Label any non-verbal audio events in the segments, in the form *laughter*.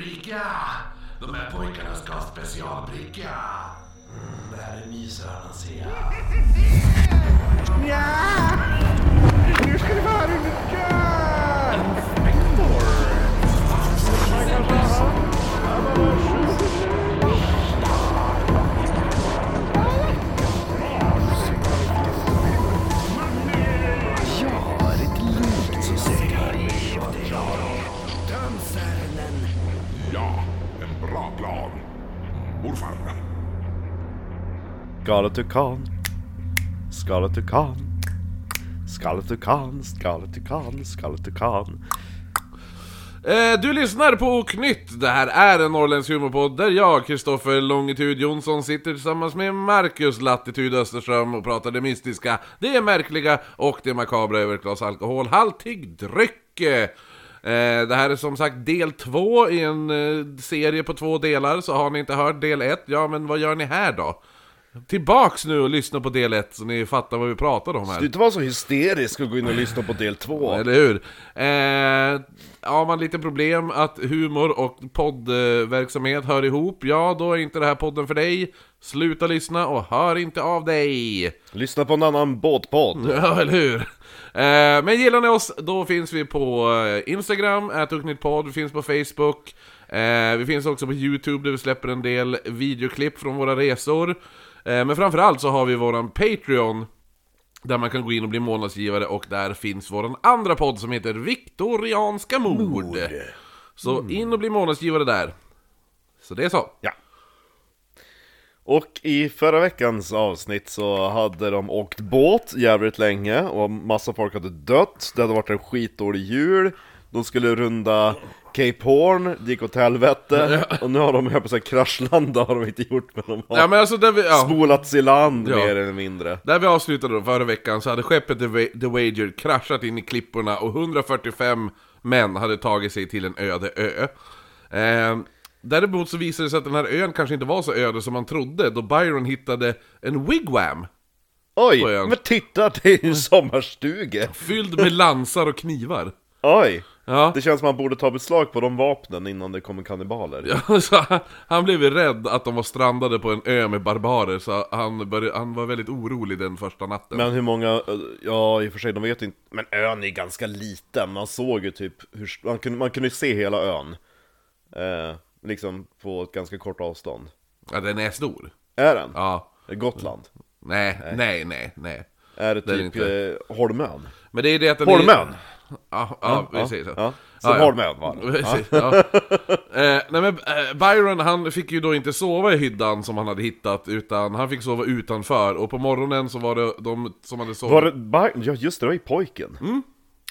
Ulrika! De här pojkarna ska ha specialbricka. Mm, det här är mysörnen ser jag. Nu ska det vara Ulrika! Morfar. Skaletukan, skaletukan, skaletukan, skaletukan, skaletukan. Eh, du lyssnar på Oknytt, det här är en norrländsk humorpodd där jag, Kristoffer Longitud Jonsson, sitter tillsammans med Marcus Latitud Österström och pratar det mystiska, det märkliga och det makabra över ett glas alkoholhaltig dryck. Eh, det här är som sagt del två i en eh, serie på två delar, så har ni inte hört del ett, ja men vad gör ni här då? Tillbaks nu och lyssna på del ett så ni fattar vad vi pratade om här. Inte vara så hysterisk och gå in och lyssna på del två. Eller hur? Eh, har man lite problem att humor och poddverksamhet hör ihop, ja då är inte det här podden för dig. Sluta lyssna och hör inte av dig! Lyssna på en annan båtpodd. *laughs* Ja, eller hur? Eh, men gillar ni oss, då finns vi på eh, Instagram, ätuknyttpodd, vi finns på Facebook. Eh, vi finns också på YouTube där vi släpper en del videoklipp från våra resor. Men framförallt så har vi våran Patreon. Där man kan gå in och bli månadsgivare och där finns våran andra podd som heter Viktorianska mord. Så in och bli månadsgivare där. Så det är så. Ja. Och i förra veckans avsnitt så hade de åkt båt jävligt länge och massa folk hade dött, det hade varit en skitdålig jul. De skulle runda Cape Horn, det gick åt helvete. Och nu har de, jag på säga kraschlanda har de inte gjort men de har Ja men alltså där vi, ja, spolats i land Ja. mer eller mindre. Där vi avslutade då förra veckan så hade skeppet The Wa- The Wager kraschat in i klipporna och 145 män hade tagit sig till en öde ö. Eh, däremot så visade det sig att den här ön kanske inte var så öde som man trodde då Byron hittade en wigwam Oj, På ön. men titta det är ju en sommarstuga! fylld med lansar och knivar. Oj! Ja. Det känns som att man borde ta beslag på de vapnen innan det kommer kannibaler Ja, *laughs* så han, han blev rädd att de var strandade på en ö med barbarer så han, började, han var väldigt orolig den första natten. Men hur många, eh, ja i och för sig de vet inte Men ön är ganska liten, man såg ju typ hur, man kunde, man kunde ju se hela ön eh, Liksom på ett ganska kort avstånd Ja, den är stor. Är den? Ja. Gotland? Nej, nej, nej, nej. Är det Det typ inte. eh, Holmön? Men det är det att den Holmön? Är... Ja, ja, vi säger så. Ja, som Holmön var det. *laughs* Precis, ja. eh, nej men eh, Byron han fick ju då inte sova i hyddan som han hade hittat Utan han fick sova utanför Och på morgonen så var det de som hade sovit Var det, Bar- ja just det, det var ju pojken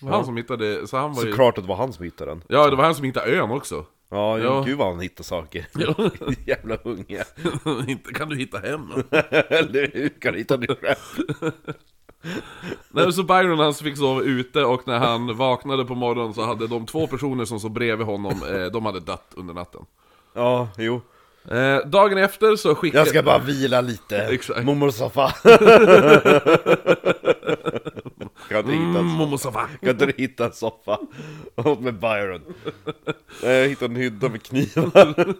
Han som hittade, så han var ju Såklart att det var han som hittade den Ja det var han som hittade ön också Ja, Ja. ja. gud vad han hittade saker *laughs* Jävla unge *laughs* Inte kan du hitta hem *laughs* Eller hur? Kan du hitta det själv? Nej, så Byron han fick sova ute och när han vaknade på morgonen så hade de två personer som såg bredvid honom, eh, de hade dött under natten. Ja, jo Eh, dagen efter så skickade... Jag ska bara vila lite, Exakt. mormors soffa Kan du hitta Mm, en Momo Safa. Kan inte du hitta en soffa? Åt *laughs* med Byron Nej, jag hittade en hydda med knivar *laughs*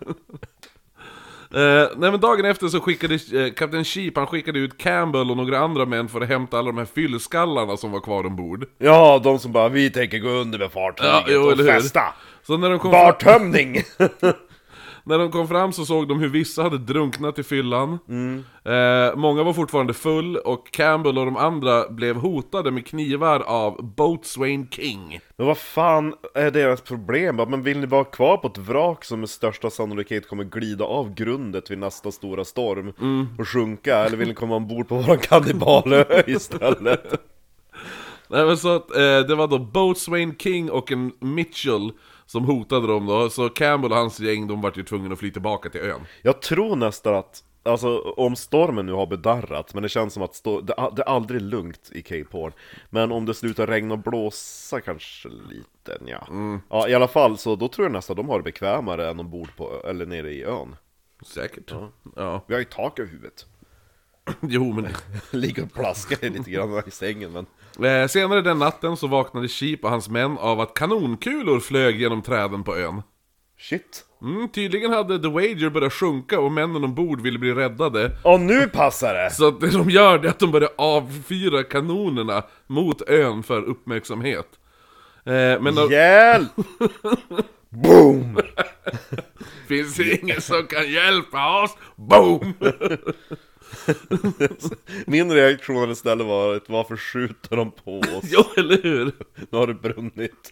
Eh, nej men dagen efter så skickade eh, Kapten Sheep, han skickade ut Campbell och några andra män för att hämta alla de här fyllskallarna som var kvar ombord. Ja, de som bara 'Vi tänker gå under med fartyget Ja, jo, och festa' Så när de, kom fram, Bartömning! *laughs* när de kom fram så såg de hur vissa hade drunknat i fyllan. Eh, många var fortfarande full och Campbell och de andra blev hotade med knivar av Boatswain King. Men vad fan är deras problem? Men vill ni vara kvar på ett vrak som med största sannolikhet kommer glida av grundet vid nästa stora storm och sjunka? Eller vill ni komma ombord på våran kannibalö *laughs* istället? Nej men så att, eh, det var då Boatswain King och en Mitchell som hotade dem då, så Campbell och hans gäng de vart ju tvungna att fly tillbaka till ön. Jag tror nästan att, alltså om stormen nu har bedarrat, men det känns som att det, det är aldrig lugnt i Cape Horn. Men om det slutar regna och blåsa kanske lite, ja. Ja i alla fall så då tror jag nästan de har det bekvämare än ombord på, eller nere i ön. Säkert. Ja. Vi har ju tak över huvudet. *clears throat* Jo men... *laughs* Ligger och plaskar lite grann i sängen men... Eh, senare den natten så vaknade Sheep och hans män av att kanonkulor flög genom träden på ön. Shit! Mm, tydligen hade The Wager börjat sjunka och männen ombord ville bli räddade. Och nu passar det! Så att det de gör det är att de börjar avfyra kanonerna mot ön för uppmärksamhet. Eh, men de, Hjälp! *laughs* Boom! finns det ingen som kan hjälpa oss? Boom! *laughs* *laughs* Min reaktion istället var att varför skjuter de på oss? *laughs* jo, eller hur? Nu har det brunnit.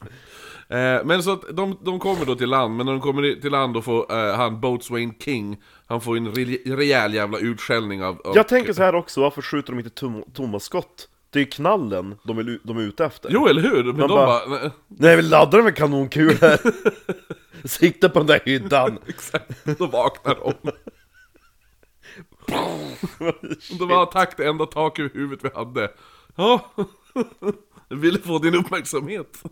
Eh, men så att de, de kommer då till land, men när de kommer till land då får eh, han Boatswain King, han får en re- rejäl jävla utskällning av... av Jag tänker så här också, varför skjuter de inte tom, tomma skott? Det är ju knallen de, vill, de är ute efter. Jo, eller hur? Men de bara- bara... nej, Nej, vi laddar med kanonkulor! *laughs* Sikta på den där hyddan! Exakt, då vaknar de. Det var tack det enda tak över huvudet vi hade. Ja, jag ville få din uppmärksamhet.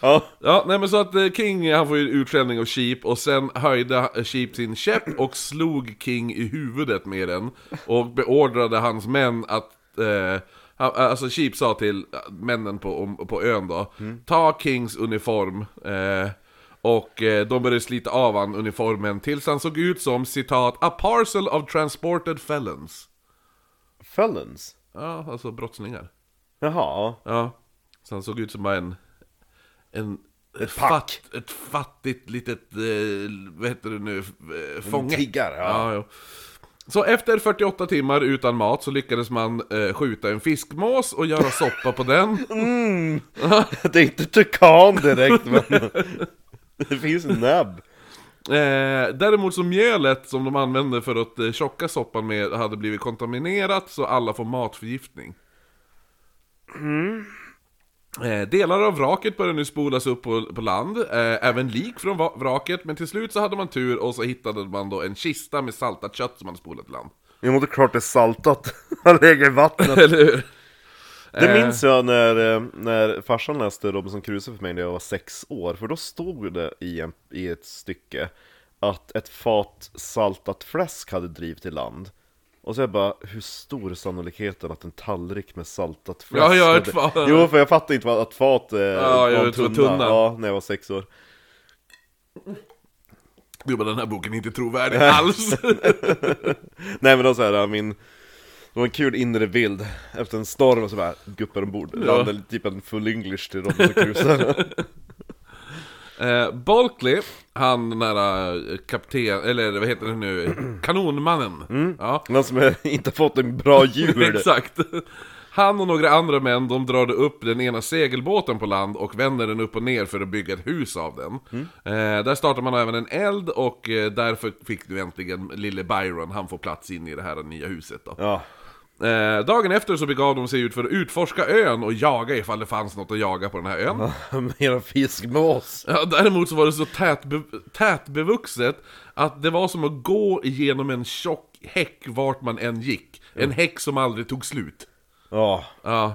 Ja, Ja, nej men så att eh, King, han får ju utskällning av Sheep och sen höjde Sheep sin käpp och slog King i huvudet med den. Och beordrade hans män att, eh, alltså Sheep sa till männen på, på ön då, ta Kings uniform. Eh, och eh, de började slita av han uniformen tills han såg ut som citat 'A parcel of transported felons' felons? Ja, alltså brottslingar. Jaha, Ja, så han såg ut som bara en... En... Ett, pack. ett fattigt litet, eh, vad heter det nu, eh, fånge. tiggare, ja. ja. jo. Så efter 48 timmar utan mat så lyckades man eh, skjuta en fiskmås och göra soppa på den. *laughs* det är inte tukan direkt men *laughs* Det finns näbb *laughs* Eh, däremot så mjölet som de använde för att eh, tjocka soppan med hade blivit kontaminerat så alla får matförgiftning. Eh, delar av vraket började nu spolas upp på, på land, eh, även lik från vraket, men till slut så hade man tur och så hittade man då en kista med saltat kött som man spolat i land. Jo, det är klart det är saltat *laughs* Han lägger i vattnet Eller hur? Det Eh. minns jag när, eh, när farsan läste Robinson Crusoe för mig när jag var sex år För då stod det i, en, i ett stycke Att ett fat saltat fläsk hade drivit i land Och så jag bara, hur stor är sannolikheten att en tallrik med saltat fläsk Ja, ja, hade- ett fat. Jo, för jag fattade inte vad- att fat eh, Ja, var jag en tunna. tunna. Ja, när jag var sex år Jo men den här boken är inte trovärdig *laughs* alls! Nej men då så här, min Det var en kul inre bild Efter en storm och så bara, guppar ombord Landade typ en full English till Robinson Crusoe *laughs* eh, Bulkley, han den där eh, kapten, eller vad heter det nu, kanonmannen. Ja. Den som inte fått en bra jul *laughs* Exakt. Han och några andra män, de drar upp den ena segelbåten på land och vänder den upp och ner för att bygga ett hus av den. Eh, där startar man även en eld och eh, därför fick nu äntligen lille Byron, han får plats in i det här nya huset då. Ja, Eh, dagen efter så begav de sig ut för att utforska ön och jaga ifall det fanns något att jaga på den här ön. *laughs* mera fiskmås Ja, däremot så var det så tätbe tätbevuxet att det var som att gå igenom en tjock häck vart man än gick. En häck som aldrig tog slut. Ja, Ja.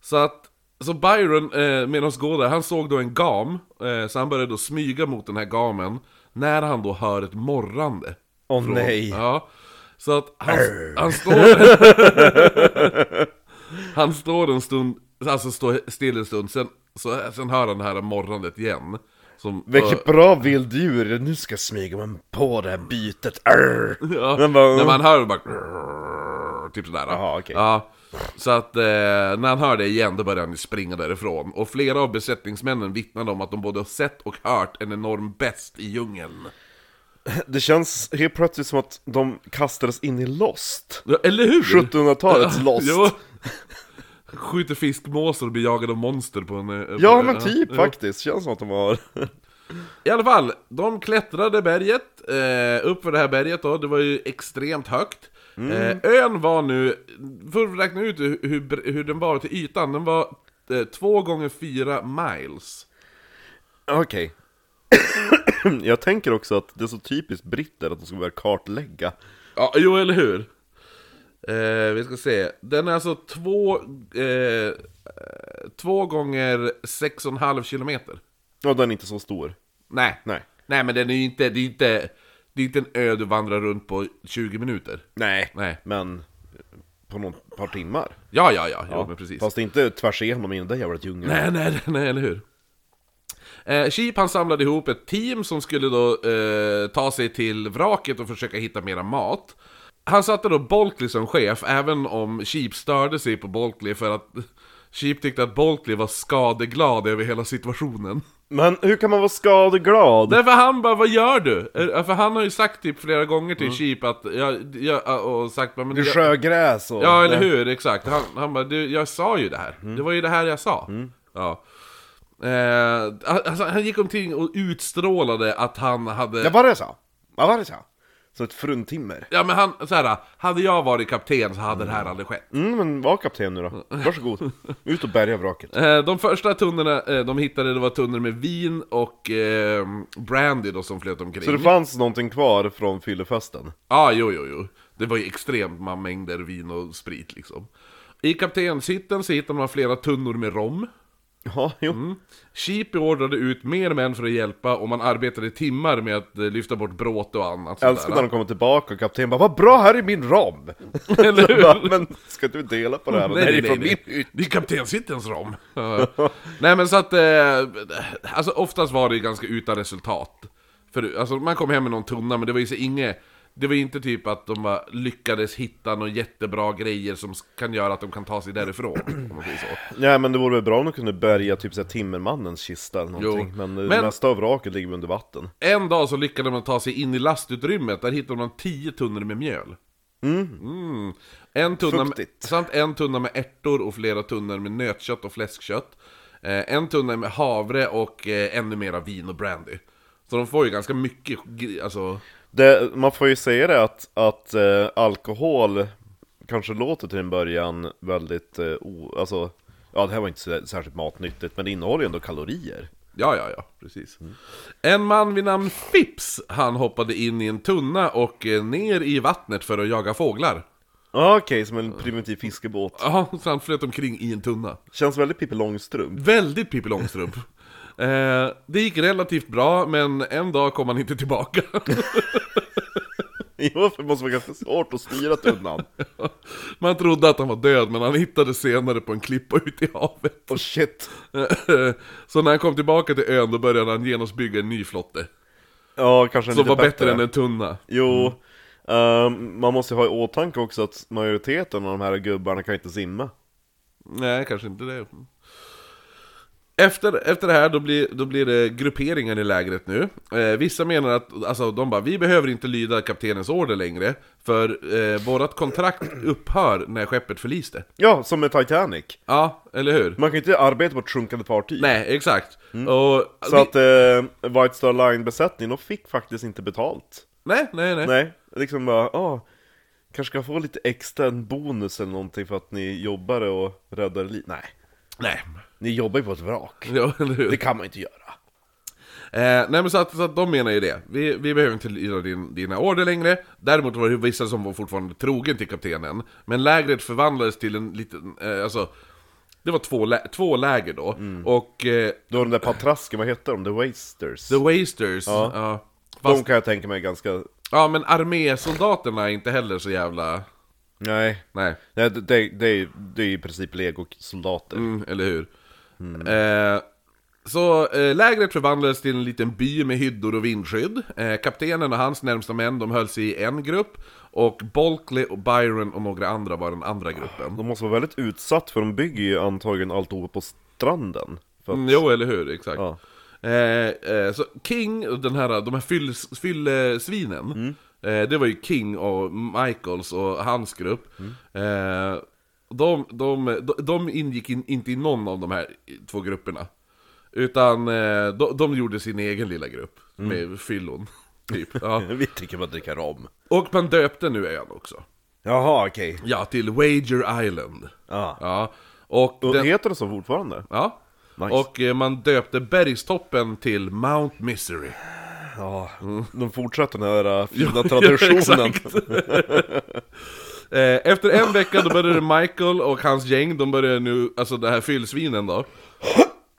Så att, så Byron, eh, medan går där, han såg då en gam, eh, så han började då smyga mot den här gamen, när han då hör ett morrande. åh nej Ja. Så att han, han står... *laughs* han står en stund, alltså står still en stund, sen, så, sen hör han det här morrandet igen. Som, Vilket bra vilddjur, nu ska smyga mig på det här bytet Arr. Ja, Men bara- när man hör bara... Typ sådär. Jaha, okej. Ja, så att eh, när han hör det igen då börjar han ju springa därifrån. Och flera av besättningsmännen vittnade om att de både har sett och hört en enorm best i djungeln. Det känns helt plötsligt som att de kastades in i Lost Ja, eller hur? 1700-talets Lost Jo. Skjuter fiskmåsar och blir jagade av monster på en... eh, Ja på- men typ ja. faktiskt, känns som att de har I alla fall, de klättrade berget, eh, upp för det här berget då, det var ju extremt högt. Eh, ön var nu, för att räkna ut hur, hur, den var till ytan, den var eh, två gånger fyra miles. Okej *clears throat* Jag tänker också att det är så typiskt britter att de ska börja kartlägga Ja, jo eller hur? Eh, vi ska se, den är alltså två, eh, två gånger sex och en halv kilometer. Ja, den är inte så stor Nej. Nej Nej men den är ju inte, det är inte, det är inte en ö du vandrar runt på 20 minuter. Nej, Nej. men på någon par timmar Ja, ja, ja, jo, men precis. Fast inte tvärs igenom i den där jävla djungeln Nej, nej, nej, eller hur? Eh, Sheep han samlade ihop ett team som skulle då eh, ta sig till vraket och försöka hitta mera mat. Han satte då Boltley som chef, även om Sheep störde sig på Boltley för att *laughs* Sheep tyckte att Boltley var skadeglad över hela situationen. Men hur kan man vara skadeglad? Därför han bara, vad gör du? Eh, För han har ju sagt typ flera gånger till Sheep att, jag, jag, och sagt bara, men är jag- sjögräs och... Ja, eller hur? Exakt. Han, han bara, du, jag sa ju det här. Mm. Det var ju det här jag sa. Ja. Eh, alltså, han gick omkring och utstrålade att han hade... Ja, var det så? Ja, var det så? Som ett fruntimmer. Ja men han, så här, hade jag varit kapten så hade det här aldrig skett. Mm, men var kapten nu då. Varsågod. Ut och bärga vraket. *laughs* Eh, de första tunnorna eh, de hittade, det var tunnor med vin och eh, brandy då som flöt omkring. Så det fanns någonting kvar från fyllefesten? Ja, ah, jo, jo, jo. Det var ju extremt mängder vin och sprit liksom. I kaptenshytten så hittade man flera tunnor med rom. Ja, jo. Mm. Sheep beordrade ut mer män för att hjälpa och man arbetade timmar med att eh, lyfta bort bråte och annat Jag älskar när de kommer tillbaka och kapten bara 'Vad bra, här är min rom!' *laughs* Eller hur? Bara, Men ska du dela på det här? Nej, det är från min hytt. Det är kaptenshyttens rom. Nej men så att, eh, alltså oftast var det ganska utan resultat. För alltså, man kom hem med någon tunna, men det var ju så inget, det var inte typ att de lyckades hitta några jättebra grejer som kan göra att de kan ta sig därifrån. Så. Nej men det vore väl bra om de kunde bärga typ såhär timmermannens kista eller någonting Jo. Men, Men- det mesta av vraket ligger under vatten En dag så lyckades man ta sig in i lastutrymmet, där hittade man 10 tunnor med mjöl. Mm. En tunna med, samt en tunna med ärtor och flera tunnor med nötkött och fläskkött. Eh, en tunna med havre och eh, ännu mera vin och brandy. Så de får ju ganska mycket, alltså... det, Man får ju säga det att, att eh, alkohol kanske låter till en början väldigt, eh, o, alltså Ja det här var inte så, särskilt matnyttigt men det innehåller ju ändå kalorier Ja, ja, ja, precis. En man vid namn Fips, han hoppade in i en tunna och eh, ner i vattnet för att jaga fåglar. ah, Okej, som en primitiv fiskebåt Ja, så han flöt omkring i en tunna. Känns väldigt Pippi Långstrump Väldigt Pippi Långstrump. Eh, det gick relativt bra, men en dag kom han inte tillbaka. Jo, för det måste vara ganska svårt att styra tunnan *laughs* Man trodde att han var död, men han hittades senare på en klippa ute i havet. Och shit *laughs* Så när han kom tillbaka till ön, då började han genast bygga en ny flotte. Ja, kanske en Som var bättre än en tunna. Jo, ehm, man måste ha i åtanke också att majoriteten av de här gubbarna kan inte simma. Nej, kanske inte det. Efter, efter det här, då blir, då blir det grupperingar i lägret nu. Eh, vissa menar att, alltså de bara, vi behöver inte lyda kaptenens order längre, för eh, vårat kontrakt upphör när skeppet förliste. Ja, som med Titanic. Ja, eller hur? Man kan inte arbeta på ett sjunkande fartyg. Nej, exakt. Och, Så vi, att eh, White Star Line-besättningen, de fick faktiskt inte betalt. nej, nej, nej. Nej, liksom bara, ah, kanske ska få lite extra en bonus eller någonting för att ni jobbade och räddade liv. Nej, Nej. ni jobbar ju på ett vrak. Ja, eller hur? Det kan man inte göra. Eh, nej men så att, så att de menar ju det. Vi, vi behöver inte lyda din, dina order längre. Däremot var det vissa som var fortfarande trogen till kaptenen. Men lägret förvandlades till en liten, eh, alltså... Det var två, lä två läger då. Mm. Och eh, Då de där patrasken, vad heter de? The Wasters? The Wasters, ja. Ja. Fast, De kan jag tänka mig ganska... ja men armésoldaterna är inte heller så jävla... Nej, Nej. Nej, det, det, det, är, det är i princip legosoldater. Mm, eller hur? Eh, så eh, lägret förvandlades till en liten by med hyddor och vindskydd. Eh, kaptenen och hans närmsta män de höll sig i en grupp. Och Bulkley och Byron och några andra var den andra gruppen. De måste vara väldigt utsatt för de bygger ju antagligen alltihop på stranden. För att, Mm, jo, eller hur? Exakt. Ja. Eh, eh, så King, och den här, de här fyll, fyllesvinen, eh, det var ju King och Michaels och hans grupp. Eh, de, de, de, ingick in, inte i någon av de här två grupperna. Utan eh, de, de gjorde sin egen lilla grupp med fyllon. *laughs* Typ. *laughs* Ja. Vi tycker bara dricka rom. Och man döpte nu ön också. Jaha, okej. Ja, till Wager Island. Ja. Ja. Och, Och den, heter det så fortfarande? ja. Nice. och eh, man döpte bergstoppen till Mount Misery. Ja, de fortsätter den här *laughs* fina Ja, traditionen. *laughs* Eh, Efter en vecka då började Michael och hans gäng, de började nu, alltså det här fyllsvinen då.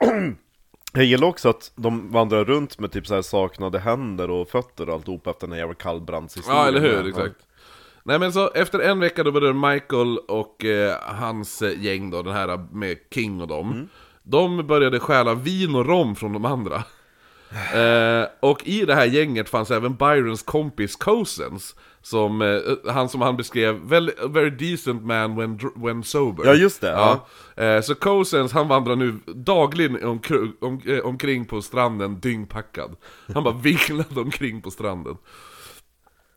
*clears throat* Jag gillar också att de vandrar runt med typ så här saknade händer och fötter och alltihop efter den här jävla kallbrandshistorien. Ja eller hur, exakt. Nej men så efter en vecka då började Michael och eh, hans gäng då, den här med King och dem. De började stjäla vin och rom från de andra Eh, och i det här gänget fanns även Byrons kompis Cousins, som, eh, han som han beskrev, a very decent man when, when sober. Ja, just det, ja. Eh, så Cousins, han vandrar nu dagligen omkr- om, eh, omkring på stranden dyngpackad. Han bara *laughs* vinglade omkring på stranden.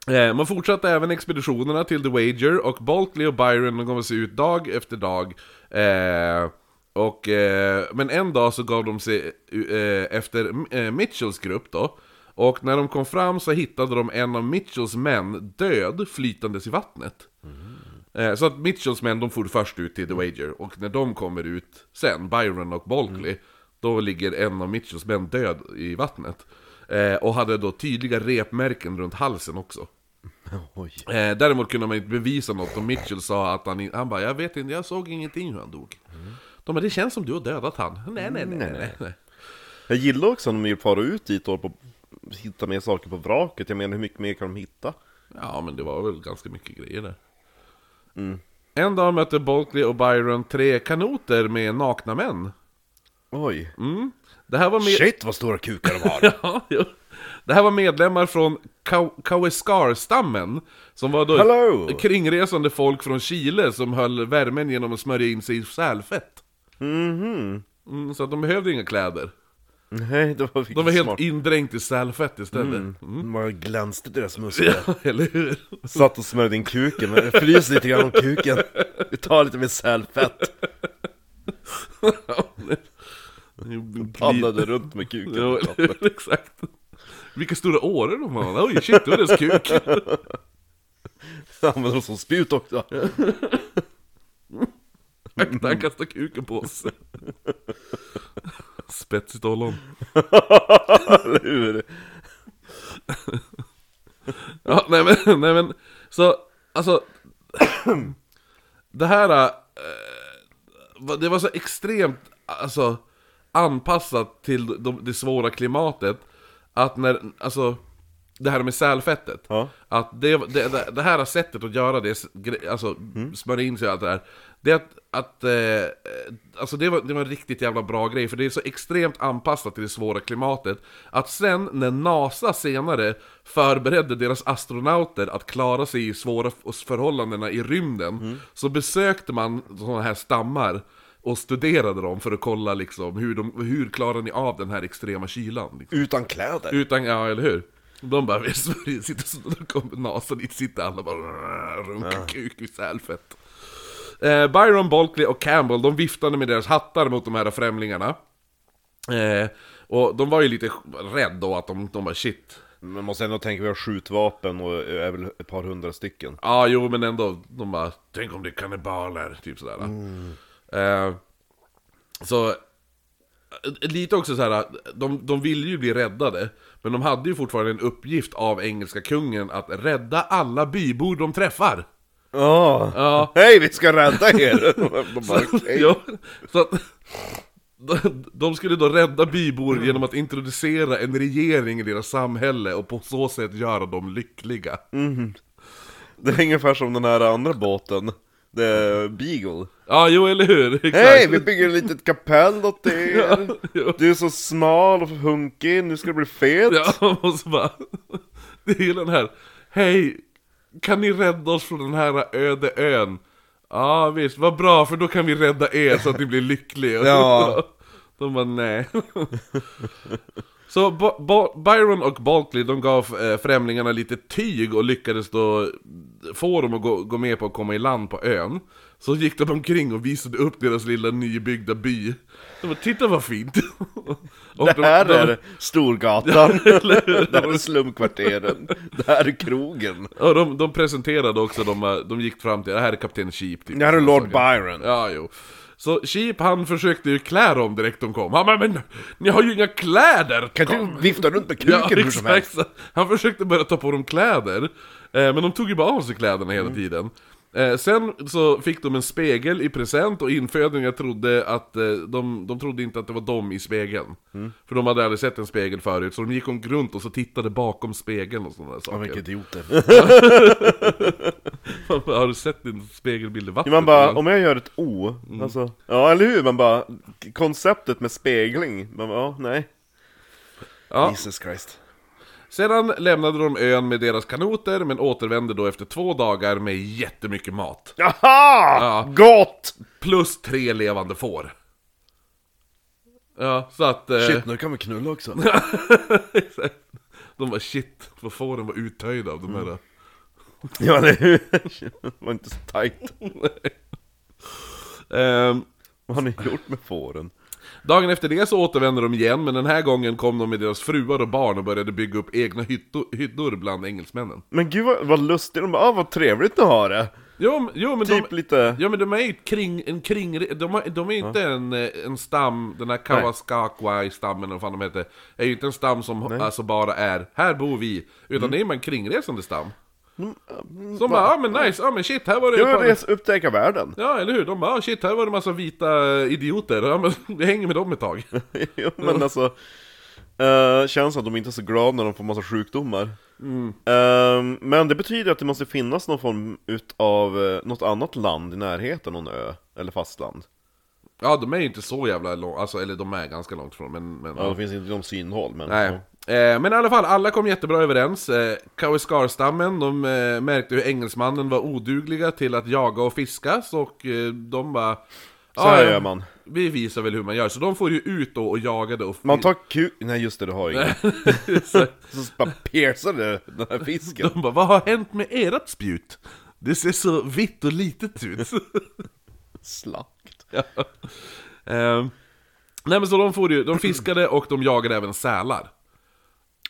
Eh, man fortsatte även expeditionerna till The Wager och Bulkley och Byron de gav sig ut dag efter dag. Eh, och, eh, men en dag så gav de sig eh, efter eh, Mitchells grupp då. Och när de kom fram så hittade de en av Mitchells män död flytandes i vattnet. Eh, Så att Mitchells män, de for först ut till The Wager, och när de kommer ut sen, Byron och Bulkley, då ligger en av Mitchells män död i vattnet. Eh, och hade då tydliga repmärken runt halsen också. *laughs* Oj. Eh, däremot kunde man inte bevisa något, och Mitchell sa att han, han bara 'Jag vet inte, jag såg ingenting hur han dog' De bara 'Det känns som du har dödat han' Nej, nej, nej, nej, nej. nej. Jag gillar också när de far ut dit och hittar mer saker på vraket. Jag menar, hur mycket mer kan de hitta? Ja, men det var väl ganska mycket grejer där. En dag mötte Bulkley och Byron tre kanoter med nakna män. Oj. Det här var med... Shit vad stora kukar de har! *laughs* Ja, jo. Det här var medlemmar från Kaueskar-stammen Som var då Hello! kringresande folk från Chile som höll värmen genom att smörja in sig i sälfett Mhm. mm, Så att de behövde inga kläder Nej, det var De var helt smart. indränkt i sälfett istället Mm. De bara glänste deras *laughs* muskler. Eller hur? Satt och smörjde in kuken, men jag fryser lite grann om kuken. Vi tar lite mer sälfett. Paddlade runt med kuken. Ja, eller hur? exakt Vilka stora åror de har, oj shit, det var deras kuk *laughs* Använder dem som spjut också. *laughs* Akta, han kastar kuken på oss Spetsigt ollon Eller hur? Ja, nej men, nej men, så, alltså Det här, eh, det var så extremt, alltså Anpassat till de, det svåra klimatet Att när, alltså Det här med sälfettet Ja. Att det, det, det, här sättet att göra det, alltså smörja in sig och allt det där Det är att, att eh, alltså det var, det var en riktigt jävla bra grej För det är så extremt anpassat till det svåra klimatet Att sen när NASA senare förberedde deras astronauter att klara sig i svåra förhållandena i rymden Så besökte man sådana här stammar och studerade dem för att kolla liksom hur, de, hur klarar ni av den här extrema kylan? Liksom. Utan kläder. Utan, ja eller hur? De bara, vi sitter så, då kommer NASA dit, sitter alla bara runkar kuk i sälfett. Eh, Byron, Bulkley och Campbell, de viftade med deras hattar mot de här främlingarna. Eh, och de var ju lite rädda då att de, de bara shit. Men måste ändå tänka, vi har skjutvapen och är väl ett par hundra stycken. Ja, jo men ändå, de bara, tänk om det är kannibaler, typ sådär. Eh, så, eh, lite också så här, de, de ville ju bli räddade, men de hade ju fortfarande en uppgift av engelska kungen att rädda alla bybor de träffar. Ja. Ja. Hej, vi ska rädda er! De *laughs* bara, okej. Ja, så att, de- de skulle då rädda bybor genom att introducera en regering i deras samhälle och på så sätt göra dem lyckliga. Det är ungefär som den här andra båten. Är Beagle. Ja, jo eller hur? Hej, vi bygger ett litet kapell åt er! *laughs* ja. Du är så smal och hunkig, nu ska du bli fet! Ja, *laughs* och så bara... Det är den här... Hej, kan ni rädda oss från den här öde ön? Ja visst, vad bra för då kan vi rädda er så att ni blir lyckliga. Ja. *laughs* De bara nej. *laughs* Så Bo- Bo- Byron och Bulkley de gav eh, främlingarna lite tyg och lyckades då få dem att gå, gå med på att komma i land på ön. Så gick de omkring och visade upp deras lilla nybyggda by. De bara, titta vad fint! *laughs* Och Det de- här de- är Storgatan, *laughs* det här är slumkvarteren, det här är krogen. Ja, de, de presenterade också, de, de gick fram till, det här är kapten Sheep typ. Det här är Lord Byron. Ja, jo. Så Sheep han försökte ju klä dem direkt de kom. Han bara, men ni har ju inga kläder! Kan du vifta runt med *laughs* kuken Ja, hur som helst? Han försökte börja ta på dem kläder, eh, men de tog ju bara av sig kläderna hela tiden. Eh, sen så fick de en spegel i present och infödingar trodde att eh, de, de trodde inte att det var de i spegeln. För de hade aldrig sett en spegel förut, så de gick om runt och så tittade bakom spegeln och sådana där Ja, saker. vilka idioter. *laughs* Har du sett din spegelbild i vattnet? Man bara, om jag gör ett O, alltså, ja eller hur? Man bara, konceptet med spegling, man bara, ja, nej. Ja. Jesus Christ. Sedan lämnade de ön med deras kanoter, men återvände då efter två dagar med jättemycket mat. Jaha! Ja. Gott! Plus tre levande får. Ja, så att... eh, Shit, nu kan vi knulla också. *laughs* de var shit, vad fåren var uttöjda av de här... ja, eller hur? *laughs* Det var inte så tajt. Ehm, Vad har ni gjort med fåren? Dagen efter det så återvände de igen, men den här gången kom de med deras fruar och barn och började bygga upp egna hyddor bland engelsmännen. Men gud vad, vad lustigt, de bara, ah, vad trevligt ni har det! Jo, jo men Typ de... lite... Ja men de är ju kring, en kring, de, har, de är ju inte en, eh, en stam, den här Kawaskakwai-stammen eller vad fan de heter, är ju inte en stam som alltså bara är, här bor vi, utan Mm. det är ju en kringresande stam. Som bara, ja men nice, ja men shit, här var det par... res upptäcka världen. Ja eller hur, de bara, ah, shit, här var det massa vita idioter, ja men *laughs* vi hänger med dem ett tag. *laughs* jo, men alltså... Uh, känns att de inte är så glada när de får massa sjukdomar. Mm. Ehm, men det betyder att det måste finnas någon form utav uh, något annat land i närheten, någon ö, eller fastland. Ja de är ju inte så jävla långt, alltså eller de är ganska långt från men... men Ja, det finns inte inom synhåll, men... Nej. Eh, men i alla fall, alla kom jättebra överens. Eh, Kawiskar-stammen, de eh, märkte hur engelsmannen var odugliga till att jaga och fiska, och, eh, de bara... Så här "Ja, gör man. Vi visar väl hur man gör, så de får ju ut då och jagade och... Man tar kuk... Nej just det, du har ju *laughs* *laughs* så, bara du den här fisken. de bara, vad har hänt med ert spjut? Det ser så vitt och litet ut. *laughs* Slakt. ja. eh, nej men så de, får ju, de fiskade och de jagade även sälar.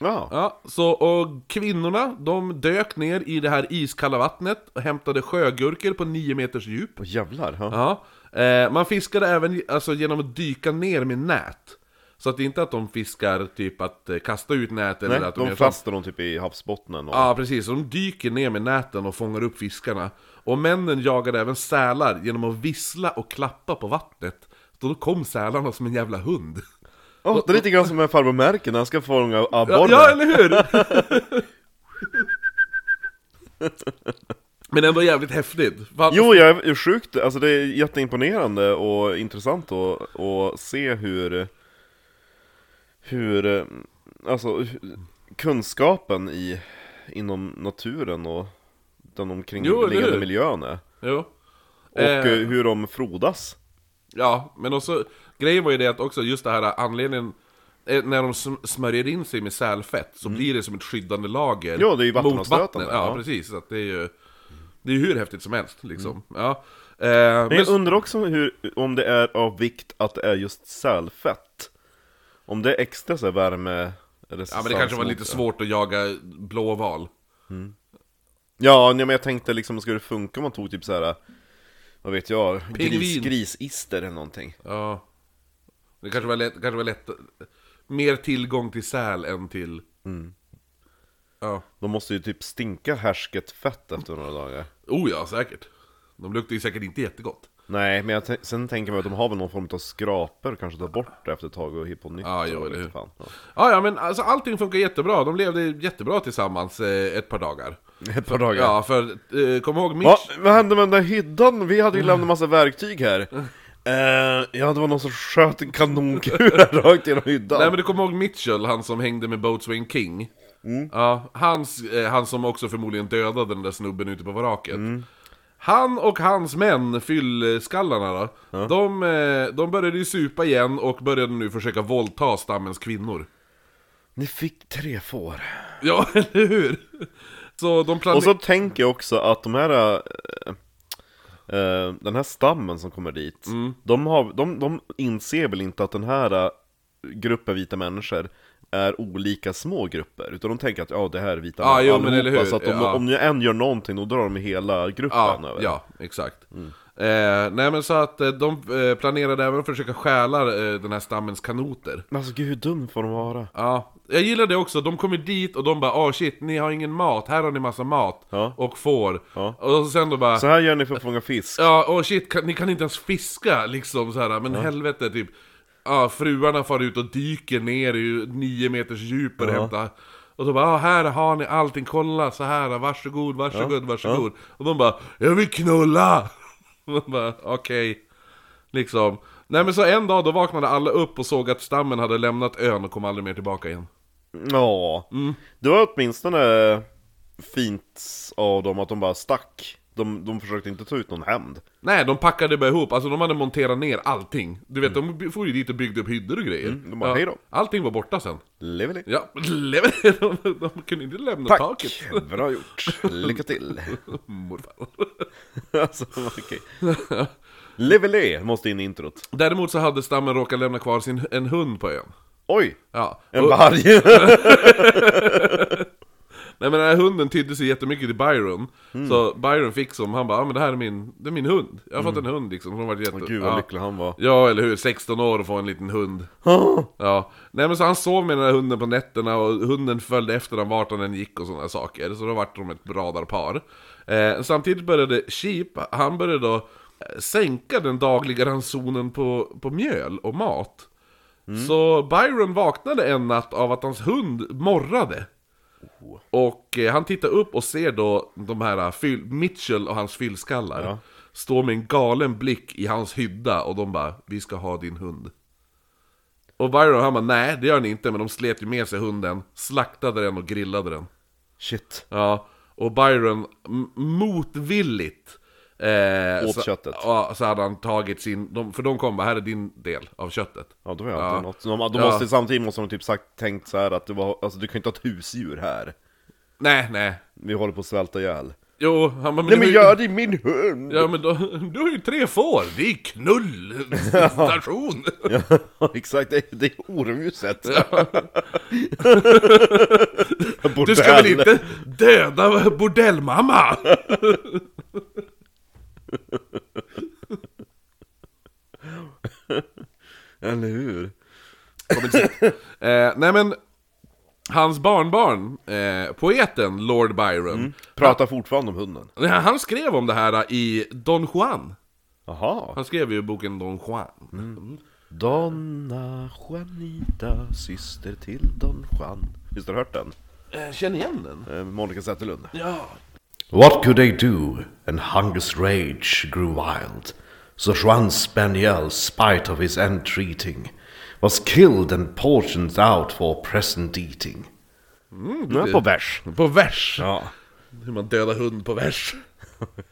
Ja. Ja, så och kvinnorna, de dök ner i det här iskalla vattnet och hämtade sjögurkor på 9 meters djup. Och jävlar. Ja. Eh, man fiskade även alltså, genom att dyka ner med nät. Så att det är inte att de fiskar typ att eh, kasta ut nät eller Nej, att de, de så. dem typ i havsbottnen och... Ja, precis. De dyker ner med näten och fångar upp fiskarna. Och männen jagade även sälar genom att vissla och klappa på vattnet. Så då kom sälarna som en jävla hund. Åh, det är lite grann som med farbror Märken när han ska fånga Ja, abborre. ja eller hur? *laughs* Men ändå jävligt häftigt. Fan, Jo, jag är sjukt, alltså det är jätteimponerande och intressant att, att se hur, hur, alltså kunskapen i, inom naturen och den omkringliggande miljön är. Jo. Och Eh. eh, hur de frodas. Ja, men också, grejen var ju det att också just det här anledningen, eh, när de sm- smörjer in sig med sälfett så blir det som ett skyddande lager Ja, det är ju vattenavstötande, vattnet. Ja, ja. precis. Så att det är ju, det är ju hur häftigt som helst liksom. Ja. Eh, Men men, jag undrar också hur, om det är av vikt att det är just sälfett. Om det är extra så här värme... ja, men det kanske var lite svårt att jaga blåval. Ja, nej, men jag tänkte liksom, skulle det funka om man tog typ så här. Vad vet jag? Gris, grisister eller någonting. Ja. Det kanske var lätt, kanske var lätt mer tillgång till säl än till... Ja. De måste ju typ stinka härsket fett efter några dagar. Oh ja, säkert. De luktar ju säkert inte jättegott. Nej, men jag sen tänker man att de har väl någon form av skrapor, kanske tar bort det efter ett tag och hittar på nytt. Ja, jo, eller hur. fan. Ja. Ja, ja, men alltså allting funkar jättebra. De levde jättebra tillsammans eh, ett par dagar. *laughs* Ett par dagar. Ja, för eh, kom ihåg Mitch... Ja, vad hände med den där hyddan? Vi hade ju lämnat massa verktyg här. *laughs* Eh, ja, det var någon som sköt en kanonkula *laughs* rakt genom hyddan. Nej men du kommer ihåg Mitchell, han som hängde med Boatswain King? Ja, hans, eh, han som också förmodligen dödade den där snubben ute på vraket. Han och hans män, fyllskallarna då, de, eh, de började ju supa igen och började nu försöka våldta stammens kvinnor. Ni fick tre får. Ja, *laughs* eller hur? Så de planerade... Och så tänker jag också att de här... eh, eh, den här stammen som kommer dit, Mm. de, har, de, de inser väl inte att den här eh, gruppen vita människor är olika små grupper, utan de tänker att ja, det här är vita Ja, män jo, allihopa, så att om, ja. om ni en gör någonting, då drar de hela gruppen Ja, över. ja exakt. Eh, nej men så att eh, de eh, planerade även att försöka stjäla eh, den här stammens kanoter. Men alltså gud, hur dum får de vara? Ja, jag gillar det också. De kommer dit och de bara åh shit, ni har ingen mat, här har ni massa mat Ja. och får. Ja. Och sen då bara Så här gör ni för att fånga fisk. Ja, åh shit, kan, ni kan inte ens fiska liksom så här. men helvete typ Ja, fruarna far ut och dyker ner i nio meters djup och hämtar Och då bara, ah, här har ni allting, kolla så här, varsågod, varsågod, varsågod Och de bara, jag vill knulla! *laughs* Bara, okej. Liksom. Nej men så en dag då vaknade alla upp och såg att stammen hade lämnat ön och kom aldrig mer tillbaka igen. Ja, det var åtminstone fint av dem att de bara stack. De, de försökte inte ta ut någon hämnd. Nej, de packade bara ihop, alltså de hade monterat ner allting. Du vet, de får ju dit och byggde upp hyddor och grejer. Mm, de bara, "Hej då." Allting var borta sen. Leveli. Ja, *laughs* lever- *laughs* de, de kunde inte lämna Tack! taket. *laughs* Bra gjort. Lycka till. Morfar. alltså, okej. Leveli måste in i introt. Däremot så hade stammen råkat lämna kvar sin, en hund på ön. Oj! Ja. En varg! Nej men den här hunden tydde sig jättemycket till Byron. Mm. Så Byron fick som, han bara ja men det här är min, det är min hund. Jag har fått en hund liksom. Hon var jätte... Mm. Gud vad ja. lycklig han var. Ja, eller hur? 16 år och få en liten hund. Ja. Nej men så han sov med den här hunden på nätterna och hunden följde efter honom vart han än gick och sådana saker. Så då vart de ett radarpar. Eh, samtidigt började Sheep, han började då eh, sänka den dagliga ransonen på, på mjöl och mat. Så Byron vaknade en natt av att hans hund morrade. Och eh, han tittar upp och ser då de här eh, fyll, Mitchell och hans fyllskallar Stå med en galen blick i hans hydda och de bara 'Vi ska ha din hund' Och Byron han bara 'Nej det gör ni inte' men de slet ju med sig hunden Slaktade den och grillade den. Shit. Ja, och Byron m- motvilligt eh, Åt så, köttet. Ja, så hade han tagit sin, de, för de kom bara 'Här är din del av köttet' Ja, då är alltid Ja. något. De, de Ja. måste, Samtidigt måste de typ sagt, tänkt så här att det var, alltså du kan ju inte ha ett husdjur här. Nej, nej Vi håller på att svälta ihjäl. Jo, han bara, Nej men gör det min hund! Ja men då, du har ju tre får, det är knullstation! *laughs* Ja, exakt, det, det är horhuset. *laughs* Du ska väl inte döda bordellmamma? *laughs* *laughs* Eller hur? eh, nej men, hans barnbarn, eh, poeten Lord Byron, Pratar fortfarande om hunden. han, han skrev om det här i Don Juan. Jaha. Han skrev ju boken Don Juan. Donna Juanita, syster till Don Juan. Visst har du hört den? Eh, känn igen den? Eh, Monica Zetterlund. Ja. What could they do? And hunger's rage grew wild. So Juan Spaniel, spite of his entreating, was killed and portioned out for present eating. Nu är jag på vers. På vers. Ja, Hur man dödar hund på vers.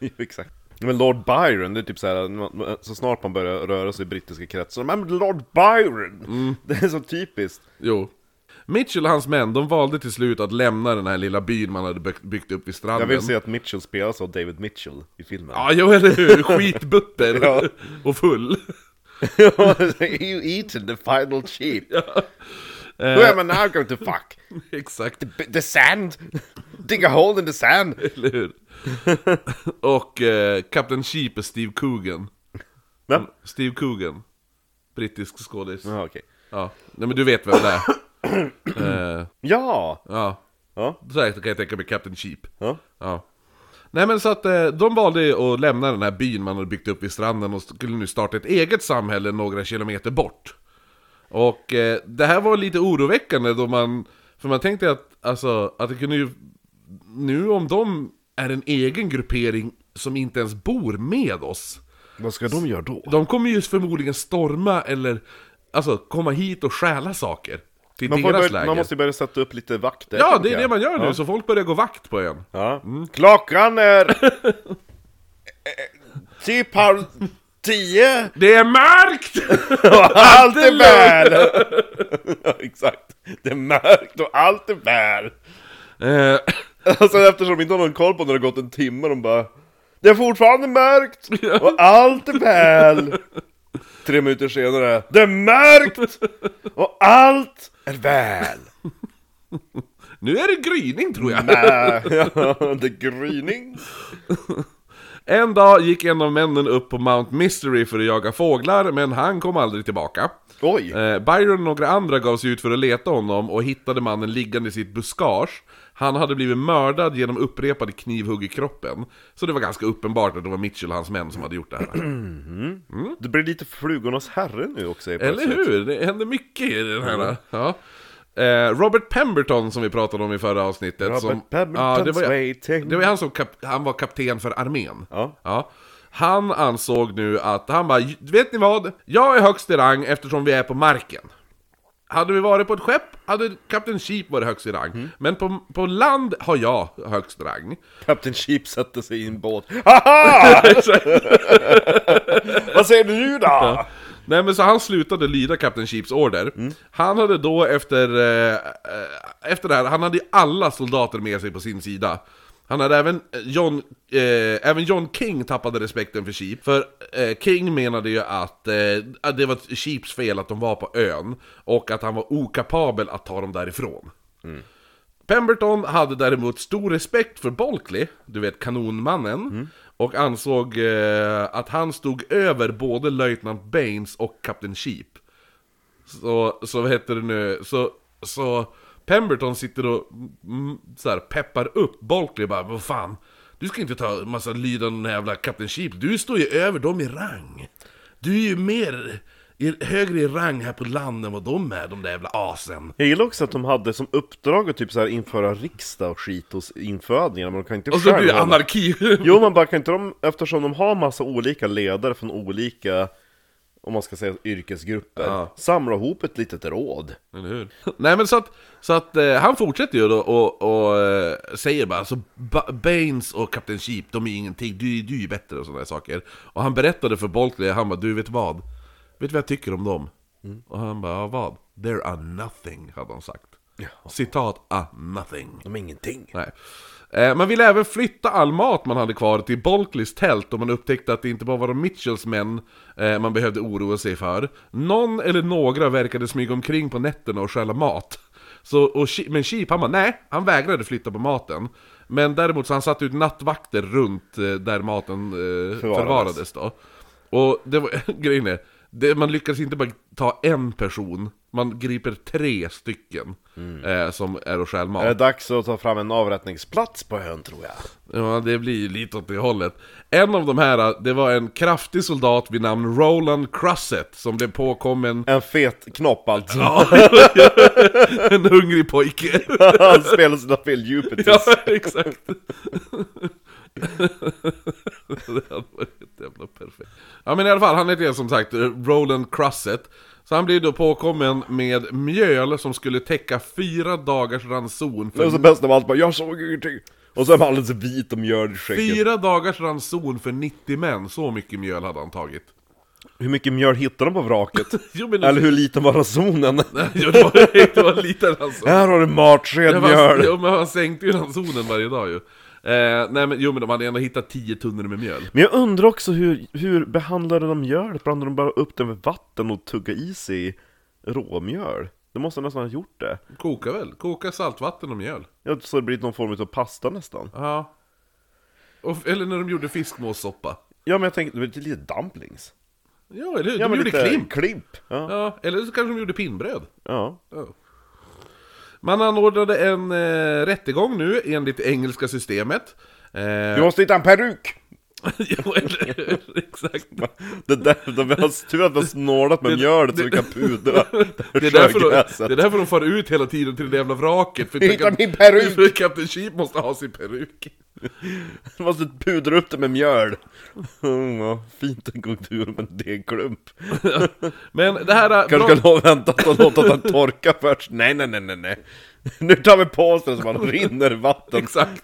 *laughs* exakt. Men Lord Byron, det är typ såhär, så snart man börjar röra sig i brittiska kretsar, men Lord Byron! Det är så typiskt. Jo. Mitchell och hans män, de valde till slut att lämna den här lilla byn man hade byggt- upp vid stranden. Jag vill se att Mitchell spelas av David Mitchell i filmen. Ja, jo eller hur? Skitbutter *laughs* Ja. *laughs* och full. *laughs* you eaten the final sheep. Who am I now going to fuck? Exakt, B- The sand? Dig a hole in the sand? eller hur? och eh, Captain Sheep är Steve Coogan. Men? Steve Coogan. Brittisk skådis. Ja, okej. Ja, nej men du vet vem det är. Eh, Ja! ja, Ja, så här kan jag tänka mig Captain Sheep. ja. Ja. Nej men så att eh, de valde att lämna den här byn man hade byggt upp vid stranden och skulle nu starta ett eget samhälle några kilometer bort. Och eh, det här var lite oroväckande då man, för man tänkte att, alltså, att det kunde ju, nu om de är en egen gruppering som inte ens bor med oss, Vad ska de göra då? de kommer ju förmodligen storma eller, alltså komma hit och stjäla saker. Till Man, deras börja, läger. man måste börja sätta upp lite vakter. Ja, det är det man gör nu, Ja. så folk börjar gå vakt på ön. Ja. Klockan är... *laughs* typ halv tio. Det är mörkt! *laughs* Och allt är väl! *laughs* ja, exakt. Det är mörkt och allt är väl. Eh, Alltså eftersom de inte har någon koll på när det gått en timme, de bara Det är fortfarande mörkt och allt är väl. Tre minuter senare, det är mörkt och allt är väl. *laughs* nu är det gryning tror jag. Ja, det är gryning. *laughs* En dag gick en av männen upp på Mount Mystery för att jaga fåglar, men han kom aldrig tillbaka. Oj! Eh, Byron och några andra gav sig ut för att leta honom och hittade mannen liggande i sitt buskage. Han hade blivit mördad genom upprepade knivhugg i kroppen. Så det var ganska uppenbart att det var Mitchell och hans män som hade gjort det här. *clears throat* Det blir lite flugornas herre nu också Eller hur? Det händer mycket i den här. Ja. Eh, Robert Pemberton som vi pratade om i förra avsnittet. Robert som, Pemberton's det var, det var han som kap, han var kapten för armén. Ja. Han ansåg nu att, han bara, vet ni vad? Jag är högst i rang eftersom vi är på marken. Hade vi varit på ett skepp hade Kapten Sheep varit högst i rang. Mm. Men på, på land har jag högst rang. Kapten Sheep sätter sig i en båt. *laughs* Haha! *laughs* Vad säger du nu då? Nej men så han slutade lyda Kapten Sheeps order. Mm. Han hade då efter, eh, eh, efter det här, han hade ju alla soldater med sig på sin sida. Han hade även John, eh, även John King tappade respekten för Sheep. För eh, King menade ju att, eh, att det var Sheeps fel att de var på ön. Och att han var okapabel att ta dem därifrån. Pemberton hade däremot stor respekt för Bulkley, du vet kanonmannen, och ansåg eh, att han stod över både löjtnant Baines och Kapten Sheep. Så, så vad heter det nu, så, så Pemberton sitter och mm, så här, peppar upp Bulkley bara, vad fan, du ska inte ta massa lydande jävla Kapten Sheep, du står ju över dem i rang. Du är ju mer, i, högre i rang här på land än vad de är, de där jävla asen. Jag gillar också att de hade som uppdrag att typ så här införa riksdag och skit hos infödingarna, men de kan inte Och så blir det anarki. Jo man bara kan inte de, eftersom de har massa olika ledare från olika, om man ska säga yrkesgrupper, Ja. samla ihop ett litet råd. Eller hur? *laughs* Nej men så att, så att eh, han fortsätter ju då och, och eh, säger bara alltså ba Baines och Kapten Sheep, de är ingenting, du, du är ju bättre och sådana saker. Och han berättade för Bulkley, han bara du vet vad? Vet du vad jag tycker om dem? Och han bara, ja, vad? They're a nothing, hade han sagt. Citat, a nothing. De är ingenting. Nej. Eh, Man ville även flytta all mat man hade kvar till Bulkleys tält och man upptäckte att det inte bara var de Mitchells män eh, man behövde oroa sig för. Någon eller några verkade smyga omkring på nätterna och stjäla mat. Så, och, men Sheep han bara nej, han vägrade flytta på maten. Men däremot så han satte ut nattvakter runt eh, där maten eh, Förvarades. förvarades då. Och det var, *laughs* grejen är, det, man lyckas inte bara ta en person, man griper tre stycken eh, som är och stjäl mat. Är det dags att ta fram en avrättningsplats på ön tror jag? Ja, det blir ju lite åt det hållet. En av de här, det var en kraftig soldat vid namn Roland Crusset som blev påkommen... En fet knopp alltså. Ja, *laughs* en hungrig pojke. *laughs* Han spelar sina fel djupet ja, exakt. Det hade varit jävla perfekt. Ja men i alla fall, han heter som sagt Roland Crusset. Så han blir då påkommen med mjöl som skulle täcka fyra dagars ranson Det var för så bäst av allt bara, jag såg ingenting. Och så är man alldeles vit och mjöl i skägget. Fyra dagars ranson för 90 män, så mycket mjöl hade han tagit. Hur mycket mjöl hittar de på vraket? *laughs* Jo, men Eller hur liten var ransonen? *laughs* Jo, det var, det var lite ranson. Här har du matsked Ja, mjöl! jo, men han sänkte ju ransonen varje dag ju. Eh, nej men jo men de hade ändå hittat 10 tunnor med mjöl. Men jag undrar också hur, hur behandlade de mjölet? Blandade de bara upp det med vatten och tugga i sig råmjöl? Det måste nästan ha gjort det. Koka väl? Koka saltvatten och mjöl. Ja, så det blir någon form av pasta nästan. Ja. Och, eller när de gjorde fiskmåssoppa. Ja men jag tänkte, det var lite dumplings. Ja, eller hur? Ja De men gjorde lite klimp. klimp. Ja. Ja, eller så kanske de gjorde pinnbröd. ja. Man anordnade en eh, rättegång nu enligt engelska systemet. Eh, Du måste hitta en peruk! *laughs* jo, eller hur? Exakt. *laughs* Det där, de har tur att har snålat med mjölet så vi kan pudra *laughs* Det är, därför de, det är därför de far ut hela tiden till det jävla vraket. För Hitta min peruk! För Kapten Sheep måste ha sin peruk. Du måste pudra upp det med mjöl. Mm, ja, fint en gång tur med en degklump. Men det här... Kanske ska nog vänta och låta den torka först. Nej, nej, nej, nej, nej. *laughs* Nu tar vi på oss den så man *laughs* rinner vatten. Exakt.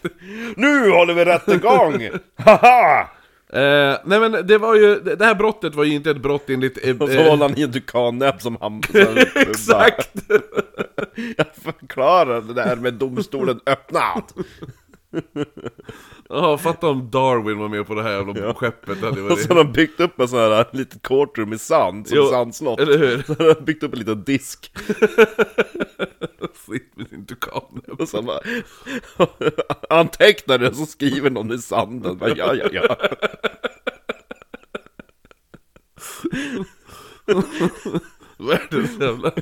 Nu håller vi rättegång! *laughs* Haha! Eh, nej men det var ju, det här brottet var ju inte ett brott enligt... Eh, Och så eh, håller han i en tukannäbb som han... Exakt! Jag förklarar det där med domstolen öppnad. Ja, fatta om Darwin var med på det här jävla skeppet. Det hade Och varit... så har de byggt upp en sån här litet courtroom i sand, som Jo, sandslott. eller hur? Så har de byggt upp en liten disk. *laughs* Sitt med sin tukan. Och så bara... *laughs* Antecknar det, så skriver någon i sanden. Bara, ja, ja, ja. *laughs* Världens jävla...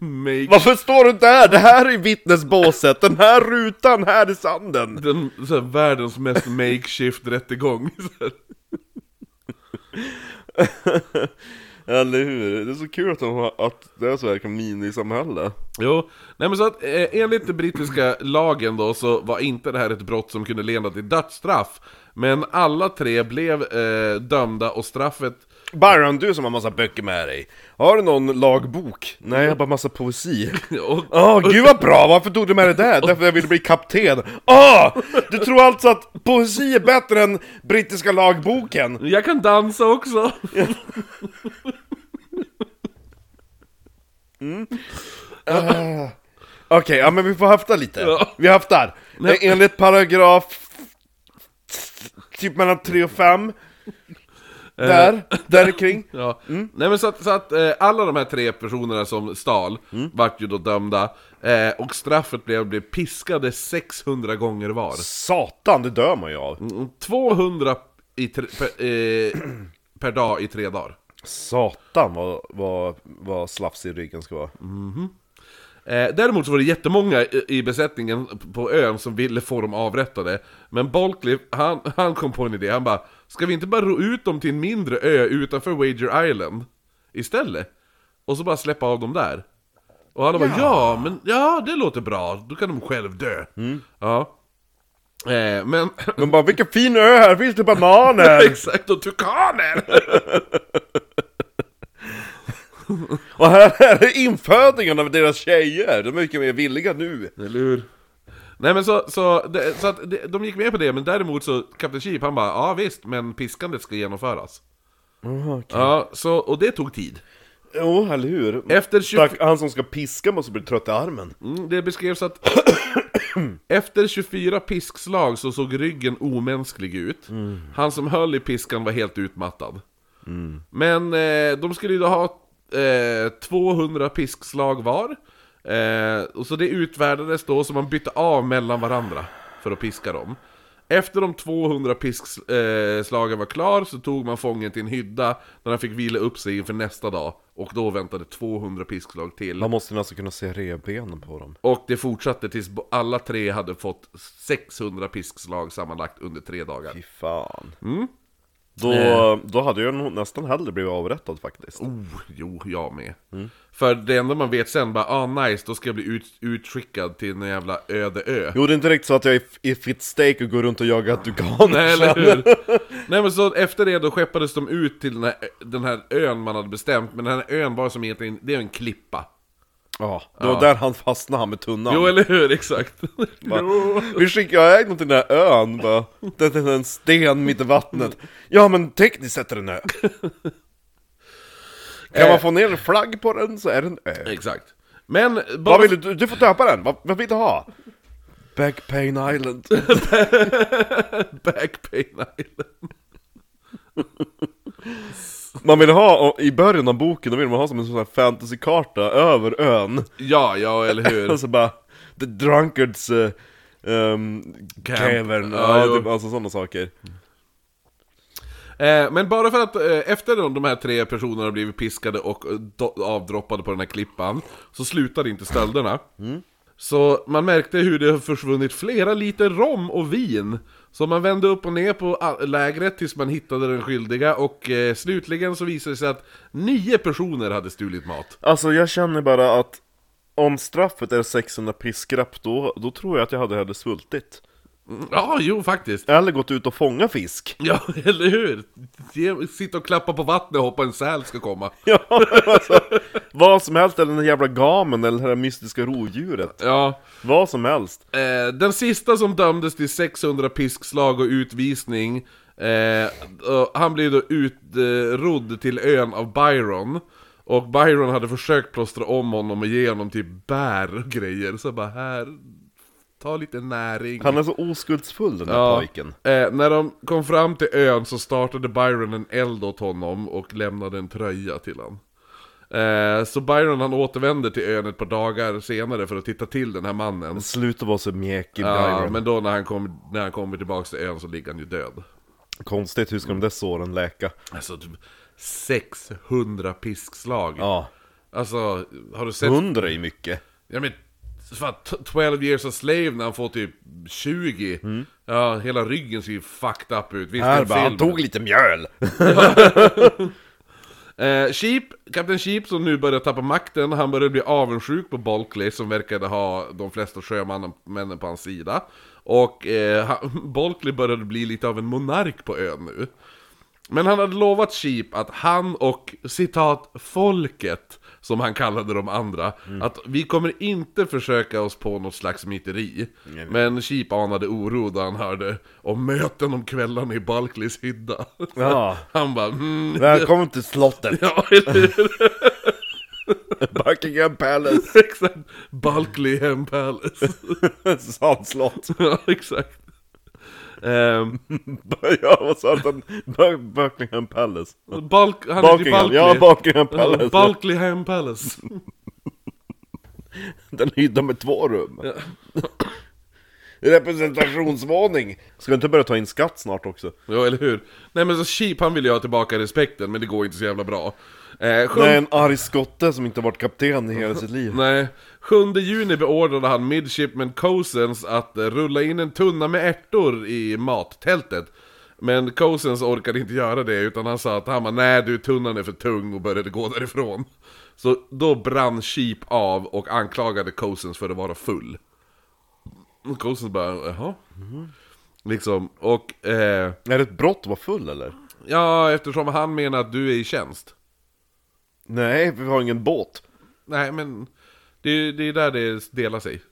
Make... Varför står du där? Det här är vittnesbåset, den här rutan här i sanden. Den, så här, världens mest makeshift rättegång. Eller hur? Det är så kul att, de har, att det är så här minisamhälle. Jo, nej men så att eh, enligt den brittiska lagen då så var inte det här ett brott som kunde leda till dödsstraff. Men alla tre blev eh, dömda och straffet Byron, du som har massa böcker med dig. Har du någon lagbok? Nej, jag har bara massa poesi. *laughs* Åh, gud vad bra! Varför tog du med det *laughs* där? Därför jag ville bli kapten. Åh! Du tror alltså att poesi är bättre än brittiska lagboken? jag kan dansa också! *laughs* Okej, ja men vi får hafta lite. Vi haftar. Enligt paragraf... Typ mellan 3 och 5. Där, där kring. *laughs* Ja. Nej men så att, så att eh, alla de här tre personerna som stal vart ju då dömda eh, Och straffet blev, blev piskade 600 gånger var Satan, det dör man ju av. Mm, 200 i tre, per, eh, *clears throat* per dag i tre dagar Satan vad, vad, vad slafs i ryggen ska vara. eh, Däremot så var det jättemånga i, i besättningen på ön som ville få dem avrättade Men Bolkley, han, han kom på en idé, han bara Ska vi inte bara ro ut dem till en mindre ö utanför Wager Island Istället? Och så bara släppa av dem där Och alla bara ja, men ja det låter bra, då kan de själv dö Ja eh, Men *laughs* De bara, vilken fin ö här, finns det bananer? *laughs* Exakt, och tukaner! *laughs* Och här är infödingen av deras tjejer, de är mycket mer villiga nu. Eller hur? Nej men så, så, det, så att det, de gick med på det, men däremot så, Kapten Sheep han bara ja visst, men piskandet ska genomföras. Ja, så, och det tog tid. Jo, eller hur? Efter 20... Tack, han som ska piska måste bli trött i armen. Mm, det beskrevs att efter 24 piskslag så såg ryggen omänsklig ut. Han som höll i piskan var helt utmattad. Men eh, de skulle ju då ha eh, 200 piskslag var. Eh, och så det utvärdades då, så man bytte av mellan varandra för att piska dem. Efter de 200 piskslagen var klar så tog man fången till en hydda där han fick vila upp sig inför nästa dag. Och då väntade 200 piskslag till. Man måste alltså kunna se revbenen på dem. Och det fortsatte tills alla tre hade fått 600 piskslag sammanlagt under tre dagar. Fy fan. Mm. Då, Eh. då hade jag nog nästan hellre blivit avrättad faktiskt. Oh, jo, jag med. För det enda man vet sen bara, ah nice, då ska jag bli ut, utskickad till en jävla öde ö. Jo, det är inte riktigt så att jag är i fit steak och går runt och jagar tukaner. Nej, eller hur? Nej men så efter det då skeppades de ut till den här, den här ön man hade bestämt, men den här ön var som egentligen, det är en klippa. Ja, det var där han fastnade han med tunnan. Jo, eller hur? Exakt. *laughs* jo. Vi skickar iväg någon till den här ön bara. Det är en sten mitt i vattnet. Ja men tekniskt sett är det en ö. *laughs* Kan Eh. man få ner en flagg på den så är det en ö. Exakt. Men. Vad vill du? Du får döpa den. Vad, vad vill du ha? Backpain Island. *laughs* Backpain Island. *laughs* Man vill ha, i början av boken, då vill man ha som en sån här fantasykarta över ön. Ja, ja, eller hur? *laughs* Och så bara, The Drunkards uh, um. Cavern, Ja, typ, alltså sådana saker. Eh, men bara för att eh, efter de, de här tre personerna blivit piskade och eh, do, avdroppade på den här klippan Så slutade inte stölderna. Så man märkte hur det har försvunnit flera liter rom och vin Så man vände upp och ner på a- lägret tills man hittade den skyldiga Och eh, slutligen så visade det sig att nio personer hade stulit mat. Alltså jag känner bara att om straffet är 600 piskrapp då, då tror jag att jag hade hellre svultit. Ja, jo faktiskt Eller gått ut och fånga fisk. *laughs* Ja, eller hur? Ge- Sitta och klappa på vattnet och hoppa en säl ska komma *laughs* Ja, alltså, vad som helst, eller den jävla gamen eller det här mystiska rovdjuret. Ja, Vad som helst. Eh, den sista som dömdes till 600 piskslag och utvisning eh, Han blev då utrodd till ön av Byron Och Byron hade försökt plåstra om honom och ge honom typ bär och grejer Så bara här, ta lite näring Han är så oskuldsfull den där Ja. pojken. Eh, när de kom fram till ön så startade Byron en eld åt honom och lämnade en tröja till honom. Eh, så Byron han återvände till ön ett par dagar senare för att titta till den här mannen. Sluta vara så mjäkig Ja, Byron. men då när han, kom, när han kommer tillbaka till ön så ligger han ju död. Konstigt, hur ska de där såren läka? Alltså typ 600 piskslag. Ja, Alltså, har du sett? hundra är ju mycket. Ja men, fan, t- 12 years a slave när han får typ 20. Ja, hela ryggen ser ju fucked up ut. Visst, Här bara, han tog lite mjöl. *laughs* Eh, Sheep, Kapten Sheep som nu börjar tappa makten, han börjar bli avundsjuk på Bulkley som verkade ha de flesta sjömännen på hans sida. Och eh, han, *laughs* Bulkley började bli lite av en monark på ön nu. Men han hade lovat Sheep att han och citat folket, som han kallade de andra, att vi kommer inte försöka oss på något slags myteri. Men Sheep anade oro då han hörde om möten om kvällarna i Balkleys hydda. Ja. *laughs* Han bara mm, Välkommen till slottet, *laughs* ja? *laughs* Buckingham Palace, Exakt, Balkleyhem Palace. Sandslott. ja, exakt. Ja, vad sa? Bu- Buckingham Palace. Balk, han Buckingham, ja Buckingham Palace. Ja, Balkleyhem Palace. *laughs* Den hydda med två rum. Representationsvåning! Ska du inte börja ta in skatt snart också? Ja, eller hur? Nej men så Sheep han vill ju ha tillbaka respekten, men det går inte så jävla bra. Eh, sjun- Nej, en arg skotte som inte varit kapten i hela sitt liv. Nej. 7 juni beordrade han Midshipman Cousins att eh, rulla in en tunna med ärtor i mattältet. Men Cousins orkade inte göra det, utan han sa att han bara nej du tunnan är för tung och började gå därifrån. Så då brann Sheep av och anklagade Cousins för att vara full. Och Cousins bara, jaha? Liksom, och eh, Är det ett brott att vara full eller? ja, eftersom han menar att du är i tjänst. Nej, vi har ingen båt. Nej men det, det är där det delar sig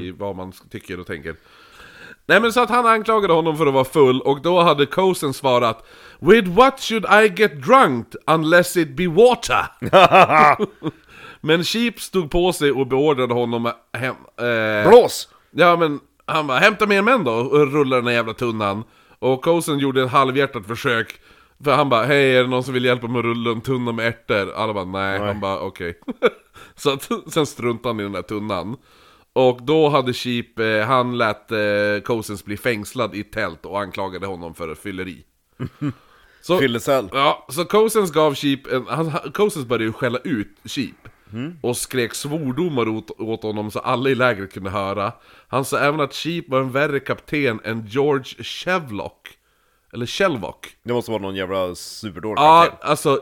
i vad man tycker och tänker. Nej men så att han anklagade honom för att vara full och då hade Cosen svarat With what should I get drunk unless it be water? *laughs* men Sheep stod på sig och beordrade honom hem... Eh, Blås! Ja men han bara 'Hämta mer män då' och rullade den där jävla tunnan. Och Cosen gjorde ett halvhjärtat försök. För han bara 'Hej, är det någon som vill hjälpa mig att rulla en tunna med ärtor?' Alla bara 'Nej' Han bara 'Okej' *laughs* Så att, *laughs* sen struntade han i den där tunnan. Och då hade Sheep, eh, han lät eh, Cosens bli fängslad i tält och anklagade honom för fylleri. *laughs* Så, Fyllecell. Ja, så Cousins gav Sheep en, han, Cousins började ju skälla ut Sheep Och skrek svordomar åt, åt honom så alla i lägret kunde höra Han sa även att Sheep var en värre kapten än George Shevlock Eller Shelvock Det måste vara någon jävla superdålig Ja, kapten. alltså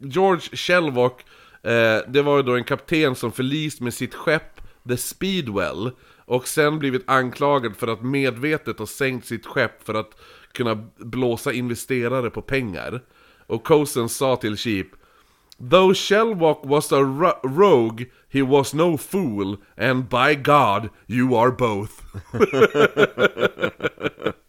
George Shelvock eh, Det var ju då en kapten som förlist med sitt skepp The Speedwell Och sen blivit anklagad för att medvetet ha sänkt sitt skepp för att kunna blåsa investerare på pengar Och Cosen sa till Sheep Though Shelvock was a ro- rogue, he was no fool, and by God, you are both. *laughs* *laughs*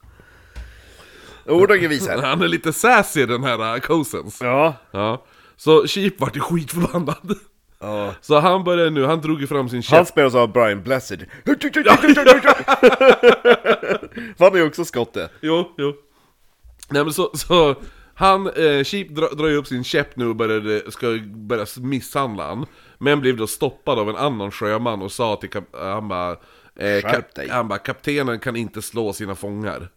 Ord och visor. Han är lite sassy den här uh, Cosens. Ja. Ja. Så Sheep vart ju skitförbannad. Ja. Så han började nu, han drog ju fram sin Han käpp. spelas av Brian Blessed. Han är ju också skotte. Jo, jo. Nej men så, så han, eh, Sheep dra, drar ju upp sin käpp nu och började, ska börja misshandla han. Men blev då stoppad av en annan sjöman och sa till kap, han bara, eh, kap, han bara, kaptenen kan inte slå sina fångar.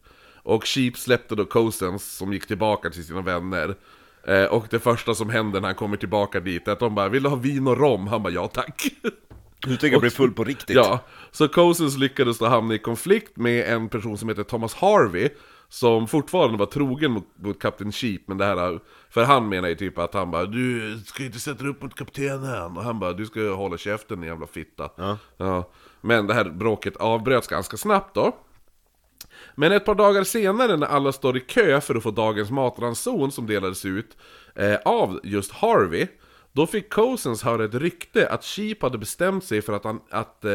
Och Sheep släppte då Cousins som gick tillbaka till sina vänner. Eh, och det första som händer när han kommer tillbaka dit är att de bara 'Vill du ha vin och rom?' Han bara 'Ja tack' Du tycker jag blir full på riktigt? Ja, så Cousins lyckades då hamna i konflikt med en person som heter Thomas Harvey Som fortfarande var trogen mot, mot Kapten Sheep, men det här För han menar ju typ att han bara 'Du ska inte sätta dig upp mot kaptenen' Och han bara 'Du ska hålla käften jävla fitta' ja. Men det här bråket avbröts ganska snabbt då men ett par dagar senare när alla står i kö för att få dagens matranson som delades ut eh, av just Harvey Då fick Cousins höra ett rykte att Sheep hade bestämt sig för att, han, att eh,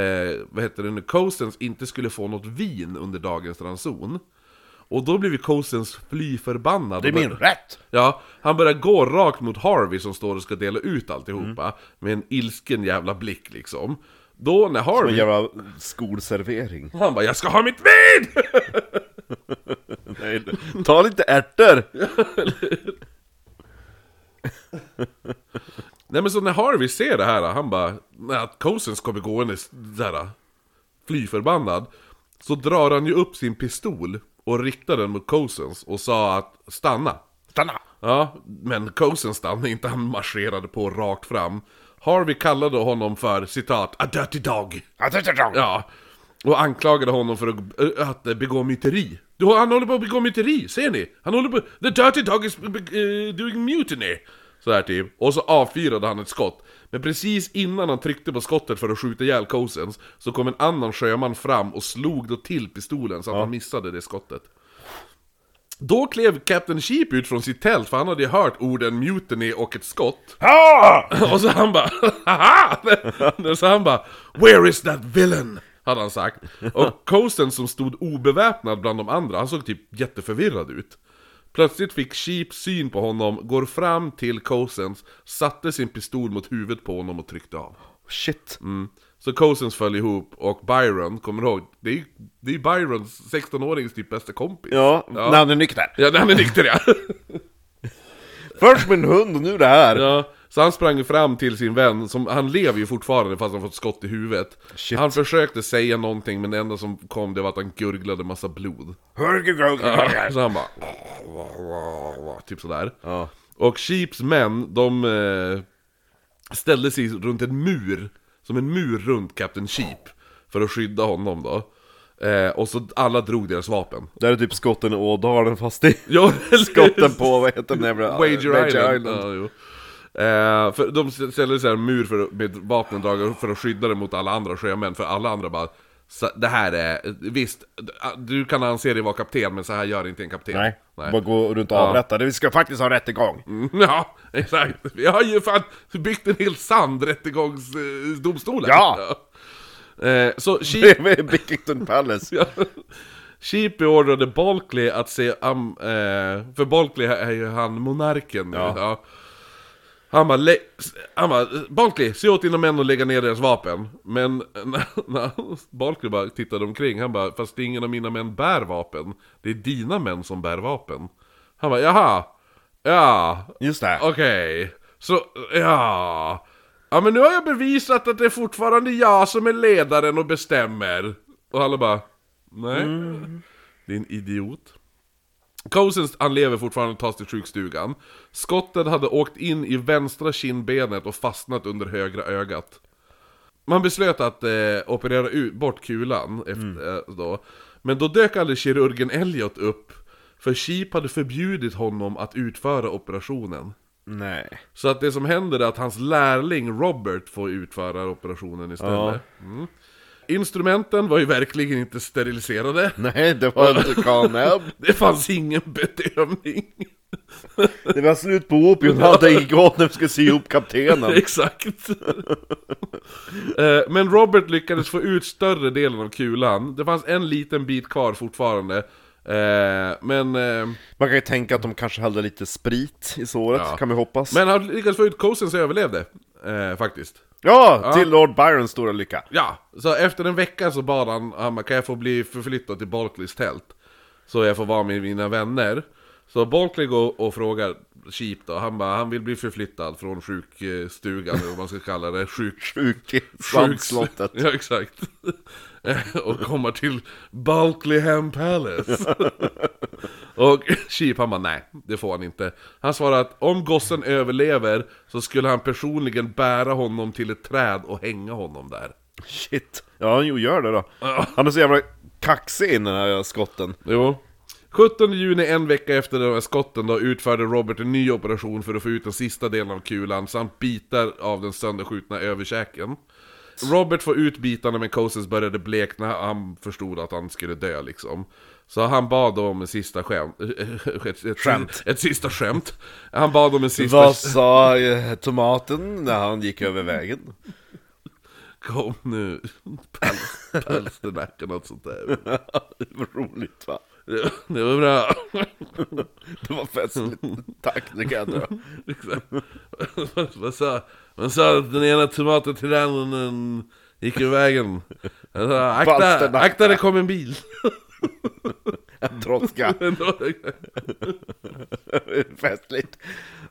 eh, vad heter det nu, Cousins inte skulle få något vin under dagens ranson. Och då blev Cousins fly förbannad Det är min rätt! Ja, han börjar gå rakt mot Harvey som står och ska dela ut alltihopa Med en ilsken jävla blick liksom Då när En Harvey... jävla skolservering. Han bara 'Jag ska ha mitt vin!' *laughs* Nej, ta lite ärtor! *laughs* Nej men så när Harvey ser det här, han bara, att Cousins kommer gående såhär, fly förbannad Så drar han ju upp sin pistol och riktar den mot Cousins och sa att stanna Stanna! Ja, men Cousins stannade inte, han marscherade på rakt fram Harvey kallade honom för citat 'a dirty dog' Ja, och anklagade honom för att, äh, att begå myteri. Du, han håller på att begå myteri, ser ni? Han håller på... The dirty dog is uh, doing mutiny! Så här typ. Och så avfyrade han ett skott. Men precis innan han tryckte på skottet för att skjuta ihjäl Cousins så kom en annan sjöman fram och slog då till pistolen så att han missade det skottet. Då klev Captain Sheep ut från sitt tält, för han hade ju hört orden mutiny och ett skott. *laughs* Och så han bara! *laughs* Så han bara Where is that villain? Hade han sagt. Och Cosen som stod obeväpnad bland de andra, han såg typ jätteförvirrad ut. Plötsligt fick Sheep syn på honom, går fram till Cosens, satte sin pistol mot huvudet på honom och tryckte av. Shit. Mm. Så Cosens föll ihop och Byron, kommer du ihåg? Det är ju det är Byrons 16-årings typ bästa kompis. Ja, när han är nykter. Ja, han är nykter ja. *laughs* Först min hund och nu det här. Ja, så han sprang fram till sin vän, som, han lever ju fortfarande fast han fått skott i huvudet. Shit. Han försökte säga någonting men det enda som kom det var att han gurglade massa blod. Så han bara... *laughs* Typ sådär. Ja. Och Sheeps män, de eh, ställde sig runt en mur, som en mur runt Captain Sheep, för att skydda honom då. Eh, och så alla drog deras vapen. Det här är typ skotten i Ådalen fast i *laughs* Ja, skotten på, vad heter den jävla... Wager Island. Ja, jo. Eh, för de ställde sig en mur för, med vapnen dragna för att skydda det mot alla andra sjömän, för alla andra bara så, Det här är, visst, du kan anse dig vara kapten, men så här gör inte en kapten. Nej, Nej. bara gå runt och Ja. avrätta. Det Vi ska faktiskt ha rättegång. Mm, *laughs* Ja, exakt. Vi har ju fan byggt en hel sandrättegångsdomstol *laughs* Ja. Eh, så Sheep, *laughs* Bredvid Bickington Palace. ja. Sheep beordrade Balkley att se, um, eh, för Balkley är ju han monarken nu, Ja. ja. Han bara, lä- han bara, Balkley, se åt dina män att lägga ner deras vapen. Men *laughs* när, när bara tittade omkring, han bara, fast ingen av mina män bär vapen. Det är dina män som bär vapen. Han bara, jaha, ja, Just det. Okej, så ja... Ja men nu har jag bevisat att det är fortfarande jag som är ledaren och bestämmer. Och alla bara, nej. Din idiot. Cousins, han lever fortfarande och tas till sjukstugan. Skottet hade åkt in i vänstra kindbenet och fastnat under högra ögat. Man beslöt att eh, operera ut, bort kulan efter, eh, då. Men då dök aldrig kirurgen Elliot upp. För Sheep hade förbjudit honom att utföra operationen. Nej. Så att det som händer är att hans lärling Robert får utföra operationen istället. Mm. Instrumenten var ju verkligen inte steriliserade. Nej, det var inte Canab. *laughs* Det fanns ingen bedövning. Det var slut på opium, han hade ingått när vi skulle sy ihop kaptenen. *laughs* Exakt. Eh, Men Robert lyckades få ut större delen av kulan. Det fanns en liten bit kvar fortfarande. Eh, Men, eh, Man kan ju tänka att de kanske hade lite sprit i såret, Ja. kan vi hoppas. men han lyckades få ut Cosen så överlevde. Eh, faktiskt. Ja, till Lord Byrons stora lycka. Ja, så efter en vecka så bad han, han bara, kan jag få bli förflyttad till Barclays tält? Så jag får vara med mina vänner. Så Barclay går och frågar Sheep då, han bara, han vill bli förflyttad från sjukstugan, eller vad man ska kalla det, sjuk... *laughs* Sjuk svansslottet. *laughs* Ja, exakt. *laughs* och kommer till Balcleyham Palace. *laughs* och Sheep han bara, nej, det får han inte. Han svarar att om gossen överlever så skulle han personligen bära honom till ett träd och hänga honom där. Shit. Ja, han gör det då. Han är så jävla kaxig i den här skotten. Jo. 17 juni, en vecka efter de här skotten då, utförde Robert en ny operation för att få ut den sista delen av kulan samt bitar av den sönderskjutna överkäken. Robert får ut bitarna men Cousins började blekna, han förstod att han skulle dö liksom. Så han bad om en sista skämt. *laughs* Ett, ett, Skämt. ett sista skämt. Han bad om en sista... Vad sa eh, tomaten när han gick över vägen? Kom nu, päls, något sånt där. det *laughs* var roligt va? Det, det var bra. Det var festligt. Tack, det kan jag dra. Vad sa, man sa att den ena tomaten till den den gick ur vägen. Han sa, akta, akta det kom en bil. Droska. *laughs* Festligt.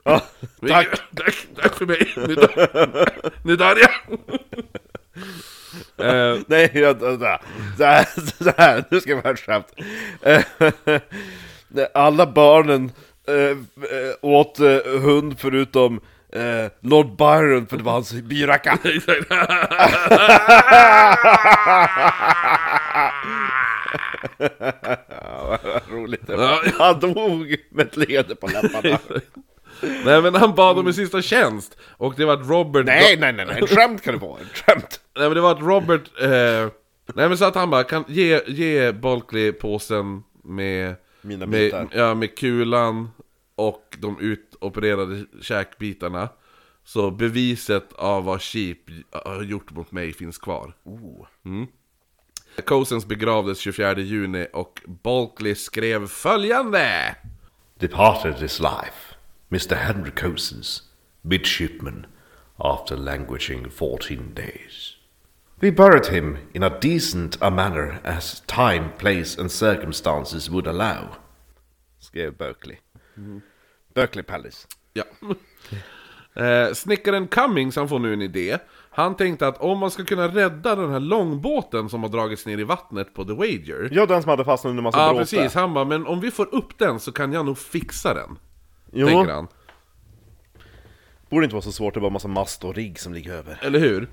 Ja, Tack. tack, tack för mig. Nu dör jag. Eh, *laughs* nej, jag, så, här, så här, nu ska vi ha ett skämt. Eh, *laughs* Alla barnen eh, åt hund förutom Lord Byron för det var hans byracka. *laughs* Ja, vad roligt det var. Han dog med ett leende på läpparna. Nej men han bad om en sista tjänst. Och det var att Robert... Nej, nej, nej, nej, ett skämt kan det vara. Ett skämt. Nej men det var att Robert, eh, nej men så att han bara kan ge, ge Bulkley påsen med Mina med, bitar. ja, med kulan och de utopererade käkbitarna. Så beviset av vad Sheep har gjort mot mig finns kvar. Mm. Cousins begravdes 24 juni och Bulkley skrev följande! Departed this life, Mr. Henry Cousins, midshipman, after languishing fourteen days. We buried him in a decent a manner as time, place and circumstances would allow. Skrev Berkeley. Berkeley Palace. Ja. *laughs* Eh, snickaren Cummings han får nu en idé. Han tänkte att om man ska kunna rädda den här långbåten som har dragits ner i vattnet på The Wager. Ja, den som hade fastnat under massa Ja bråte. precis, han bara, men om vi får upp den så kan jag nog fixa den. Jo, Tänker han. borde inte vara så svårt, det är bara massa mast och rigg som ligger över. Eller hur?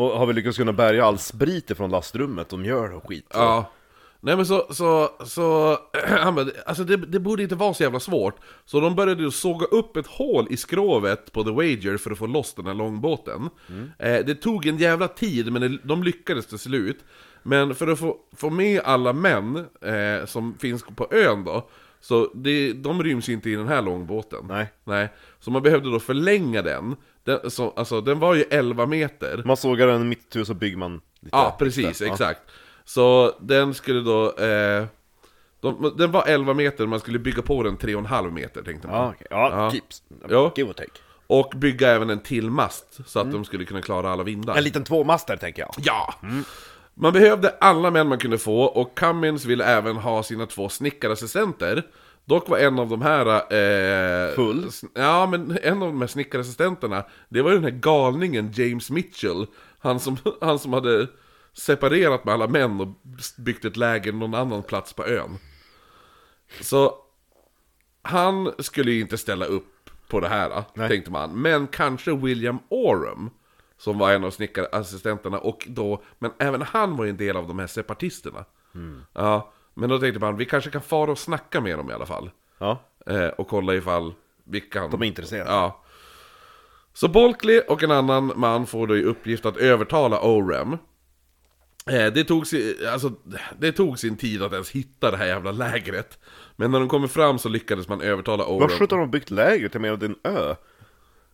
Och har vi lyckats kunna bärga all sprit från lastrummet, de gör och skit. Ja. Nej men så, så, så, *clears throat* alltså det, det borde inte vara så jävla svårt. Så de började ju såga upp ett hål i skrovet på The Wager för att få loss den här långbåten. Eh, det tog en jävla tid, men det, de lyckades till slut. Men för att få, få med alla män eh, som finns på ön då, så det, de ryms inte i den här långbåten. Nej. Nej. Så man behövde då förlänga den. den så, alltså den var ju 11 meter. Man sågar den mitt itu så bygger man lite Ja, precis. Ja. exakt. Så den skulle då... Eh, de, den var 11 meter, man skulle bygga på den 3,5 meter tänkte man. Ja, okej. ja, Ja. keeps. Ja. Give or take. Och bygga även en till mast, så att de skulle kunna klara alla vindar. En liten tvåmaster tänker jag. Ja! Man behövde alla män man kunde få, och Cummins ville även ha sina två snickarassistenter. Dock var en av de här... Eh, Full? Ja, men en av de här snickarassistenterna, det var ju den här galningen James Mitchell. Han som, *laughs* han som hade separerat med alla män och byggt ett läger någon annan plats på ön. Så han skulle ju inte ställa upp på det här, Nej. tänkte man. Men kanske William Oram, som var en av snickarassistenterna, och då, men även han var ju en del av de här separatisterna. Ja, men då tänkte man, vi kanske kan fara och snacka med dem i alla fall. Ja. Eh, och kolla ifall vi kan... De är intresserade. Ja. Så Bulkley och en annan man får då i uppgift att övertala Orem. Eh, det, tog sin, alltså, det tog sin tid att ens hitta det här jävla lägret. Men när de kommer fram så lyckades man övertala Orem. sjutton har de byggt lägret? Jag menar, det är en ö.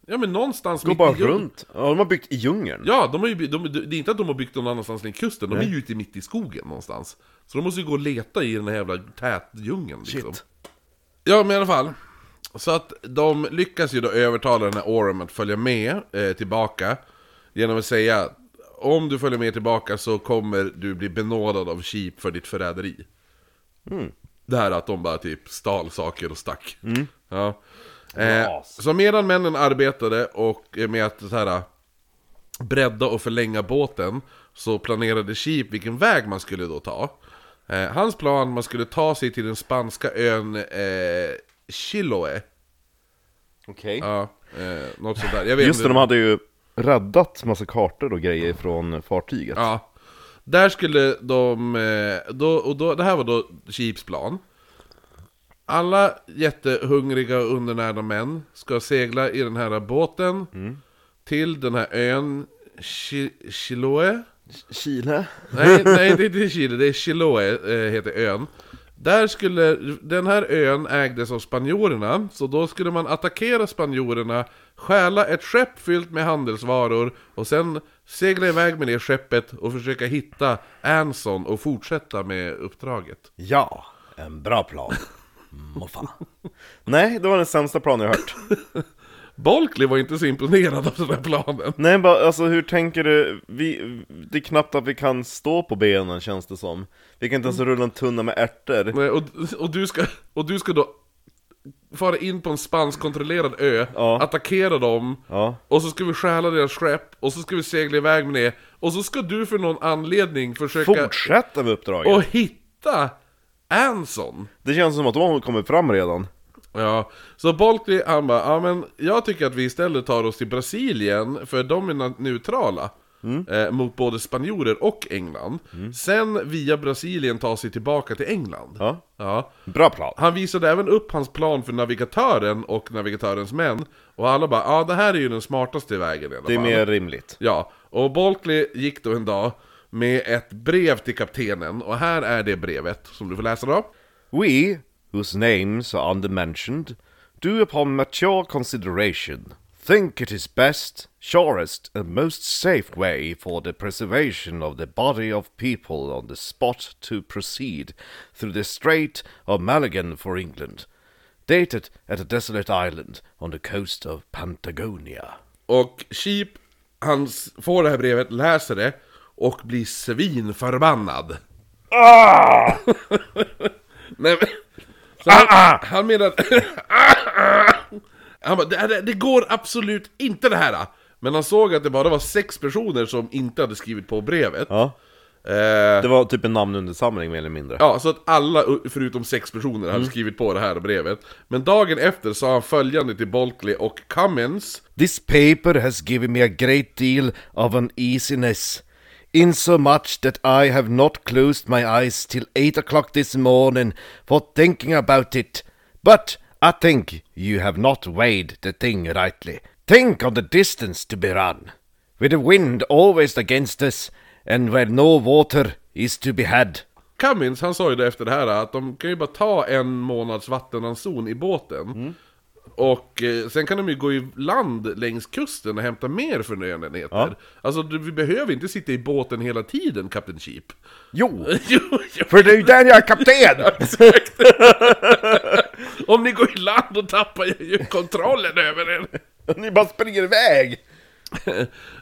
Ja men någonstans Gå mitt bara i djungeln. runt. Ja, de har byggt i djungeln. Ja, de har ju, by- de, det är inte att de har byggt någon annanstans längs kusten, de är ju ute mitt i skogen någonstans. Så de måste ju gå och leta i den här jävla tätdjungeln liksom. Shit. Ja, men i alla fall. Så att de lyckas ju då övertala den här Orem att följa med eh, tillbaka. Genom att säga om du följer med tillbaka så kommer du bli benådad av Sheep för ditt förräderi. Det här att de bara typ stal saker och stack. Ja. Eh, så medan männen arbetade och med att så här, bredda och förlänga båten så planerade Sheep vilken väg man skulle då ta. Eh, hans plan man skulle ta sig till den spanska ön eh, Chiloé. Okej. Ja, eh, något sånt där. Jag vet Just det, de hade ju räddat massa kartor och grejer från fartyget. Ja. Där skulle de, eh, då, och då, det här var då Sheeps plan. Alla jättehungriga och undernärda män ska segla i den här båten till den här ön Chi- Chiloé. Chile? Nej, nej det är inte Chile, det är Chiloé eh, heter ön. Där skulle, den här ön ägdes av spanjorerna, så då skulle man attackera spanjorerna, stjäla ett skepp fyllt med handelsvaror och sen segla iväg med det skeppet och försöka hitta Anson och fortsätta med uppdraget. Ja, en bra plan. Moffa. *laughs* Nej, det var den sämsta planen jag hört. *laughs* Bulkley var inte så imponerad av den här planen. Nej, bara, alltså hur tänker du? Vi, det är knappt att vi kan stå på benen känns det som. Vi kan inte ens rulla en tunna med ärtor. Nej, Och, och, du ska, och du ska då fara in på en spanskkontrollerad ö, Ja. attackera dem, Ja. och så ska vi stjäla deras skepp, och så ska vi segla iväg med det, och så ska du för någon anledning försöka Fortsätta med uppdraget. och hitta Anson. Det känns som att de har kommit fram redan. Ja, så Bulkley han bara, ja men jag tycker att vi istället tar oss till Brasilien, för de är neutrala. Eh, mot både spanjorer och England. Sen via Brasilien ta sig tillbaka till England. Ja. ja. Bra plan. Han visade även upp hans plan för navigatören och navigatörens män. Och alla bara, ja det här är ju den smartaste vägen i alla Det är mer rimligt. Ja, och Bulkley gick då en dag med ett brev till kaptenen. Och här är det brevet som du får läsa då. We, whose names are undermentioned, do upon mature consideration think it is best, surest, and most safe way for the preservation of the body of people on the spot to proceed through the Strait of Malagan for England, dated at a desolate island on the coast of Patagonia. Och Sheep, han får det här brevet, läser det och blir svinförbannad. Nej, men, han, han menar... han bara, det, det, det går absolut inte det här! Men han såg att det bara var sex personer som inte hade skrivit på brevet. Ja, Eh, det var typ en namnundersamling mer eller mindre. Ja, så att alla förutom sex personer hade skrivit på det här brevet. Men dagen efter sa han följande till Boltley och Cummins. This paper has given me a great deal of uneasiness, in so much that I have not closed my eyes till eight o'clock this morning for thinking about it. But I think you have not weighed the thing rightly. Think of the distance to be run, with the wind always against us, and where no water is to be had. Cummins, han sa ju det efter det här att de kan ju bara ta en månads vattenranson i båten. Och eh, sen kan de ju gå i land längs kusten och hämta mer förnödenheter. Alltså du, vi behöver inte sitta i båten hela tiden, Kapten Sheep. Jo, *laughs* Jo, jo, för det är ju den jag är kapten! *laughs* exakt! *laughs* Om ni går i land då tappar jag ju kontrollen över er. Ni bara springer iväg!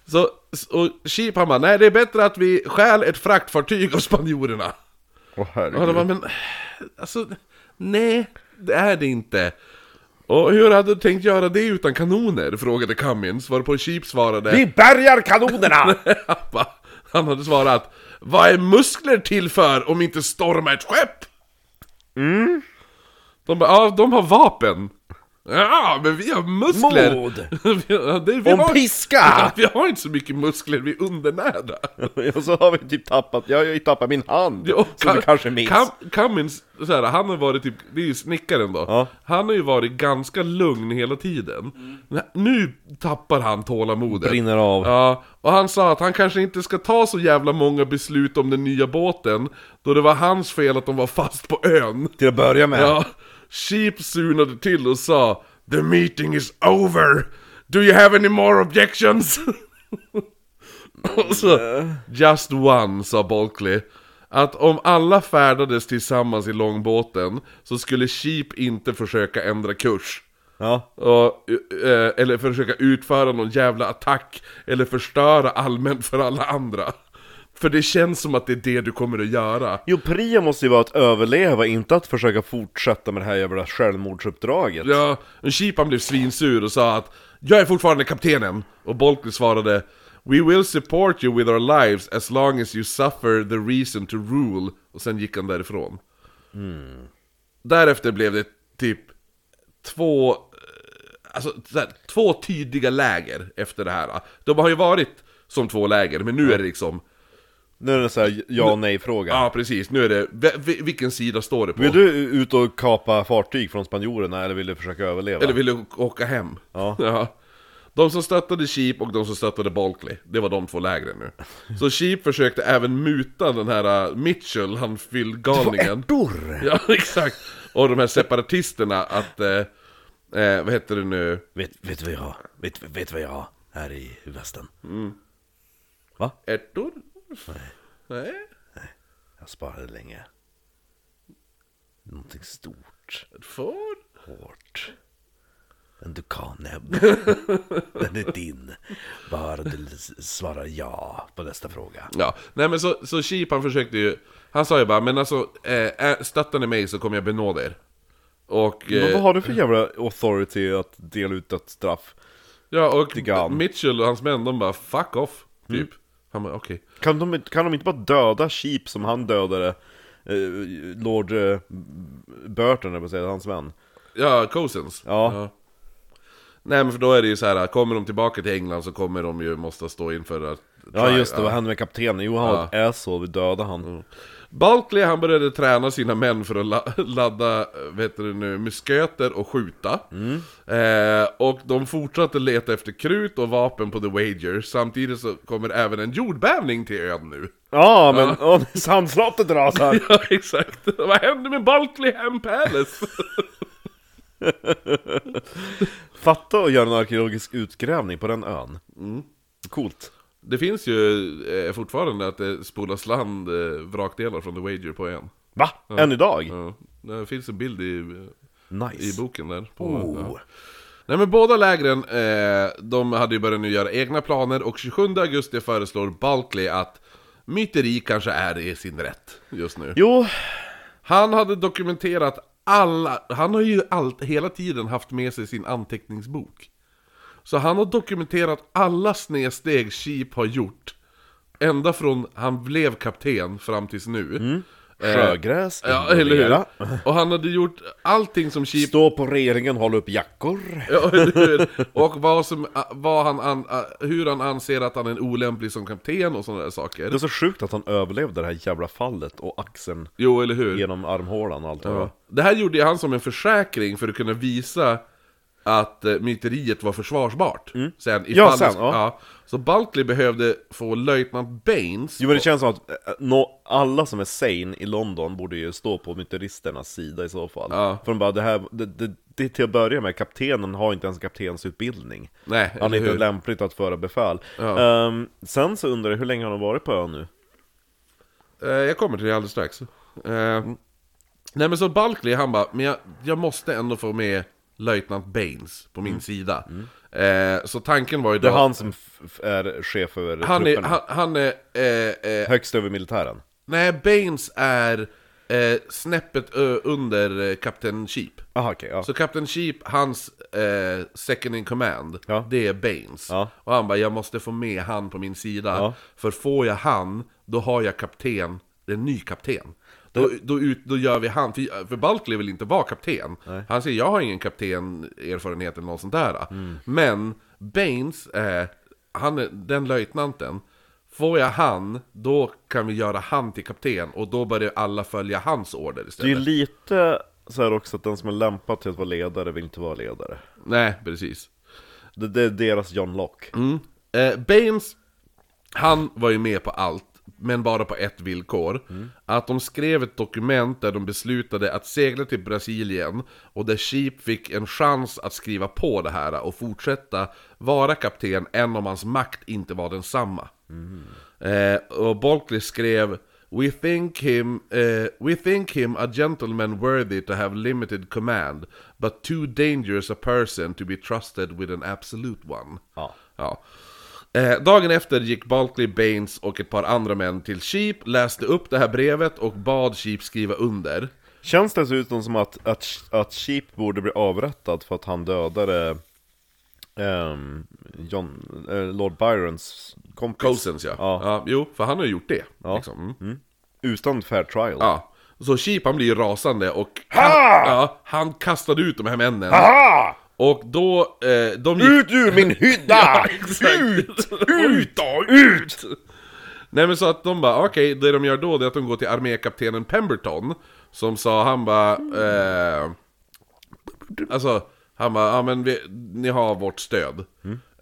Så, och Sheep han bara, nej det är bättre att vi stjäl ett fraktfartyg av spanjorerna. Åh Och herregud. han bara, men alltså, nej, det är det inte. Och hur hade du tänkt göra det utan kanoner? Frågade Cummins, varpå Sheep svarade Vi bärgar kanonerna! *laughs* Han hade svarat Vad är muskler till för om inte storma ett skepp? Mm. De bara, ja de har vapen Ja, men vi har muskler! Mod. *laughs* vi, har- det, vi Om har, piska! Ja, *laughs* vi har inte så mycket muskler, vi är undernärda *laughs* Och så har vi typ tappat, jag har ju tappat min hand, Ja, som du kanske minns. Cam- Cummins, så här, han har varit typ, det är ju snickaren då Ja. Han har ju varit ganska lugn hela tiden Men Nu tappar han tålamodet Brinner av. Ja, och han sa att han kanske inte ska ta så jävla många beslut om den nya båten Då det var hans fel att de var fast på ön Till att börja med. Ja, Sheep sunade till och sa The meeting is over! Do you have any more objections? *laughs* och så, Just one, sa Bulkley. Att om alla färdades tillsammans i långbåten så skulle Sheep inte försöka ändra kurs. Ja. Och, eh, eller försöka utföra någon jävla attack eller förstöra allmänt för alla andra. För det känns som att det är det du kommer att göra. Jo, prio måste ju vara att överleva, inte att försöka fortsätta med det här jävla självmordsuppdraget. Ja, en Sheepan blev svinsur och sa att Jag är fortfarande kaptenen! Och Bolkley svarade We will support you with our lives as long as you suffer the reason to rule Och sen gick han därifrån Därefter blev det typ två Alltså så här, två tydliga läger efter det här De har ju varit som två läger, men nu är det liksom Nu är det så här ja och nej-fråga. Ja precis, nu är det, vi- vi- vilken sida står det på? Vill du ut och kapa fartyg från spanjorerna eller vill du försöka överleva? Eller vill du åka hem? Ja. *laughs* De som stöttade Sheep och de som stöttade Bulkley, det var de två lägren nu. *laughs* Så Sheep försökte även muta den här uh, Mitchell, han fyllgalningen. Ärtor! *laughs* Ja, exakt. Och de här separatisterna att, eh, eh, vad heter det nu? Vet, vet du vad jag har? Vet, vet du vad jag har här i västen? Ärtor? Nej. Jag sparade länge. Någonting stort, Ett får? hårt. En dukannäbb. *laughs* Den är din. Bara du svarar ja på nästa fråga. Ja, nej men så, så Sheep han försökte ju, han sa ju bara men alltså, eh, eh, stöttar ni mig så kommer jag benåda er. Och... Men Eh, vad har du för jävla authority att dela ut ett straff? Ja, och. Mitchell och hans män, de bara 'fuck off' typ. Mm. Han bara okej. Kan de, kan de inte bara döda Sheep som han dödade eh, Lord eh, Burton, vad säger hans vän? Ja, Cousins. Ja. Nej men för då är det ju så här, kommer de tillbaka till England så kommer de ju måste stå inför att... Ja just det, vad hände med kaptenen? Jo han var Ja. ett asshole, vi dödade han. Bulkley han började träna sina män för att la ladda, heter det nu, musköter och skjuta. Mm. Eh, och de fortsatte leta efter krut och vapen på The Wager, samtidigt så kommer även en jordbävning till ön nu. Ja, men ja. sandslottet rasar! *laughs* Ja, exakt. Vad hände med Balkleyham Palace? *laughs* Fatta att göra en arkeologisk utgrävning på den ön. Coolt. Det finns ju eh, fortfarande att det spolas land eh, vrakdelar från The Wager på ön. Va? Än idag? Ja, det finns en bild i, i Nice. boken där. På, Oh. ja. Nej men båda lägren, eh, de hade ju börjat nu göra egna planer och 27 augusti föreslår Balkley att myteri kanske är i sin rätt just nu. Jo, Han hade dokumenterat alla, han har ju allt, hela tiden haft med sig sin anteckningsbok. Så han har dokumenterat alla snedsteg Sheep har gjort. Ända från han blev kapten fram tills nu. sjögräs, Ja, eller hur? Och han hade gjort allting som Sheep Stå på regeringen, hålla upp jackor. Ja, eller hur? Och vad som, vad han an, hur han anser att han är olämplig som kapten och sådana där saker. Det är så sjukt att han överlevde det här jävla fallet och axeln Jo, eller hur? genom armhålan och allt vad det. Ja. Det här gjorde han som en försäkring för att kunna visa att eh, myteriet var försvarsbart. Sen, ifall Mm. Ja, sen, sk- ja. Så Bulkley behövde få löjtnant Baines Jo men det känns som att eh, nå, alla som är sane i London borde ju stå på myteristernas sida i så fall. Ja. För de bara, det här, det, det, det till att börja med, kaptenen har inte ens kaptensutbildning. Nej, Han är inte hur? lämpligt att föra befäl. Ja. Ehm, sen så undrar jag, hur länge har de varit på ön nu? Eh, jag kommer till det alldeles strax. Eh, Mm. Nej men så Bulkley han bara, men jag, jag måste ändå få med löjtnant Baines på min sida. Eh, så tanken var ju Mm. Det då... är han som f- är chef över han är, trupperna. han, han är eh, eh, Högst över militären. Nej, Baines är eh, snäppet ö, under eh, Captain Sheep. Aha, okej, ja. Så Captain Sheep, hans eh, second in command, Ja. det är Baines. Ja. Och han bara, jag måste få med han på min sida. Ja. För får jag han, då har jag kapten, en ny kapten. Då, då, ut, då gör vi han, för, för Bulkley vill inte vara kapten. Han säger, jag har ingen kapten-erfarenhet eller något sånt där. Mm. Men Baines, eh, han är den löjtnanten. Får jag han, då kan vi göra han till kapten och då börjar alla följa hans order Det är istället. lite så här också att den som är lämpad till att vara ledare vill inte vara ledare. Nej, precis. Det, det är deras John Locke. Eh, Baines, han var ju med på allt, men bara på ett villkor. Att de skrev ett dokument där de beslutade att segla till Brasilien och där Sheep fick en chans att skriva på det här och fortsätta vara kapten, än om hans makt inte var densamma. Eh, och Bulkley skrev We think him, eh, we think him a gentleman worthy to have limited command, but too dangerous a person to be trusted with an absolute one. Ja. Ja. Eh, dagen efter gick Bulkley, Baines och ett par andra män till Sheep, läste upp det här brevet och bad Sheep skriva under. Känns dessutom som att, att, att Sheep borde bli avrättad för att han dödade ehm, John, eh, Lord Byrons kompis. Cousins ja. Ja. ja. Jo, för han har gjort det. Ja. Liksom. Mm. Utan fair trial. Ja. Så Sheep han blir ju rasande och Ha! han, ja, han kastade ut de här männen. Aha! Och då, eh, de gick... Ut ur min hydda! *laughs* Ja, ut! Ut då! Ut! Nej men så att de bara, okej, det de gör då det är att de går till armékaptenen Pemberton Som sa, han bara, eh, Alltså, han bara, ja men vi, ni har vårt stöd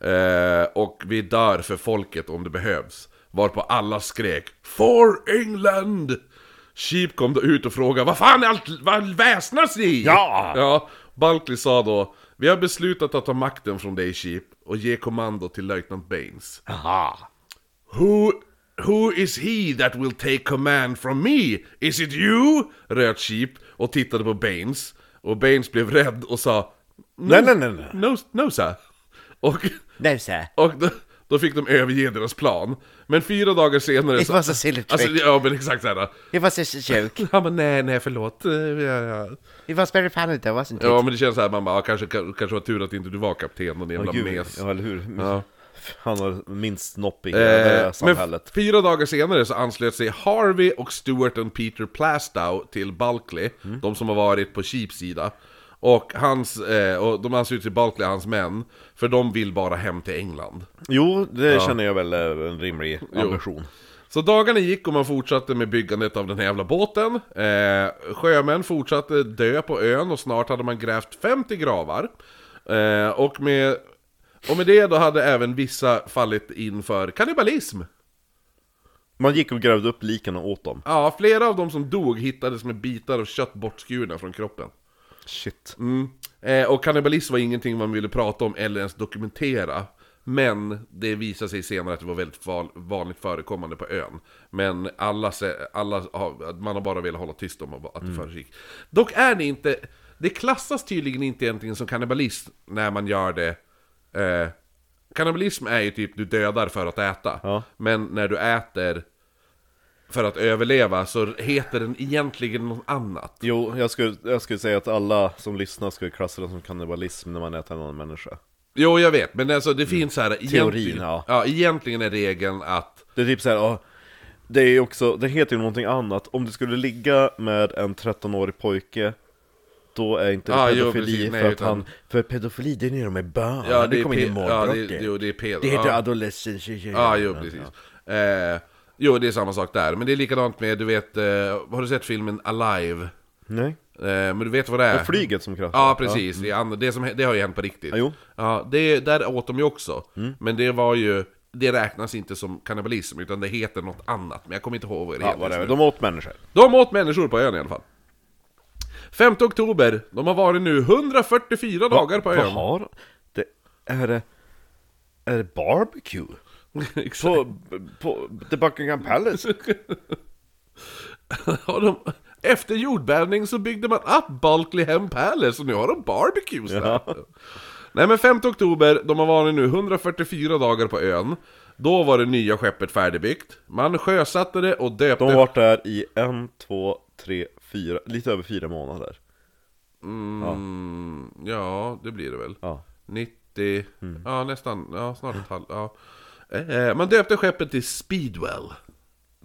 eh, Och vi dör för folket om det behövs Varpå alla skrek, For England! Sheep kom då ut och frågade, vad fan är allt, vad väsnas ni? Ja! Ja, Bulkley sa då, vi har beslutat att ta makten från dig Sheep Och ge kommando till löjtnant Baines Aha! Who, who is he that will take command from me? Is it you? Röt Sheep och tittade på Baines. Och Baines blev rädd och sa no, Nej, nej, nej, nej. No, no sir. Och, No, sir. och då, fick de överge deras plan. Men fyra dagar senare It was a silly Alltså, trick. ja men exakt såhär. It was *laughs* just a joke. Han bara nej, nej förlåt. Eh, Ja. It was very funny though, wasn't it? ja men det känns såhär, man bara, ja, kanske, kanske var tur att inte du var kapten din jävla Gud, mes. ja, eller hur? Ja. Han har minst snopp i hela det här Eh, men samhället. fyra dagar senare så anslöt sig Harvey och Stuart och Peter Plastow till Bulkley, Mm. de som har varit på Sheeps sida. Och, hans, eh, och de ansluter till Bulkley, hans män, för de vill bara hem till England. Jo, det känner jag väl är en rimlig ambition. Så dagarna gick och man fortsatte med byggandet av den här jävla båten. Eh, sjömän fortsatte dö på ön och snart hade man grävt 50 gravar. Eh, och, med, och med det då hade även vissa fallit in för kannibalism. Man gick och grävde upp liken och åt dem. Ja, flera av de som dog hittades med bitar av kött bortskurna från kroppen. Shit. Mm. Eh, och kannibalism var ingenting man ville prata om eller ens dokumentera. Men det visade sig senare att det var väldigt vanligt förekommande på ön. Men alla, alla man har bara velat hålla tyst om att det föregick. Dock är det inte, det klassas tydligen inte egentligen som kannibalism när man gör det. Eh, kannibalism är ju typ du dödar för att äta. Ja. Men när du äter för att överleva så heter den egentligen något annat. Jo, jag skulle, jag skulle säga att alla som lyssnar skulle klassa det som kannibalism när man äter en annan människa. Jo, jag vet, men alltså det finns så här Teorin, egentligen- ja. ja. Egentligen är regeln att... Det är typ såhär, ja, det är också, det heter ju någonting annat. Om du skulle ligga med en 13-årig pojke, då är inte det Ja, jo, pedofili precis, nej, för att utan- han... För pedofili, det är när de är barn, Ja, det, är kommer in i pe- ja, målbrottet. det, jo, det är pedo. det heter ja. adolescence. Ja, jo, precis. Eh, jo, det är samma sak där. Men det är likadant med, du vet, eh, har du sett filmen Alive? Nej. Eh, men du vet vad det är? Och flyget som kraschar. Ja, precis. Det, är and- det, som, det har ju hänt på riktigt. Ja, jo. Ja, det, där åt de ju också. Men det var ju... Det räknas inte som kannibalism, utan det heter något annat. Men jag kommer inte ihåg vad det Ja, heter. vad det är. De åt människor. De åt människor på ön i alla fall. 5 oktober, de har varit nu 144 dagar på Vad ön. har det? Är det... Är det barbecue? *laughs* På, på The Buckingham Palace? *laughs* Har de, efter jordbävning så byggde man upp Bulkleyham Palace och nu har de barbecues där. Nej men 5 oktober, de har varit nu 144 dagar på ön. Då var det nya skeppet färdigbyggt. Man sjösatte det och döpte... De har varit där i en, två, tre, fyra, lite över fyra månader. Mm, ja, det blir det väl. Ja. 90, ja nästan, ja snart ett halvt, ja. Eh, Man döpte skeppet till Speedwell.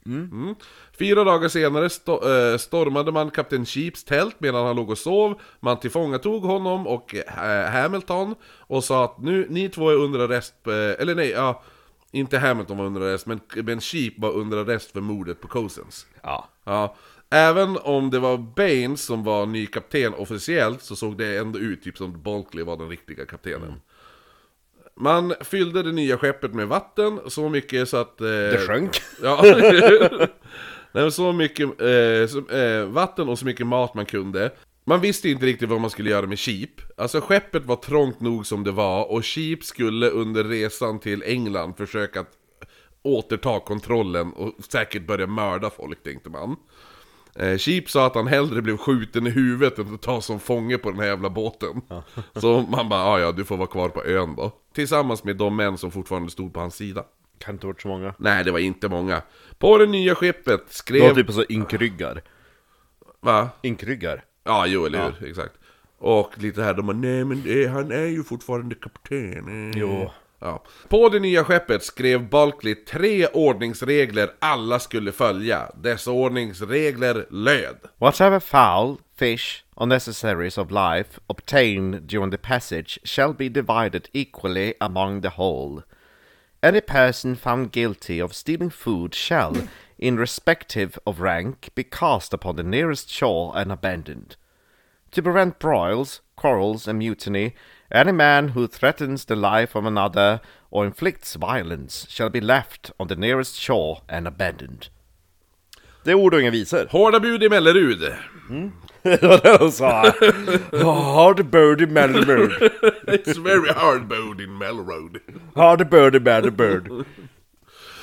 Mm. Fyra dagar senare sto- eh, stormade man Kapten Sheeps tält medan han låg och sov. Man tillfångatog honom och eh, Hamilton och sa att nu, ni två är under arrest, eh, eller nej, ja, inte Hamilton var under arrest, men, men Sheep var under arrest för mordet på Cousins. Ja. Ja, även om det var Baines som var ny kapten officiellt så såg det ändå ut typ som Bulkley var den riktiga kaptenen. Man fyllde det nya skeppet med vatten, så mycket så att... Eh, Det sjönk. *laughs* Ja. *laughs* Nej, så mycket eh, så, eh, vatten och så mycket mat man kunde. Man visste inte riktigt vad man skulle göra med Sheep. Alltså skeppet var trångt nog som det var och Sheep skulle under resan till England försöka att återta kontrollen och säkert börja mörda folk tänkte man. Eh, Sheep sa att han hellre blev skjuten i huvudet än att ta som fånge på den här jävla båten. *laughs* Så man bara, "Ah, ja du får vara kvar på ön då. Tillsammans med de män som fortfarande stod på hans sida. Kan inte varit så många. Nej, det var inte många. På det nya skeppet Det var skrev... typ så inkryggar. Va? Inkryggar. Ja, jo, eller hur? Exakt. Och lite här, de bara, nej men det, han är ju fortfarande kapten. eh." Jo. Ja. På det nya skeppet skrev Bulkley tre ordningsregler alla skulle följa. Dessa ordningsregler löd. Whatever fowl, fish, or necessaries of life obtained during the passage shall be divided equally among the whole. Any person found guilty of stealing food shall, in respective of rank, be cast upon the nearest shore and abandoned. To prevent broils, quarrels, and mutiny, any man who threatens the life of another or inflicts violence shall be left on the nearest shore and abandoned. Det är ord och inga visor. Hårda bud i Mellerud. *laughs* det var det de sa. Hard birdie Mellerud. *laughs* It's very hard boat in Melroad. Hard birdie bad bird.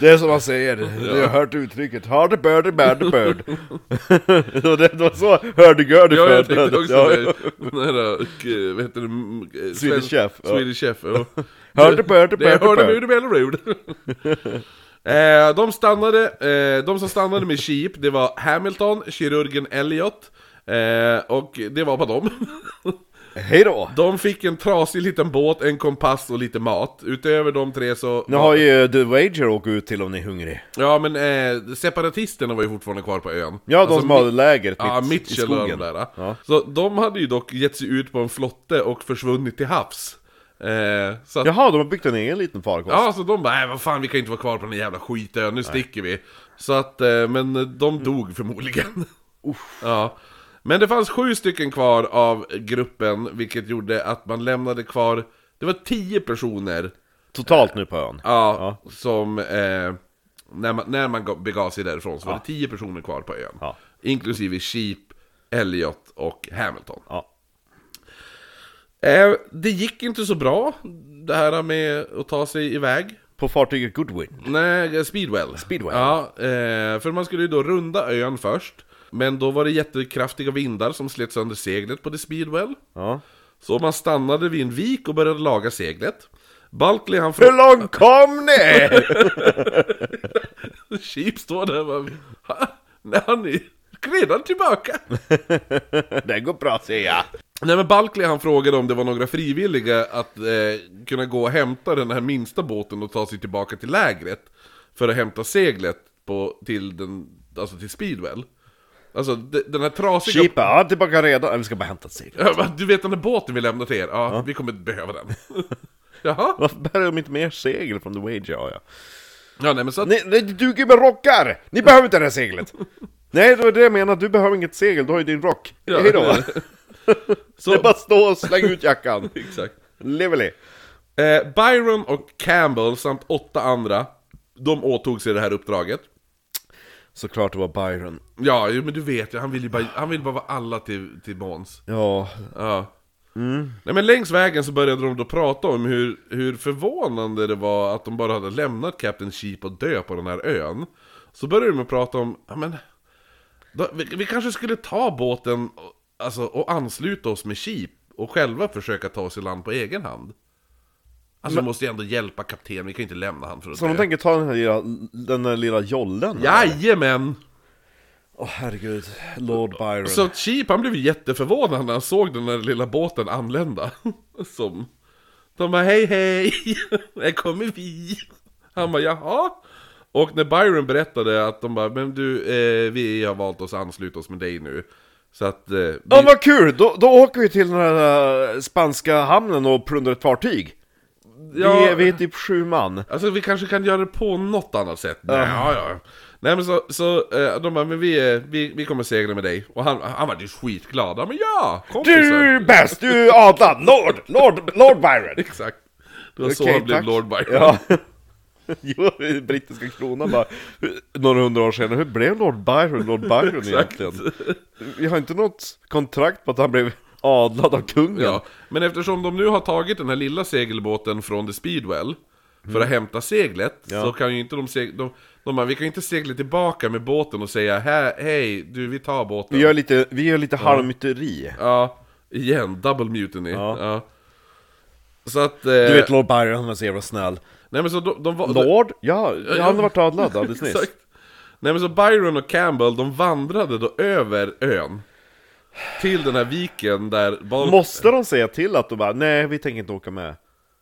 Det är som man säger, du har hört uttrycket Hard birdie bad bird. *laughs* Det var så hörde-görde Ja, jag tänkte också Ja, det. Den här, vad heter det? Swedish Chef. Swedish Chef, ja. *laughs* Det är bad hörda bird. bud i Mellerud. Eh, de stannade, eh, de som stannade med Sheep, det var Hamilton, kirurgen Elliot, eh, och det var bara dem. *laughs* Hej då! De fick en trasig liten båt, en kompass och lite mat. Utöver de tre så... Nu har ju The Wager åkt ut till om ni är hungrig. Ja men eh, separatisterna var ju fortfarande kvar på ön. Ja, de Alltså, som hade lägret Ja, mitt i Mitchell och de skogen. där. Ja. Så de hade ju dock gett sig ut på en flotte och försvunnit till havs. Eh, så att, Jaha, de har byggt en egen liten farkost. Ja, så de bara, nej vad fan vi kan inte vara kvar på den jävla skitön, nu sticker vi. Så att, eh, men de dog förmodligen. ja. Men det fanns sju stycken kvar av gruppen, vilket gjorde att man lämnade kvar, det var tio personer Totalt nu på ön. Ja, som... Eh, när man, när man ga- begav sig därifrån så var det 10 personer kvar på ön. Ja. Inklusive Sheep, Elliot och Hamilton. Ja. Eh, det gick inte så bra, det här med att ta sig iväg. På fartyget Goodwin. Nej, Speedwell. Speedwell. Ja, eh, för man skulle ju då runda ön först. Men då var det jättekraftiga vindar som slet sönder seglet på The Speedwell. Ja. Så man stannade vid en vik och började laga seglet. Bulkley han Hur frågade... långt kom ni? *laughs* Sheep står där och bara... "Ha? Nej, han är redan tillbaka. *laughs* det går bra säger jag. Nej men Bulkley han frågade om det var några frivilliga att eh, kunna gå och hämta den här minsta båten och ta sig tillbaka till lägret. För att hämta seglet på, till, den, alltså till Speedwell. Alltså de- den här trasiga... Sheep, ja tillbaka redan. Eller vi ska bara hämta ett segel. Ja, Du vet den där båten vi lämnar till er? Ja, vi kommer behöva den. *laughs* Jaha? Varför bär de inte mer segel från The Wage? Ja, ja. Ja, nej men så att... Ni, det duger med rockar! Ni behöver inte det här seglet! *laughs* Nej, det var det jag menade, du behöver inget segel, du har ju din rock. Ja. Hejdå! *laughs* Så, Det är bara att stå och slänga ut jackan. Exakt. Lively! Eh, Byron och Campbell samt åtta andra, de åtog sig det här uppdraget. Såklart det var Byron. Ja, jo, men du vet ju, han vill ju bara, han vill bara vara alla till, till Måns. Ja, Ja. Nej men längs vägen så började de då prata om hur, hur förvånande det var att de bara hade lämnat Captain Sheep och dö på den här ön. Så började de prata om, ja men... Då, vi, vi kanske skulle ta båten och, alltså, och ansluta oss med Sheep och själva försöka ta oss i land på egen hand. Alltså vi måste ju ändå hjälpa kaptenen, vi kan ju inte lämna han för att så de dö. tänker ta den här lilla, den där lilla jollen? Jajamän! Åh herregud, Lord Byron. Så Sheep han blev jätteförvånad när han såg den där lilla båten anlända. *laughs* Som... De bara hej hej, *laughs* här kommer vi. Han bara jaha. Och när Byron berättade att de bara, men du, eh, vi har valt oss att ansluta oss med dig nu. Så att... Eh, vi... Ja vad kul! Då, då åker vi till den här eh, spanska hamnen och plundrar ett fartyg. Ja. Vi, är, vi är typ sju man. Alltså vi kanske kan göra det på något annat sätt. Ja, ja. Nej men så, så eh, de bara, men vi, vi, vi kommer segla med dig. Och han, han var ju skitglad. Han bara, ja, kompisar. Du är bäst, du är adlad! Lord, Lord, Lord Byron! *laughs* Exakt. Det var så Okej, han blev tack. Lord Byron. Ja. *laughs* Jo, brittiska kronan bara, några hundra år senare, hur blev Lord Byron Lord Byron *laughs* egentligen? Vi har inte något kontrakt på att han blev adlad av kungen. Ja, men eftersom de nu har tagit den här lilla segelbåten från The Speedwell för att hämta seglet, så kan ju inte de segla... De, de bara, vi kan ju inte segla tillbaka med båten och säga "Hä- hej, du vi tar båten. Vi gör lite, vi gör lite halvmyteri. Ja, igen, double mutiny. Ja. Ja. Så att... Eh, Du vet Lord Byron, han var så jävla snäll. nej men så de, de var... Lord? Ja, han har varit adlad *laughs* alldeles nyss. Nej men så Byron och Campbell, de vandrade då över ön. Till den här viken där... Bal- Måste de säga till att de bara, nej vi tänker inte åka med?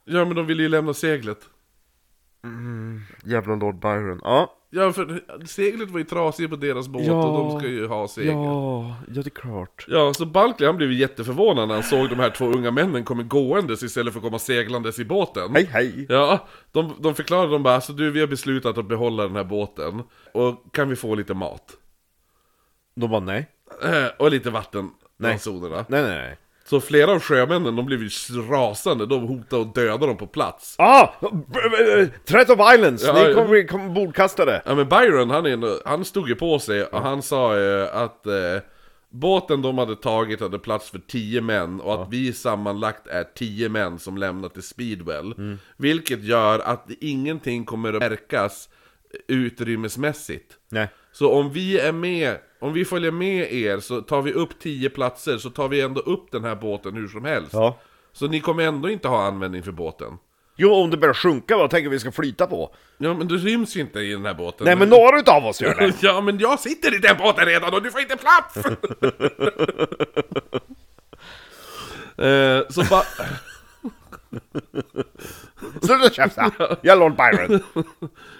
Ja men de ville ju lämna seglet. Jävla Lord Byron. Ja. Ja för seglet var ju trasigt på deras båt Ja. och de ska ju ha segel. Ja. Ja, ja det är klart. så Bulkley han blev ju jätteförvånad när han såg de här två unga männen komma gåendes istället för att komma seglandes i båten. Hej hej! Ja, de, de förklarade de bara alltså du vi har beslutat att behålla den här båten. Och kan vi få lite mat? De bara nej. Eh, och lite vatten. Nej. ransonerna. Nej nej nej. Så flera av sjömännen de blev ju rasande, de hotade att döda dem på plats. Ah! Threat of violence! Ja, Ni kommer bli kom bordkastade! Ja men Byron han, är, han stod ju på sig och han sa ju att eh, båten de hade tagit hade plats för 10 män och att vi sammanlagt är 10 män som lämnat till Speedwell. Vilket gör att ingenting kommer att märkas utrymmesmässigt. Nej. Så om vi är med, om vi följer med er så tar vi upp 10 platser så tar vi ändå upp den här båten hur som helst. Ja. Så ni kommer ändå inte ha användning för båten. Jo, om det börjar sjunka, vad tänker vi ska flyta på? Ja men du ryms ju inte i den här båten. Nej men några utav oss gör det! *laughs* Ja men jag sitter i den båten redan och du får inte plats! *laughs* eh, så bara... Sluta käfta! Jag är Lord Byron.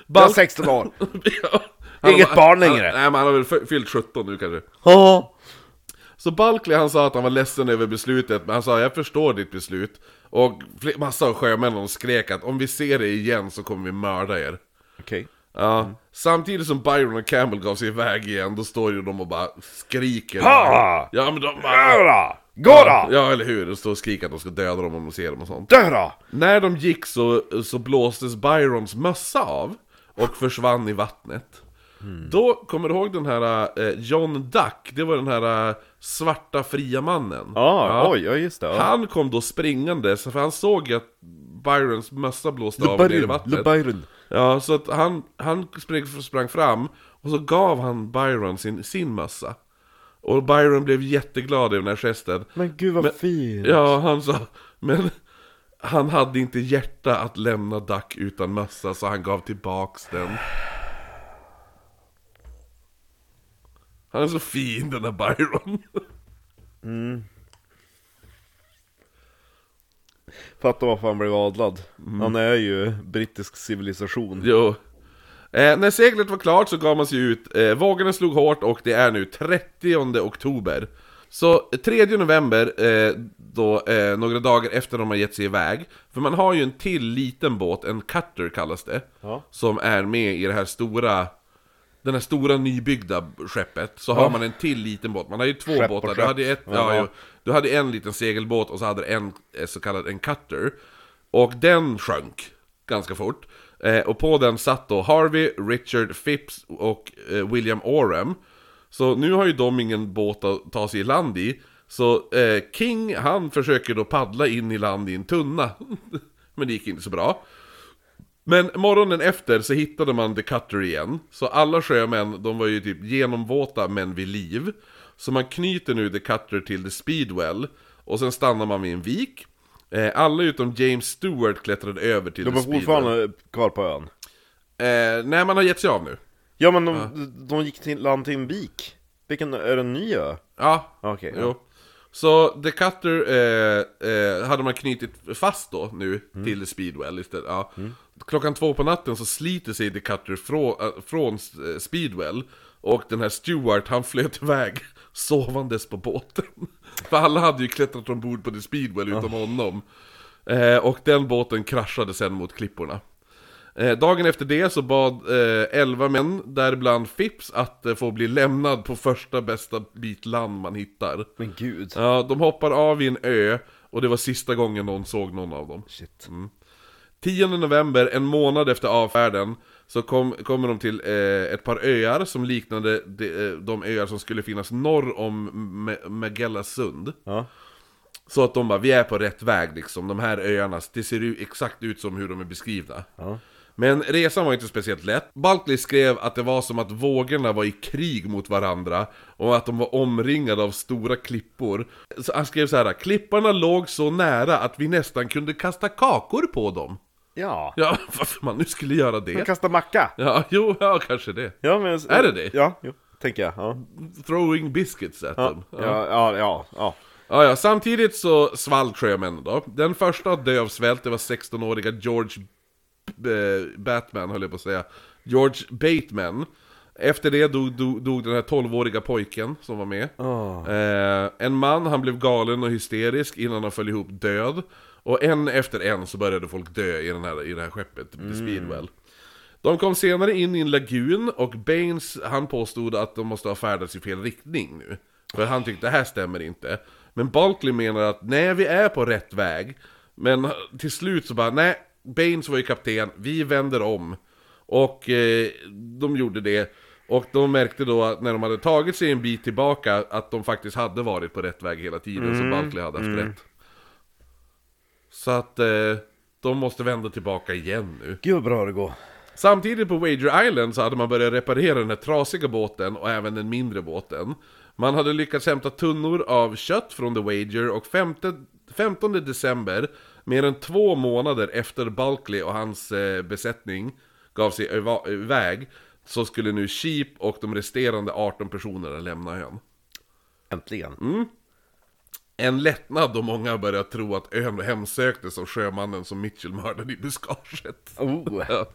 Jag är 16 år. *laughs* ja, han Inget har- barn längre. Han, nej men han har väl fyllt 17 nu kanske. Ja. Så Bulkley han sa att han var ledsen över beslutet, men han sa jag förstår ditt beslut. Och massa av sjömännen skrek att om vi ser det igen så kommer vi mörda er. Okej. Ja, samtidigt som Byron och Campbell gav sig iväg igen, då står ju de och bara skriker. Ha! Ja men de bara... Gå då! Ja eller hur, de står och skriker att de ska döda dem om de ser dem och sånt. Dö då! När de gick så, så blåstes Byrons mössa av. och försvann i vattnet. Hmm. Då, kommer du ihåg den här eh, John Duck? Det var den här eh, svarta fria mannen. Ah, oj, ja just det. Ja. Han kom då springande, för han såg att Byrons mössa blåste av ner i vattnet. Byron. Ja, så att han, han sprang, sprang fram och så gav han Byron sin, sin mössa. Och Byron blev jätteglad över den här gesten. Men gud vad Men- fint. Ja, han sa, men han hade inte hjärta att lämna Duck utan mössa så han gav tillbaks den. Han är så fin den här Byron. Fattar varför han blev adlad. Han är ju brittisk civilisation. Jo. Eh, när seglet var klart så gav man sig ut, eh, vågorna slog hårt och det är nu 30 oktober. Så eh, 3 november, eh, då, eh, några dagar efter de har gett sig iväg, för man har ju en till liten båt, en cutter kallas det, Ja. som är med i det här stora, den här stora nybyggda skeppet, så har man en till liten båt, man har ju två Skepp och båtar, du skepp. hade, ett, Ja, jo, du hade en liten segelbåt och så hade du en eh, så kallad en cutter, och den sjönk ganska fort. Eh, och på den satt då Harvey, Richard Phipps och eh, William Oram. Så nu har ju de ingen båt att ta sig i land i. Så eh, King, han försöker då paddla in i land i en tunna. *laughs* Men det gick inte så bra. Men morgonen efter så hittade man The Cutter igen. Så alla sjömän, de var ju typ genomvåta men vid liv. Så man knyter nu The Cutter till The Speedwell. Och sen stannar man vid en vik. Eh, alla utom James Stewart klättrade över till De The Speedwell. fortfarande kvar på ön. Eh, nej, man har gett sig av nu. Ja men de, de gick till land till en vik. Vilken, är det en ny ö? Ja, Okej, ja. jo. Så The Cutter eh, eh, hade man knutit fast då nu Mm. till Speedwell istället. Ja. Klockan två på natten så sliter sig The Cutter från, äh, från eh, Speedwell. Och den här Stewart han flöt iväg *laughs* sovandes på båten. *laughs* För alla hade ju klättrat ombord på The Speedwell utom honom. Eh, och den båten kraschade sen mot klipporna. Eh, dagen efter det så bad eh, 11 män, däribland Phipps, att eh, få bli lämnad på första bästa bit land man hittar. Men gud. Ja, de hoppar av i en ö, och det var sista gången någon såg någon av dem. Shit. 10 november, en månad efter avfärden, så kom, kommer de till eh, ett par öar som liknade de, eh, de öar som skulle finnas norr om Ma- Magellasund. Ja. Så att de bara, vi är på rätt väg liksom, de här öarna, det ser exakt ut som hur de är beskrivna. Men resan var inte speciellt lätt. Balkley skrev att det var som att vågorna var i krig mot varandra och att de var omringade av stora klippor. Så han skrev så här: klipparna låg så nära att vi nästan kunde kasta kakor på dem. Ja. Ja, *laughs* varför man nu skulle göra det? kastar macka. Ja, jo, ja, kanske det. Ja men... Är det det? Ja, jo. Tänker jag. Ja. Throwing biscuits at Ja, them. ja, ja, ja. ja. Ja, ja, samtidigt så svalt sjömännen då. Den första att dö av svält, det var 16-åriga George B- Batman, höll jag på att säga. George Bateman. Efter det dog, dog, dog den här 12-åriga pojken som var med. Eh, en man, han blev galen och hysterisk innan han föll ihop död. Och en efter en så började folk dö i, den här, i det här skeppet, The Speedwell. De kom senare in i en lagun och Baines, han påstod att de måste ha färdats i fel riktning nu. För han tyckte det här stämmer inte. Men Balkley menar att nej, vi är på rätt väg. Men till slut så bara, nej, Baines var ju kapten, vi vänder om. Och eh, de gjorde det. Och de märkte då att när de hade tagit sig en bit tillbaka att de faktiskt hade varit på rätt väg hela tiden, så Balkley hade haft rätt. Så att eh, de måste vända tillbaka igen nu. Gud vad bra det går. Samtidigt på Wager Island så hade man börjat reparera den här trasiga båten och även den mindre båten. Man hade lyckats hämta tunnor av kött från The Wager och 5, 15 december, mer än två månader efter Bulkley och hans eh, besättning gav sig iväg, så skulle nu Sheep och de resterande 18 personerna lämna ön. Äntligen. En lättnad då många började tro att ön hemsöktes av sjömannen som Mitchell mördade i buskaget. Oh, Ja.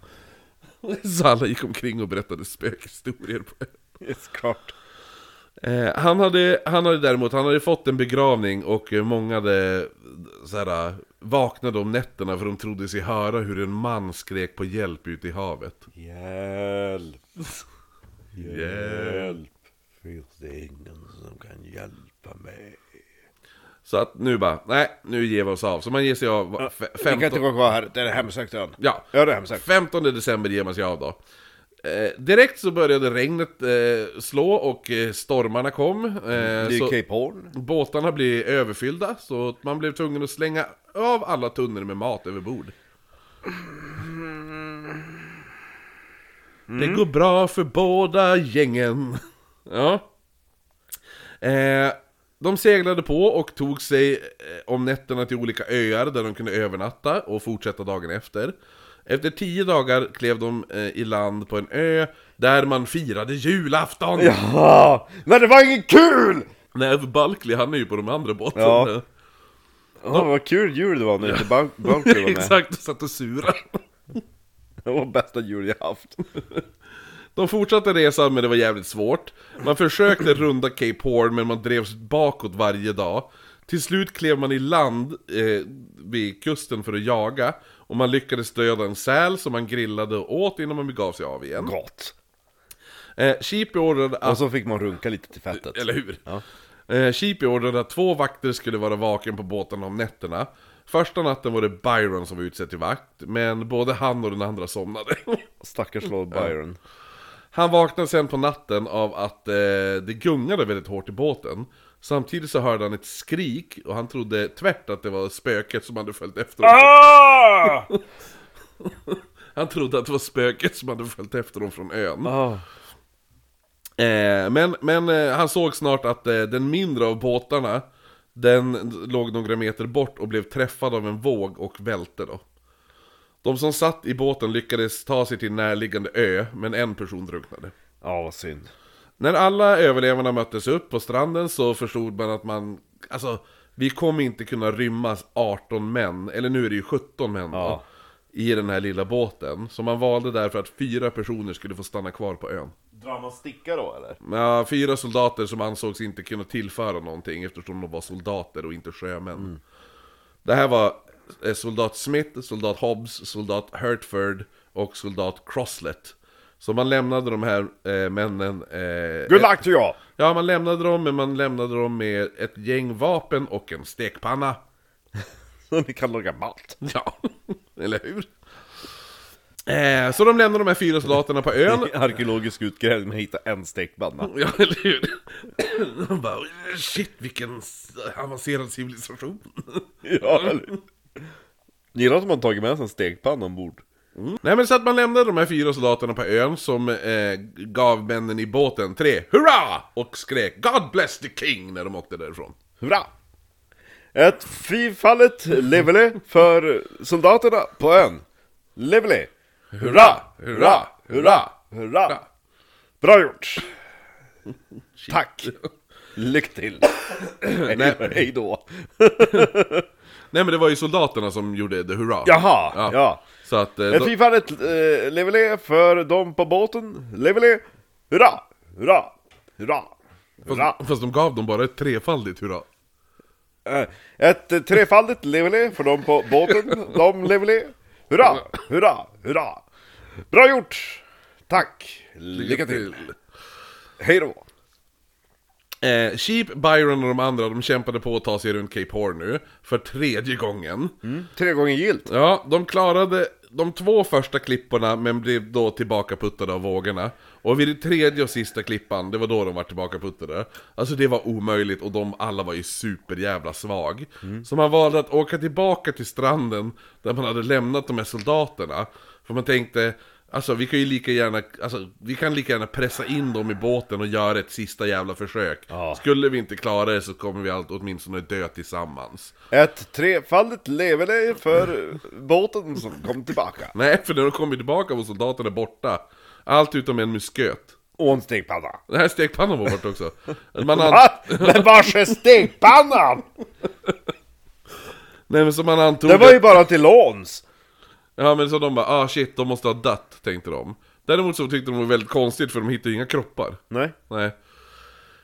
Så alla gick omkring och berättade spökhistorier på ön. klart. Eh, han, hade, han hade däremot, han hade fått en begravning och många hade såhär, vaknade om nätterna för de trodde sig höra hur en man skrek på hjälp ute i havet. Hjälp. Hjälp. Finns det ingen som kan hjälpa mig? Så att nu bara, nej, nu ger vi oss av. Så man ger sig av va- fe- Vi kan inte 15, gå kvar här, det är hemsökt ön. ja, Ja, det är hemsökt. 15 december ger man sig av då. Eh, direkt så började regnet eh, slå och eh, stormarna kom. Eh, Det är Cape Horn. båtarna blev överfyllda, så man blev tvungen att slänga av alla tunnor med mat över bord. Det går bra för båda gängen. Ja. De seglade på och tog sig eh, om nätterna till olika öar där de kunde övernatta och fortsätta dagen efter. Efter tio dagar klev de eh, i land på en ö där man firade julafton! Ja, men det var inget kul! Nej, för Balkley han är ju på de andra båtarna. Ja. Ja, vad kul jul det var när inte Bunker var *laughs* med. Exakt, och satt och sura. Det var bästa jul jag haft. De fortsatte resan men det var jävligt svårt. Man försökte runda Cape Horn men man drevs bakåt varje dag. Till slut klev man i land eh, vid kusten för att jaga. Och man lyckades döda en säl som man grillade och åt innan man begav sig av igen. Gott. Eh, Sheep beordrade att... Och så fick man runka lite till fettet. Eller hur? Eh, Sheep beordrade att två vakter skulle vara vaken på båten om nätterna. Första natten var det Byron som var utsedd till vakt, men både han och den andra somnade. Stackars Lord Byron. Han vaknade sen på natten av att eh, det gungade väldigt hårt i båten. Samtidigt så hörde han ett skrik och han trodde tvärt att det var spöket som hade följt efter honom. Ah! *laughs* Han trodde att det var spöket som hade följt efter dem från ön. Ah. Eh, men men eh, han såg snart att eh, den mindre av båtarna, den låg några meter bort och blev träffad av en våg och välte då. De som satt i båten lyckades ta sig till närliggande ö, men en person drunknade. Ja, vad synd. När alla överlevarna möttes upp på stranden så förstod man att man, alltså, vi kommer inte kunna rymma 18 män, eller nu är det ju 17 män då, Ja. i den här lilla båten. Så man valde därför att fyra personer skulle få stanna kvar på ön. Drar man sticka då eller? Ja, fyra soldater som ansågs inte kunna tillföra någonting eftersom de var soldater och inte sjömän. Det här var soldat Smith, soldat Hobbs, soldat Hertford och soldat Croslet. Så man lämnade de här eh, männen... Eh, Good luck to you! Ja, man lämnade dem, men man lämnade dem med ett gäng vapen och en stekpanna. *laughs* Så ni kan laga mat. *laughs* Ja, eller hur? Eh, så de lämnade de här fyra soldaterna på ön. *laughs* Arkeologisk utgrävning, man hittar en stekpanna. Ja, eller hur? De bara, shit vilken avancerad civilisation. Ja, eller Gillar att man tagit med sig en stekpanna ombord. Nej men så att man lämnade de här fyra soldaterna på ön som eh, gav männen i båten tre hurra! Och skrek God bless the king när de åkte därifrån. Hurra! Ett fyrfallet levele för soldaterna på ön. Levele! Hurra! Hurra! Hurra! Hurra! Bra gjort! *laughs* Tack! Lycka till! *coughs* Hej då! *laughs* Nej men det var ju soldaterna som gjorde the hurra. Jaha, Ja. ja. Så att... Eh, Ett då, fyrfallet eh, levele för dem på båten. Levele! Hurra! Hurra! Hurra! Hurra! fast, fast de gav dem bara ett trefaldigt hurra. Eh, Ett eh, trefaldigt levele för dem på båten. De levele. Hurra! Hurra! Hurra! Bra gjort! Tack! Lycka till! Hej då! Eh, Sheep, Byron och de andra, de kämpade på att ta sig runt Cape Horn nu, för tredje gången. Tre gånger gilt. Ja, de klarade de två första klipporna men blev då tillbaka puttade av vågorna. Och vid det tredje och sista klippan, det var då de var tillbaka puttade. Alltså det var omöjligt och de alla var ju superjävla svag. Så man valde att åka tillbaka till stranden där man hade lämnat de här soldaterna. För man tänkte, alltså vi kan ju lika gärna, alltså vi kan lika gärna pressa in dem i båten och göra ett sista jävla försök. Ja. Skulle vi inte klara det så kommer vi allt åtminstone dö tillsammans. Ett trefaldigt levele för båten som kom tillbaka. Nej, för när de kommer tillbaka var soldaterna borta. Allt utom en musköt. Och en stekpanna. Den här stekpannan var borta också. Man *laughs* an... Men vars är stekpannan? Nej men så man antog... Det var ju bara till låns. Ja men så de bara, ah shit, de måste ha dött, tänkte de. Däremot så tyckte de det var väldigt konstigt för de hittade inga kroppar. Nej. Nej.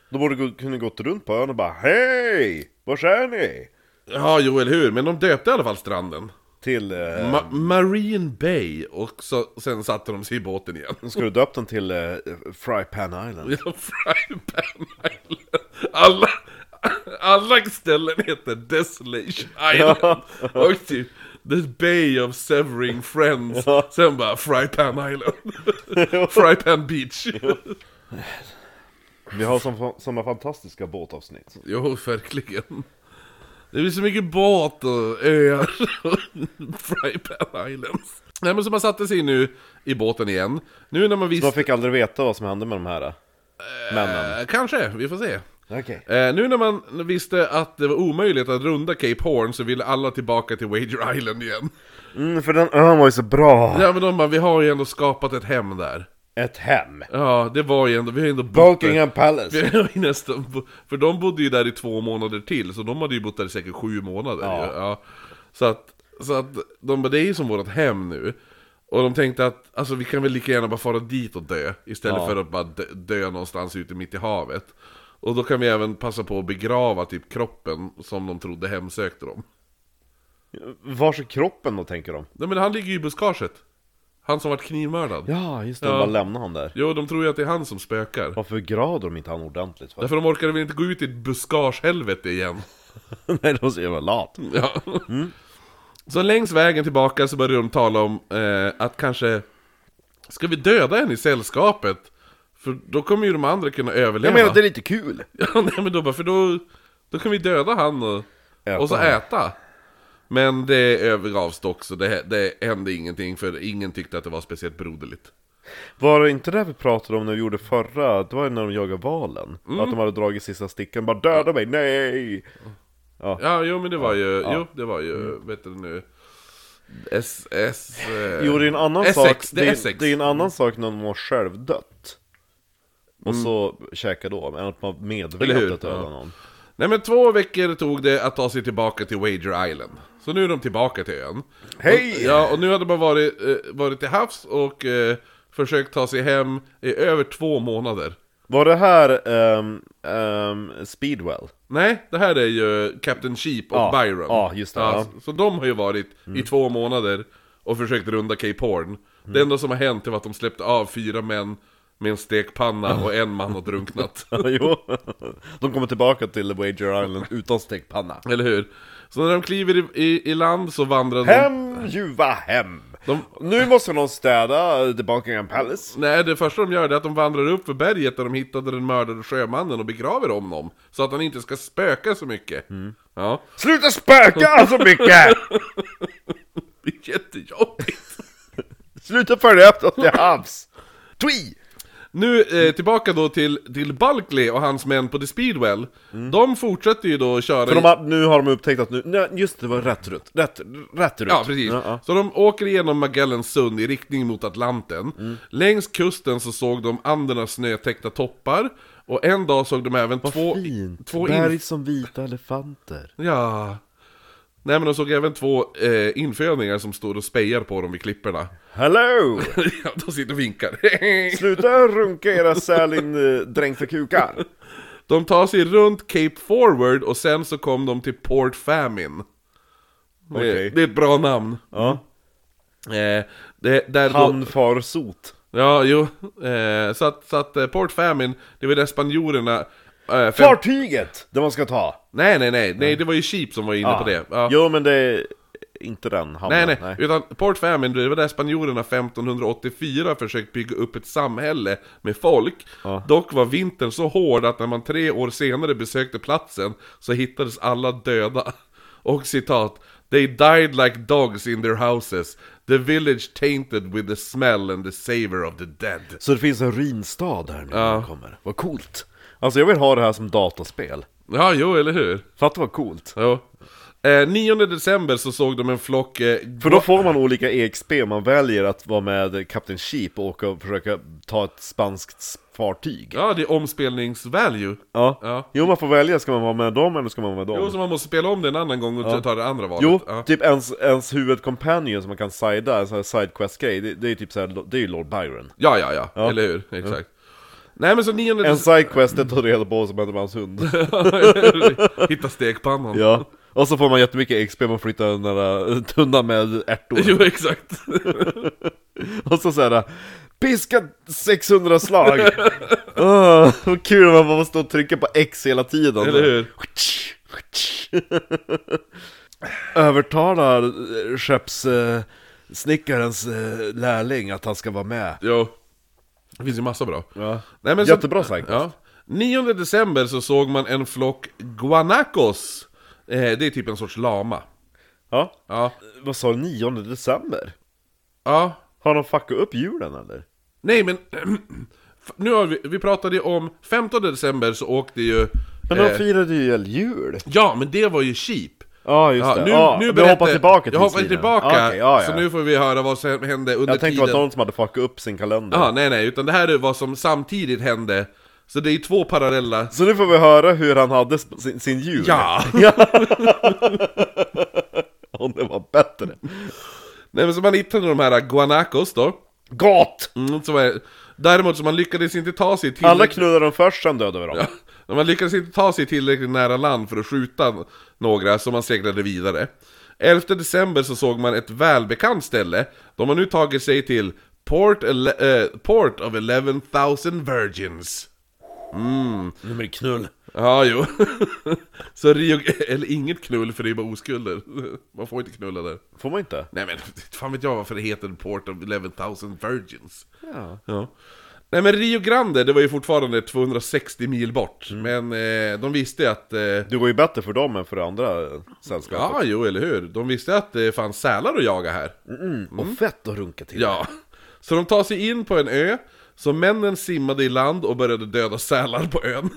De borde gå- kunna gått runt på ön och bara Hej! Var är ni? Ja, jo eller hur, men de döpte i alla fall stranden. Till... Eh, Ma- Marine Bay, och så, sen satte de sig i båten igen. ska du döpt den till eh, Fry Pan Island? Ja, *laughs* Fry Pan Island. Alla, Alla ställen heter Desolation *laughs* Island. Och typ The Bay of Severing Friends. Sen bara Fry Pan Island. *laughs* Fry Pan Beach. Vi har som, såna fantastiska båtavsnitt. Jo, verkligen. Det blir så mycket båt och öar och *laughs* Fry Pan Islands. Nej men så man satte sig nu i båten igen. Nu när man visste... De fick aldrig veta vad som hände med de här äh, männen. Eh, kanske, vi får se. Okej. Eh, nu när man visste att det var omöjligt att runda Cape Horn så ville alla tillbaka till Wager *laughs* Island igen. Mm, för den ön var ju så bra. Ja men de bara, vi har ju ändå skapat ett hem där. Ett hem. Ja, det var ju ändå, vi har ju ändå bott där. Buckingham *laughs* Palace. Vi har ju nästan, bo- för de bodde ju där i två månader till, så de hade ju bott där i säkert sju månader ja. Ja. Så att, så att de bara, det är ju som vårt hem nu. Och de tänkte att, alltså vi kan väl lika gärna bara fara dit och dö, istället Ja. för att bara dö, dö någonstans ute mitt i havet. Och då kan vi även passa på att begrava typ kroppen som de trodde hemsökte dem. Vars är kroppen då, tänker de? Nej men han ligger ju i buskaget. Han som vart knivmördad. Ja, just det. Ja. Bara lämna han där. Jo, de tror ju att det är han som spökar. Varför gravde de inte han ordentligt? För? Därför de orkade väl inte gå ut i ett buskagehelvete igen. *laughs* Nej, de så jävla lat. Ja. Så längs vägen tillbaka så började de tala om eh, att kanske Ska vi döda en i sällskapet? För då kommer ju de andra kunna överleva. Jag menar, det är lite kul. *laughs* Ja, nej men då bara, för då, då kan vi döda han och, Äta och så äta. Men det övergavs dock, så det, det hände ingenting för ingen tyckte att det var speciellt broderligt. Var det inte det vi pratade om när vi gjorde förra? Det var ju när de jagade valen. Att de hade dragit sista sticken. Bara döda mig, nej! Ja, jo men det var ju, jo det var ju, vet du nu S, S... Eh, Jo, det är en annan Essex, sak. det är Det är, det är en annan sak när de har självdött. Och så käka då, än att man medvetet dödar Ja. någon. Nej men två veckor tog det att ta sig tillbaka till Wager Island. Så nu är de tillbaka till ön. Hej! Och, ja, och nu hade man varit, eh, varit till havs och eh, försökt ta sig hem i över två månader. Var det här ehm, ehm, Speedwell? Nej, det här är ju Captain Sheep och Ja, Byron. ja, just det, ja. Mm. så, så de har ju varit i två månader och försökt runda Cape Horn. Mm. Det enda som har hänt är att de släppte av fyra män med en stekpanna och en man har drunknat. *laughs* jo. De kommer tillbaka till Wager Island utan stekpanna. Eller hur? Så när de kliver i, i, i land så vandrar de... Hem, ljuva hem! De- Nu måste någon städa The Buckingham Palace. Nej, det första de gör är att de vandrar upp för berget där de hittade den mördade sjömannen och begraver honom. Så att han inte ska spöka så mycket. Mm. Ja, Sluta spöka så mycket! *laughs* det är jättejobbigt. Sluta följa efter oss till havs! Twee! Nu eh, tillbaka då till, till Bulkley och hans män på The Speedwell. De fortsätter ju då köra... Mm. För de har, nu har de upptäckt att nu, nej, just det, det var rätt rutt. Rätt, rätt rutt. Ja, precis. Ja. Så de åker igenom Magellans sund i riktning mot Atlanten. Längs kusten så såg de Andernas snötäckta toppar. Och en dag såg de även två... Fint. två Berg som vita elefanter. Ja... Nej men de såg även två eh, infödingar som står och spejar på dem vid klipporna. Hello! *laughs* ja, de sitter och vinkar. *laughs* Sluta runka era sälin-dränkta kukar. de tar sig runt Cape Forward och sen så kom de till Port Famine. Det, Okej. det är ett bra namn. Ja. Eh, det, där då, Hamnfarsot. Ja, jo. Eh, så att, så att eh, Port Famine, det var där spanjorerna... Fem, Fartyget! Det man ska ta. nej, nej, nej, nej, det var ju Sheep som var inne på det. Ja. Jo men det är inte den Nej, hamnen. nej, utan Port Famine, det var där spanjorerna 1584 försökt bygga upp ett samhälle med folk. Dock var vintern så hård att när man tre år senare besökte platsen så hittades alla döda. Och citat They died like dogs in their houses. The village tainted with the smell and the savor of the dead. Så det finns en ruinstad här nu när man kommer. Vad coolt. Alltså jag vill ha det här som dataspel. Ja, jo, eller hur? Fatta vad coolt. Jo. Eh, 9 december så såg de en flock... Eh, För då får man olika EXP, man väljer att vara med Captain Sheep och åka och försöka ta ett spanskt fartyg. Ja, det är omspelningsvalue. Ja. Ja. Jo, man får välja, ska man vara med dem eller ska man vara med dem? Jo, så man måste spela om det en annan gång och ta det andra valet. Jo, ja. typ ens, ens huvudcompanion som man kan sida, en sån här sidequest-grej, det, det är typ såhär, det är ju Lord Byron. Ja, ja, ja, eller hur? Exakt. Nej men så 9 En sidequest, det tar reda på vad som händer med hans hund. *laughs* Hitta stekpannan. ja. Och så får man jättemycket XP om man flyttar den där tunna med ärtor. Jo, exakt. *laughs* Och så såhär, piska 600 slag! Åh, *laughs* vad kul man bara stå och trycka på X hela tiden. Eller hur? Övertalar skeppssnickarens eh, lärling att han ska vara med. Jo. Det finns ju massa bra. Ja. Nej, men Jättebra sagt. Ja. 9 december så såg man en flock guanacos. Eh, det är typ en sorts lama. Ja. Ja. Vad sa du, 9 december? Ja. Har de fuckat upp julen eller? Nej men... *clears throat* Nu har vi, vi pratade ju om 15 december så åkte ju... Men de eh, firade ju jul? Ja, men det var ju cheap. Ja just Ja, det, nu, ja, nu berättar- hoppar tillbaka till Jag hoppar tiden. tillbaka, Ja, okej, ja, ja. så nu får vi höra vad som hände under Jag tänkte tiden. att någon som hade fuckat upp sin kalender Ja, nej nej, utan det här är vad som samtidigt hände. Så det är två parallella... Så nu får vi höra hur han hade sin, sin jul *laughs* Ja! Om det var bättre nej men så man hittade de här guanacos då. Gott! Mm, så var, däremot så man lyckades inte ta sig till... Alla knullade dem först, sen dödade vi dem Ja, man lyckades inte ta sig tillräckligt nära land för att skjuta några, så man seglade vidare. 11 december så såg man ett välbekant ställe. De har nu tagit sig till Port, eh, Port of 11,000 Virgins. Nu blir det knull Ja, jo. *laughs* så Rio... Eller inget knull, för det är bara oskulder. *laughs* Man får inte knulla där. Får man inte? Nej men, *laughs* fan vet jag varför det heter Port of 11,000 Virgins. Ja. Ja. Nej men Rio Grande, det var ju fortfarande 260 mil bort. Men eh, de visste att... Eh, Det går ju bättre för dem än för det andra sällskapet ja, jo, eller hur? De visste att det fanns sälar att jaga här. Och fett att runka till Ja. Så de tar sig in på en ö, så männen simmade i land och började döda sälar på ön.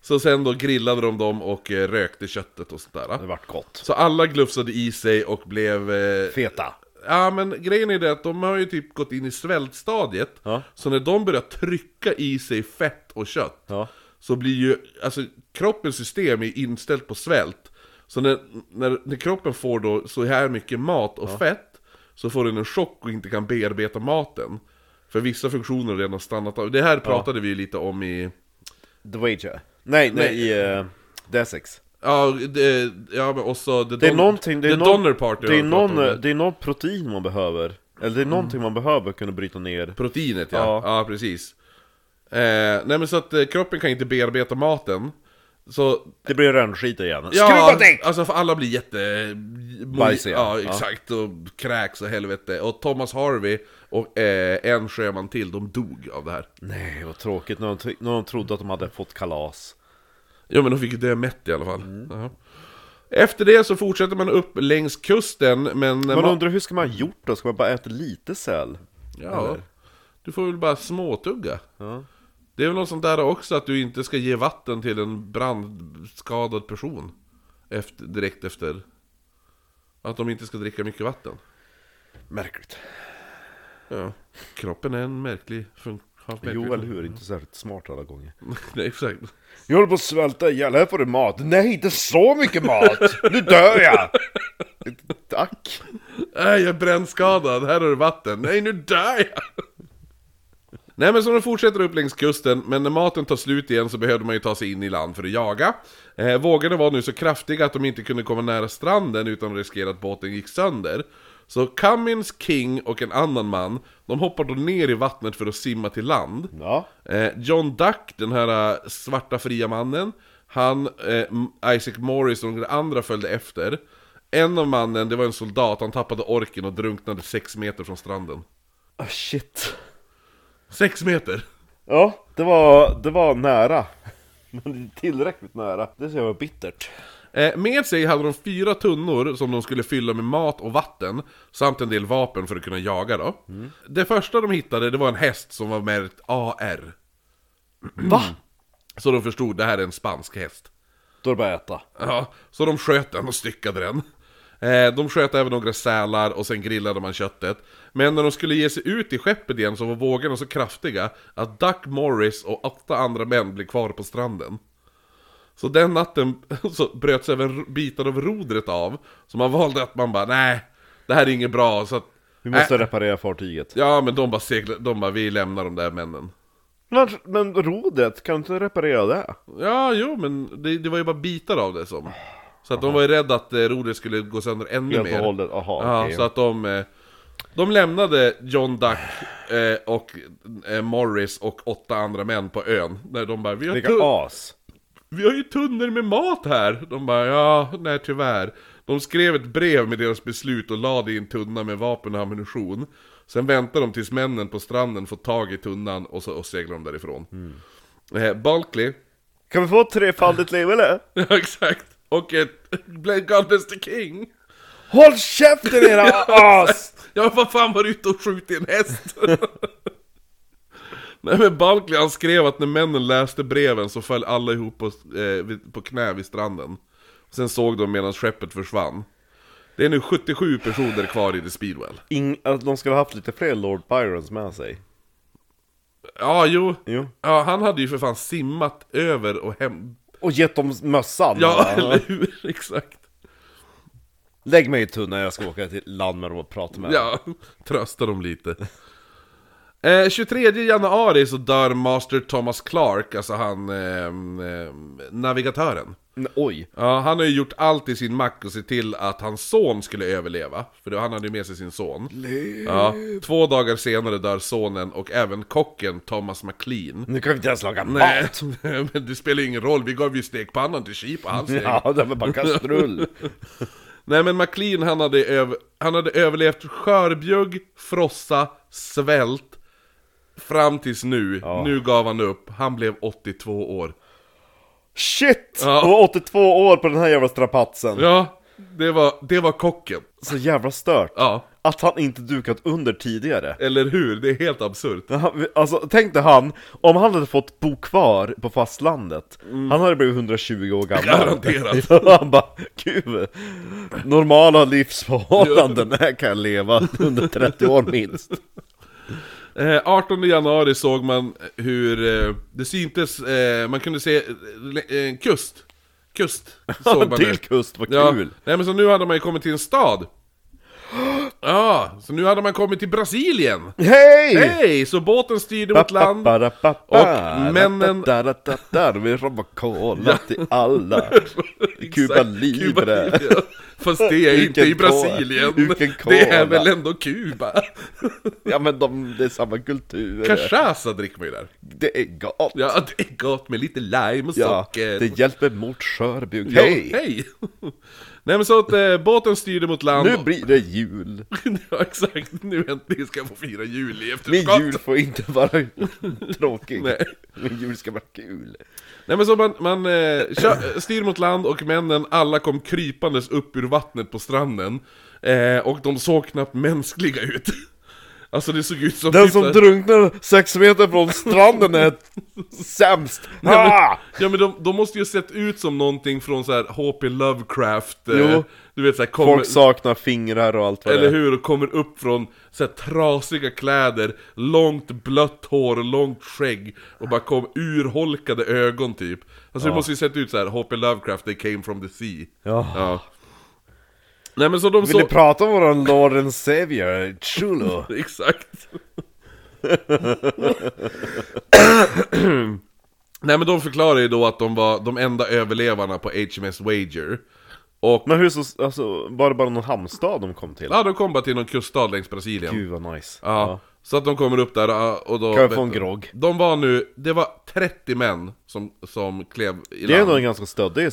Så sen då grillade de dem och eh, rökte köttet och sånt där. Det vart gott Så alla glufsade i sig och blev... Eh, Feta Ja men grejen är det att de har ju typ gått in i svältstadiet. Ja. Så när de börjar trycka i sig fett och kött Ja. Så blir ju, alltså kroppens system är inställt på svält. Så när, när, när kroppen får då så här mycket mat och fett Så får den en chock och inte kan bearbeta maten. För vissa funktioner har redan stannat av. Det här pratade vi ju lite om i The Wager Nej, nej, i uh, D6 Ja, det, ja men också The, Det är någonting, det är någon, Donner Party det är någon, det är någon protein man behöver. Eller det är någonting man behöver kunna bryta ner. Proteinet ja, Ja. ja, precis. Eh, Nej men så att eh, kroppen kan inte bearbeta maten. Så Det blir rännskit igen. Ja, alltså för alla blir jätte... Bajsiga. Ja, Ja. exakt, och kräks och helvete. Och Thomas Harvey och eh, en sjöman till, de dog av det här. Nej vad tråkigt, när de, när de trodde att de hade fått kalas Jo men de fick ju dö mätt i alla fall Ja. Efter det så fortsätter man upp längs kusten men... Man ma- undrar hur ska man ha gjort då? Ska man bara äta lite säl? Ja, Eller? du får väl bara småtugga Ja. Det är väl något sånt där också att du inte ska ge vatten till en brandskadad person efter, Direkt efter Att de inte ska dricka mycket vatten Märkligt Ja, kroppen är en märklig fun- har märklig Jo eller fun- hur, inte särskilt smart alla gånger *laughs* Nej, exakt. Jag håller på att svälta ihjäl, här får du mat Nej, inte så mycket mat! Nu dör jag! Tack! Nej, jag är brännskadad, här har du vatten. Nej, nu dör jag! Nej men så de fortsätter upp längs kusten, men när maten tar slut igen så behövde man ju ta sig in i land för att jaga. Eh, vågorna var nu så kraftiga att de inte kunde komma nära stranden utan att riskera att båten gick sönder. Så Cummins, King och en annan man, de hoppar då ner i vattnet för att simma till land. Ja, Eh, John Duck, den här eh, svarta fria mannen, han, eh, Isaac Morris och några andra följde efter. En av mannen, det var en soldat, han tappade orken och drunknade sex meter från stranden. ah, shit Sex meter! Ja, det var, det var nära *laughs* Men tillräckligt nära, det ser jag var bittert Eh, med sig hade de fyra tunnor som de skulle fylla med mat och vatten, samt en del vapen för att kunna jaga då. Det första de hittade, det var en häst som var märkt AR. *clears throat* Va? Så de förstod, det här är en spansk häst. Då är det bara att äta Ja, så de sköt den och styckade den. Eh, de sköt även några sälar och sen grillade man köttet. Men när de skulle ge sig ut i skeppet igen så var vågorna så kraftiga att Duck Morris och åtta andra män blev kvar på stranden. Så den natten *laughs* så bröts även bitar av rodret av. Så man valde att man bara, nej, det här är inget bra. Så att, Vi måste äh, reparera fartyget Ja, men de bara seglade, de bara, vi lämnar de där männen. men, men rodret, kan du inte reparera det? Ja, jo, men det, det var ju bara bitar av det som. Så att de var ju rädda att eh, rodret skulle gå sönder ännu Helt mer. hållet, aha, Ja, okej. så att de... eh, De lämnade John Duck eh, och eh, Morris och åtta andra män på ön. Där de bara, vi har, Vilka as! Vi har ju tunnor med mat här! De bara ja, nej tyvärr. De skrev ett brev med deras beslut och la det i en tunna med vapen och ammunition. Sen väntade de tills männen på stranden fått tag i tunnan och så och seglade de därifrån. Eh, Bulkley, Kan vi få ett trefaldigt liv eller? *laughs* ja exakt, och ett Blade God the King. Håll käften era *laughs* as! Ja, vad fan var du ute och skjutit en häst? *laughs* Nej men Bulkley han skrev att när männen läste breven så föll alla ihop på, eh, på knä vid stranden. Sen såg de medan skeppet försvann. Det är nu 77 personer kvar i The Speedwell. In, de skulle ha haft lite fler Lord Byrons med sig. Ja, jo. Jo. Ja, han hade ju för fan simmat över och hem... Och gett dem mössan. Ja, *laughs* eller hur? Exakt. Lägg mig i tunnan, jag ska åka till land med dem och prata med dem. Ja, *laughs* trösta dem lite. Eh, 23 januari så dör Master Thomas Clark, alltså han ehm, navigatören. Oj. Ja, han har ju gjort allt i sin makt och se till att hans son skulle överleva. För han hade ju med sig sin son. Ja, två dagar senare dör sonen och även kocken Thomas McLean. Nu kan vi inte ens laga Nej, mat! *laughs* men det spelar ingen roll, vi gav ju stekpannan till Sheep och hans gäng. Ja, det var bara kastrull. *laughs* Nej men McLean han hade, öv- han hade överlevt skörbjugg, frossa, svält Fram tills nu, nu gav han upp, han blev 82 år Shit! Ja. Och 82 år på den här jävla strapatsen. Ja, det var, det var kocken Så jävla stört. Ja, Att han inte dukat under tidigare. eller hur? Det är helt absurt Alltså tänk dig han, om han hade fått bo kvar på fastlandet Han hade blivit 120 år gammal Garanterat. *laughs* Ja, Han bara, gud Normala livsförhållanden, här kan jag leva under 30 år minst eh, 18 januari såg man hur eh, det syntes, eh, man kunde se eh, eh, kust Kust *laughs* såg man Till nu. kust, vad Ja, kul! nej men så nu hade man ju kommit till en stad Ja, så nu hade man kommit till Brasilien Hej! Hej! Så båten styrde mot land Och männen- Där vi robbar cola till alla Cuba *laughs* Exakt, Libre. Fast det är inte i. Brasilien Det är väl ändå Kuba *laughs* Ja men de, det är samma kultur Cachaça dricker man ju där Det är gott! Ja, det är gott med lite lime och Ja, socker det hjälper mot skörbjugg. Hej! hej! Nej men så att eh, båten styrde mot land Nu blir det jul! *laughs* Ja exakt, nu äntligen ska jag få fira jul i Min efterskott jul får inte vara *laughs* tråkig. Nej. Min jul ska vara kul. Nej men så man, man eh, kö- styr mot land och männen alla kom krypandes upp ur vattnet på stranden eh, Och de såg knappt mänskliga ut Alltså det såg ut som Den typ som så här- drunknar sex meter från stranden är sämst! Ja Ah! men, ja, men de, de måste ju sett ut som någonting från så här H.P. Lovecraft eh, Jo. Du vet såhär, kommer, Folk saknar fingrar och allt vad det eller är. hur, och kommer upp från så här, trasiga kläder Långt blött hår och långt skägg Och bara kom urholkade ögon typ Alltså det måste ju sett ut så här H.P. Lovecraft, they came from the sea Ja. Ja Nej men så de Vill så... prata om våran Lord and Savior, Chulo? *laughs* Exakt *laughs* Nej men de förklarar ju då att de var de enda överlevarna på HMS Wager Och, Men hur så, alltså, var det bara någon hamnstad de kom till? ja de kom bara till någon kuststad längs Brasilien Gud vad nice. Ja, så att de kommer upp där ja, och då... Kan jag få en grogg? De var nu, det var 30 män som, som klev i Det är land ändå en ganska stöddig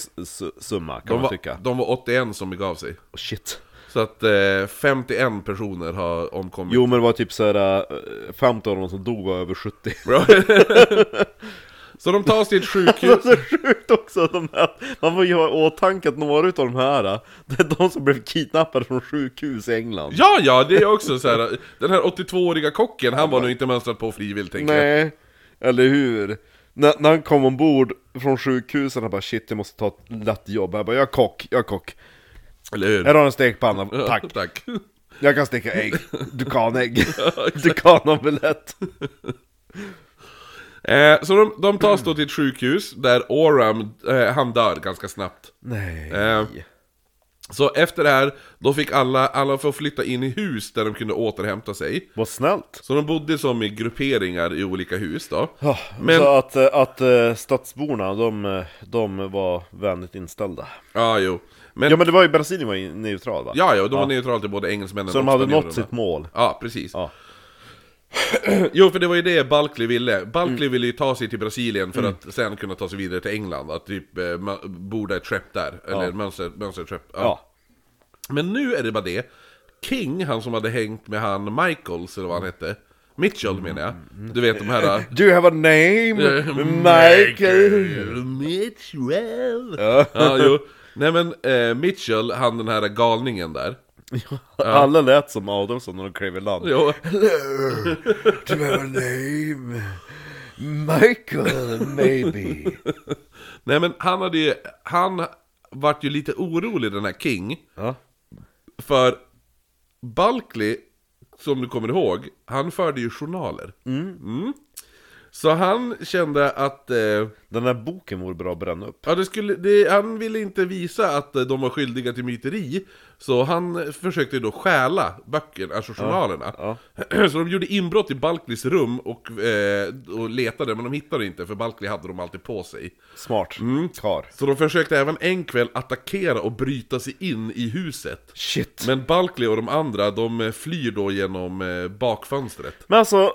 summa kan de, man var, tycka. de var 81 som begav sig Oh, shit. Så att eh, 51 personer har omkommit Jo men det var typ såhär, äh, 15 av dem som dog var över 70. *laughs* *laughs* Så de tas till ett sjukhus *laughs* Det är sjukt också, de här, man får ju ha i åtanke att några utav de här, det är de som blev kidnappade från sjukhus i England. Ja, ja, det är också så här. Den här 82-åriga kocken, han var nog inte mönstrad på frivilligt tänker jag Nej, eller hur? När, när han kom ombord från sjukhuset, han bara shit jag måste ta ett lätt jobb. Jag bara jag är kock, jag är kock. Eller hur? Här har du en stekpanna, tack. Tack Jag kan steka ägg, dukanägg. *laughs* Dukanomelett. Eh, Så de, de tas då till ett sjukhus där Oram, eh, han dör ganska snabbt Nej. Eh, Så efter det här, då fick alla, alla få flytta in i hus där de kunde återhämta sig Vad snällt. Så de bodde som i grupperingar i olika hus då Ja, Men- Så att, eh, att uh, stadsborna, de, eh, de var vänligt inställda. Ja, jo Men, Ja men det var ju Brasilien var ju neutral va? ja, ja, de var neutrala till både engelsmännen Så de och hade spanjorerna. nått sitt mål. Ja, precis Ja. *clears throat* Jo, för det var ju det Balkley ville. Balkley Mm. ville ju ta sig till Brasilien för att sen kunna ta sig vidare till England. Att typ eh, borda ett skepp där. Eller mönster, mönsterskepp. Ja. Ja. Men nu är det bara det. King, han som hade hängt med han Michaels, eller vad han hette. Mitchell menar jag. Du vet de här... Do you have a name? Michael? Mitchell! Ja, jo. Nej men eh, Mitchell, han den här galningen där. *laughs* Alla lät som Adolfsson när de klev i land. Jo, Do you have a name? Michael, maybe. *laughs* nej men han hade ju, han vart ju lite orolig den här King. Ja. För Balkley, som du kommer ihåg, han förde ju journaler. Mm. Så han kände att... Eh, Den här boken vore bra att bränna upp. Ja, det skulle, det, han ville inte visa att eh, de var skyldiga till myteri Så han försökte då stjäla böckerna, alltså journalerna *clears throat* Så de gjorde inbrott i Balkleys rum och, eh, och letade, men de hittade inte för Balkley hade dem alltid på sig Smart. Kar. Så de försökte även en kväll attackera och bryta sig in i huset Shit. Men Balkley och de andra, de eh, flyr då genom eh, bakfönstret Men alltså...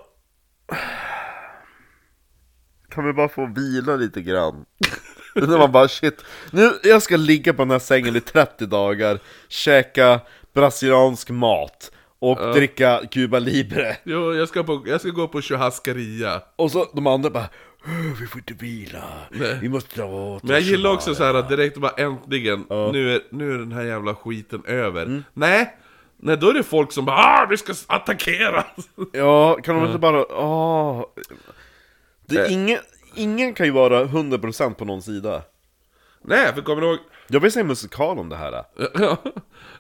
Kan vi bara få vila lite grann? *laughs* När man bara shit, nu jag ska ligga på den här sängen i 30 dagar, käka brasiliansk mat och dricka Cuba Libre. Jo, jag ska, på, jag ska gå på churrascaria Och så de andra bara "Åh, vi får inte vila, Nej. vi måste dra åt Men jag gillar också bara." så här att direkt bara äntligen, nu, är, nu är den här jävla skiten över. Mm. Nej, nej då är det folk som bara ah, vi ska attackera! Ja, kan de inte bara, åh Det är Eh. ingen, ingen kan ju vara 100% på någon sida. Nej, för kommer du ihåg... Jag vill se en musikal om det här. *laughs*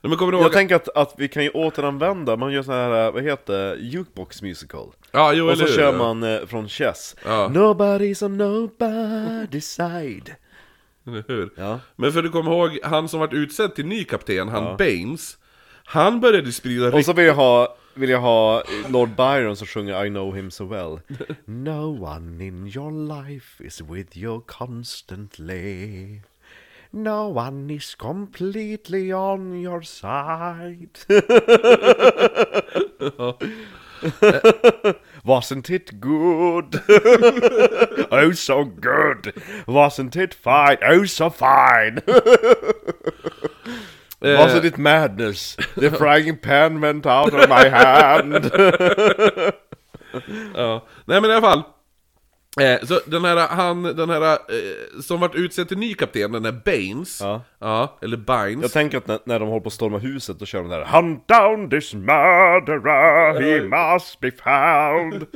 Ja, men kommer du ihåg... Jag tänker att, att vi kan ju återanvända, man gör sån här, vad heter det, jukebox musical. Ja, jo, Och så kör man eh, från Chess. Ja. Nobody's on nobody's side. Eller hur? Ja. Men för du kommer ihåg, han som vart utsedd till ny kapten, han Baines, han började sprida Och så vill jag ha, vill jag ha Lord Byron som sjunger I know him so well *laughs* No one in your life is with you constantly No one is completely on your side *laughs* Wasn't it good? *laughs* oh so good! Wasn't it fine? Oh so fine! Wasn't it madness? The frying pan went out of my hand. *laughs* Ja. Nej men i alla fall. Eh, så den här, han, den här eh, som vart utsedd till ny kapten, den där Baines, Ja. eller Bynes. Jag tänker att när, när de håller på att storma huset, då kör de där Hunt down this murderer, he must be found.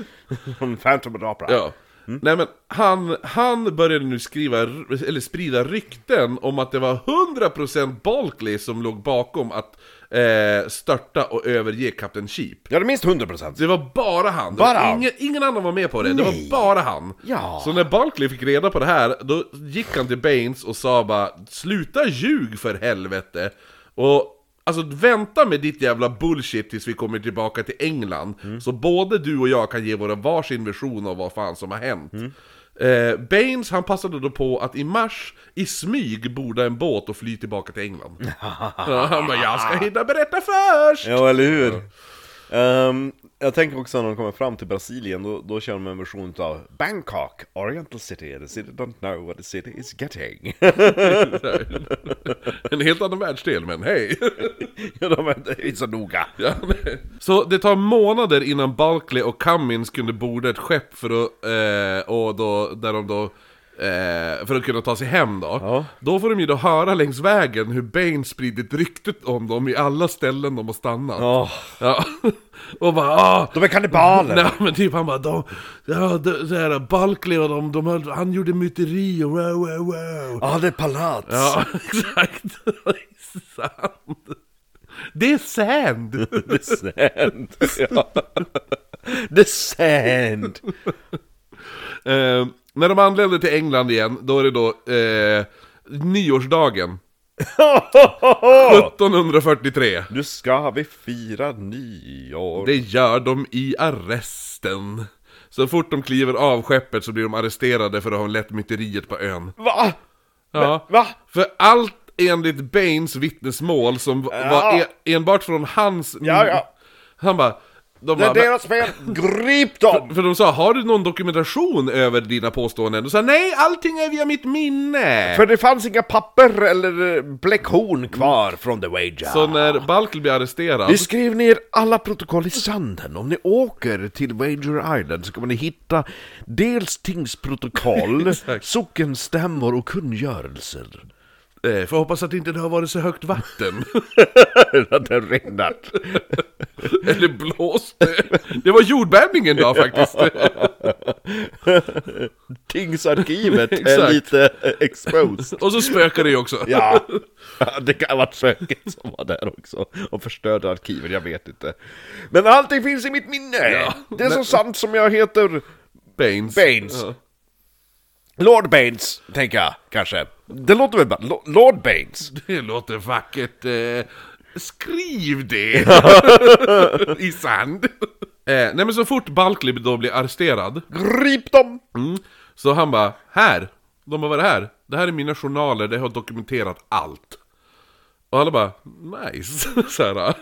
Från *laughs* Phantom of the Opera. Ja. Nej men han, han började nu skriva, eller sprida rykten om att det var 100% Balkley som låg bakom att eh, störta och överge Kapten Sheep. Ja, det är minst 100%. Det var bara han, Bara han? ingen, ingen annan var med på det, det var bara han. Ja. Så när Barkley fick reda på det här, då gick han till Baines och sa bara Sluta ljug för helvete! Och alltså vänta med ditt jävla bullshit tills vi kommer tillbaka till England. Så både du och jag kan ge våra varsin version av vad fan som har hänt. Eh, Baines han passade då på att i mars i smyg borda en båt och fly tillbaka till England. *laughs* Han bara 'Jag ska hinna berätta först!' Ja, eller hur? Ehm, jag tänker också när de kommer fram till Brasilien, då, då kör de en version av Bangkok, Oriental City, the city don't know what the city is getting. *laughs* En helt annan världsdel men hej! *laughs* ja, de är inte så noga. Ja. Så det tar månader innan Barkley och Cummins kunde borda ett skepp för att, eh, och då, där de då, eh, för att kunna ta sig hem då. Ja. Då får de ju då höra längs vägen hur Bane spridit ryktet om dem i alla ställen de har stannat. Ja. Ja. *laughs* Och bara ah, De är kannibaler! *laughs* Nej men typ han bara, de, ja, de, så här, Barkley och de, de, höll- han gjorde myteri och wow wow wow. Ja, det är palats! Ja, *laughs* exakt. Sant. Det är sand. Det är sand! ja. Det är sand! Eh, när de anlände till England igen, då är det då eh, nyårsdagen *laughs* 1743 Nu ska vi fira nyår! Det gör de i arresten Så fort de kliver av skeppet så blir de arresterade för att ha lett myteriet på ön Va? Ja, Va? för allt enligt Baines vittnesmål som v- var Ja. e- enbart från hans... Ja, ja. Han bara de Det är bara, deras fel! Grip dem! För de sa, har du någon dokumentation över dina påståenden? Du sa, nej, allting är via mitt minne! För det fanns inga papper eller eh, bläckhorn kvar från The Wager. Så när Balkel blir arresterad, Vi skrev ner alla protokoll i sanden. Om ni åker till Wager Island så kommer ni hitta dels tingsprotokoll, *laughs* sockenstämmor och kungörelser. Eh, får hoppas att inte det har varit så högt vatten. *laughs* Att det regnat. *laughs* Eller blåste. Det var jordbävningen då faktiskt. *laughs* Tingsarkivet är lite eh, exposed. Och så spökar det ju också. Ja, det kan ha varit spöket som var där också och förstörde arkivet, jag vet inte. Men allting finns i mitt minne! det är så men- sant som jag heter Baines. Baines. Ja. Lord Baines, tänker jag kanske. Det låter väl bra? Lo- Lord Baines. Det låter vackert. Eh, skriv det! *laughs* I sand. Eh, nej men så fort Balkley då blir arresterad, Grip dem! så han bara Här! De bara vad är det här? Det här är mina journaler, det har dokumenterat allt. Och alla bara Nice! *laughs* så här,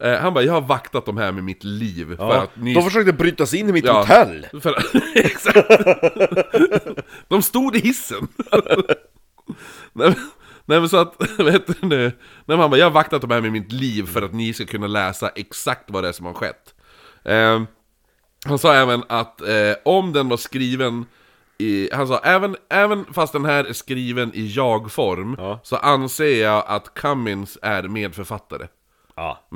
eh, han bara jag har vaktat de här med mitt liv för att ni... De försökte bryta sig in i mitt Ja. hotell. *laughs* För, *laughs* exakt! *laughs* De stod i hissen! nej, men- nej men så att, vet du nej, men han bara, jag har vaktat de här med mitt liv för att ni ska kunna läsa exakt vad det är som har skett. Eh, han sa även att eh, om den var skriven i, han sa även, även fast den här är skriven i jag-form Så anser jag att Cummins är medförfattare Ja.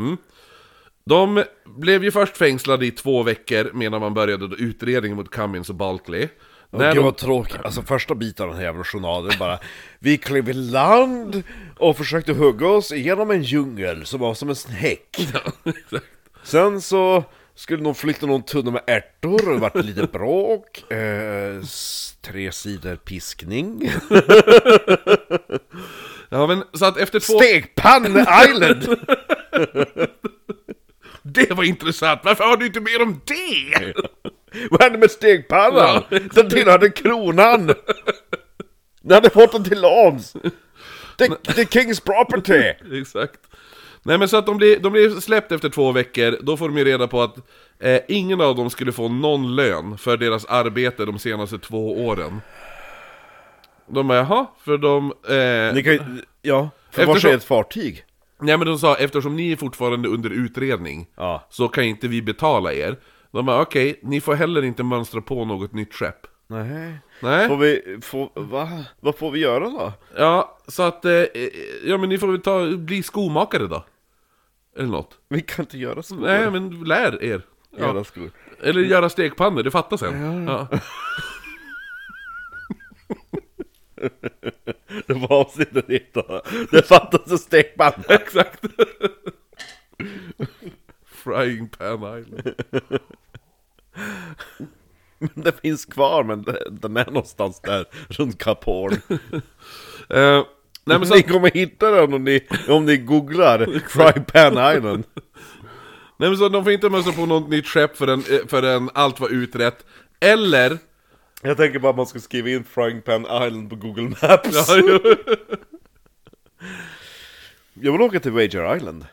de blev ju först fängslade i två veckor medan man började utredningen mot Cummins och Balkley. När Gud de, vad tråkigt, alltså första biten av den här jävla journalen bara Vi klev i land och försökte hugga oss igenom en djungel som var som en häck *laughs* Sen så skulle de flytta någon tunna med ärtor och det vart lite bråk eh, Tre sidor piskning *laughs* ja, men, så att efter två... Stegpanne Island! *laughs* *laughs* Det var intressant, varför har du inte mer om det? Vad hände med stegpannan? Den tillhörde kronan! Den hade fått den till låns! The, King's property! *laughs* Exakt. Nej men så att de blev, de blev släppt efter två veckor, då får de ju reda på att eh, ingen av dem skulle få någon lön för deras arbete de senaste två åren. De bara jaha, för de... Eh, Ni kan ju, ja, för Eftersom- är ett fartyg? Nej men de sa eftersom ni är fortfarande under utredning Ja. Så kan inte vi betala er De bara okej, ni får heller inte mönstra på något nytt skepp Nej. Nej, Får vi, får, va? Vad får vi göra då? ja så att, eh, ja men ni får väl ta, bli skomakare då Eller något Vi kan inte göra skor. Nej men lär er ja. Göra skor. Eller göra stekpannor, det fattas sen ja. *laughs* *laughs* Det var avsnittet heter. Det fattas en stekpanna. *laughs* Exakt Frying Pan Island *laughs* Det finns kvar men den är någonstans där runt Cap Horn. eh, Nej men så Ni kommer hitta den om ni, om ni googlar Fry Pan Island. nej, men så de får inte mönstra på något nytt skepp förrän, eh, förrän allt var utrett Eller Jag tänker bara att man ska skriva in Frying Pan Island på Google Maps. Ja, jo. *laughs* Jag vill åka till Wager Island.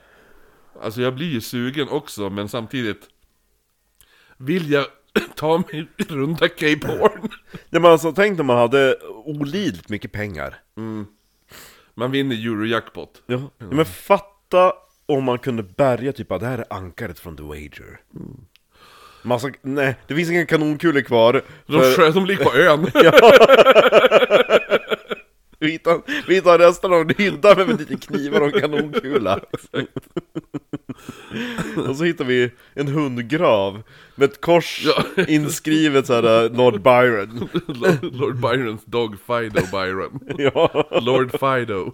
Alltså jag blir ju sugen också, men samtidigt vill jag *coughs* ta mig runda Cape Horn. *laughs* Ja, men alltså, tänk om man hade olidligt mycket pengar. Man vinner Eurojackpot. Ja. Men fatta om man kunde bärga typ att det här är ankaret från The Wager. Massa, nej, det finns inga kanonkulor kvar. De, för- skö- de ligger på ön. *laughs* *laughs* Vi hittar, vi hittar resten av en hydda med lite knivar och kanonkula. och så hittar vi en hundgrav med ett kors Ja. inskrivet såhär Lord Byron. Lord Byrons dog Fido Byron. *laughs* ja, Lord Fido.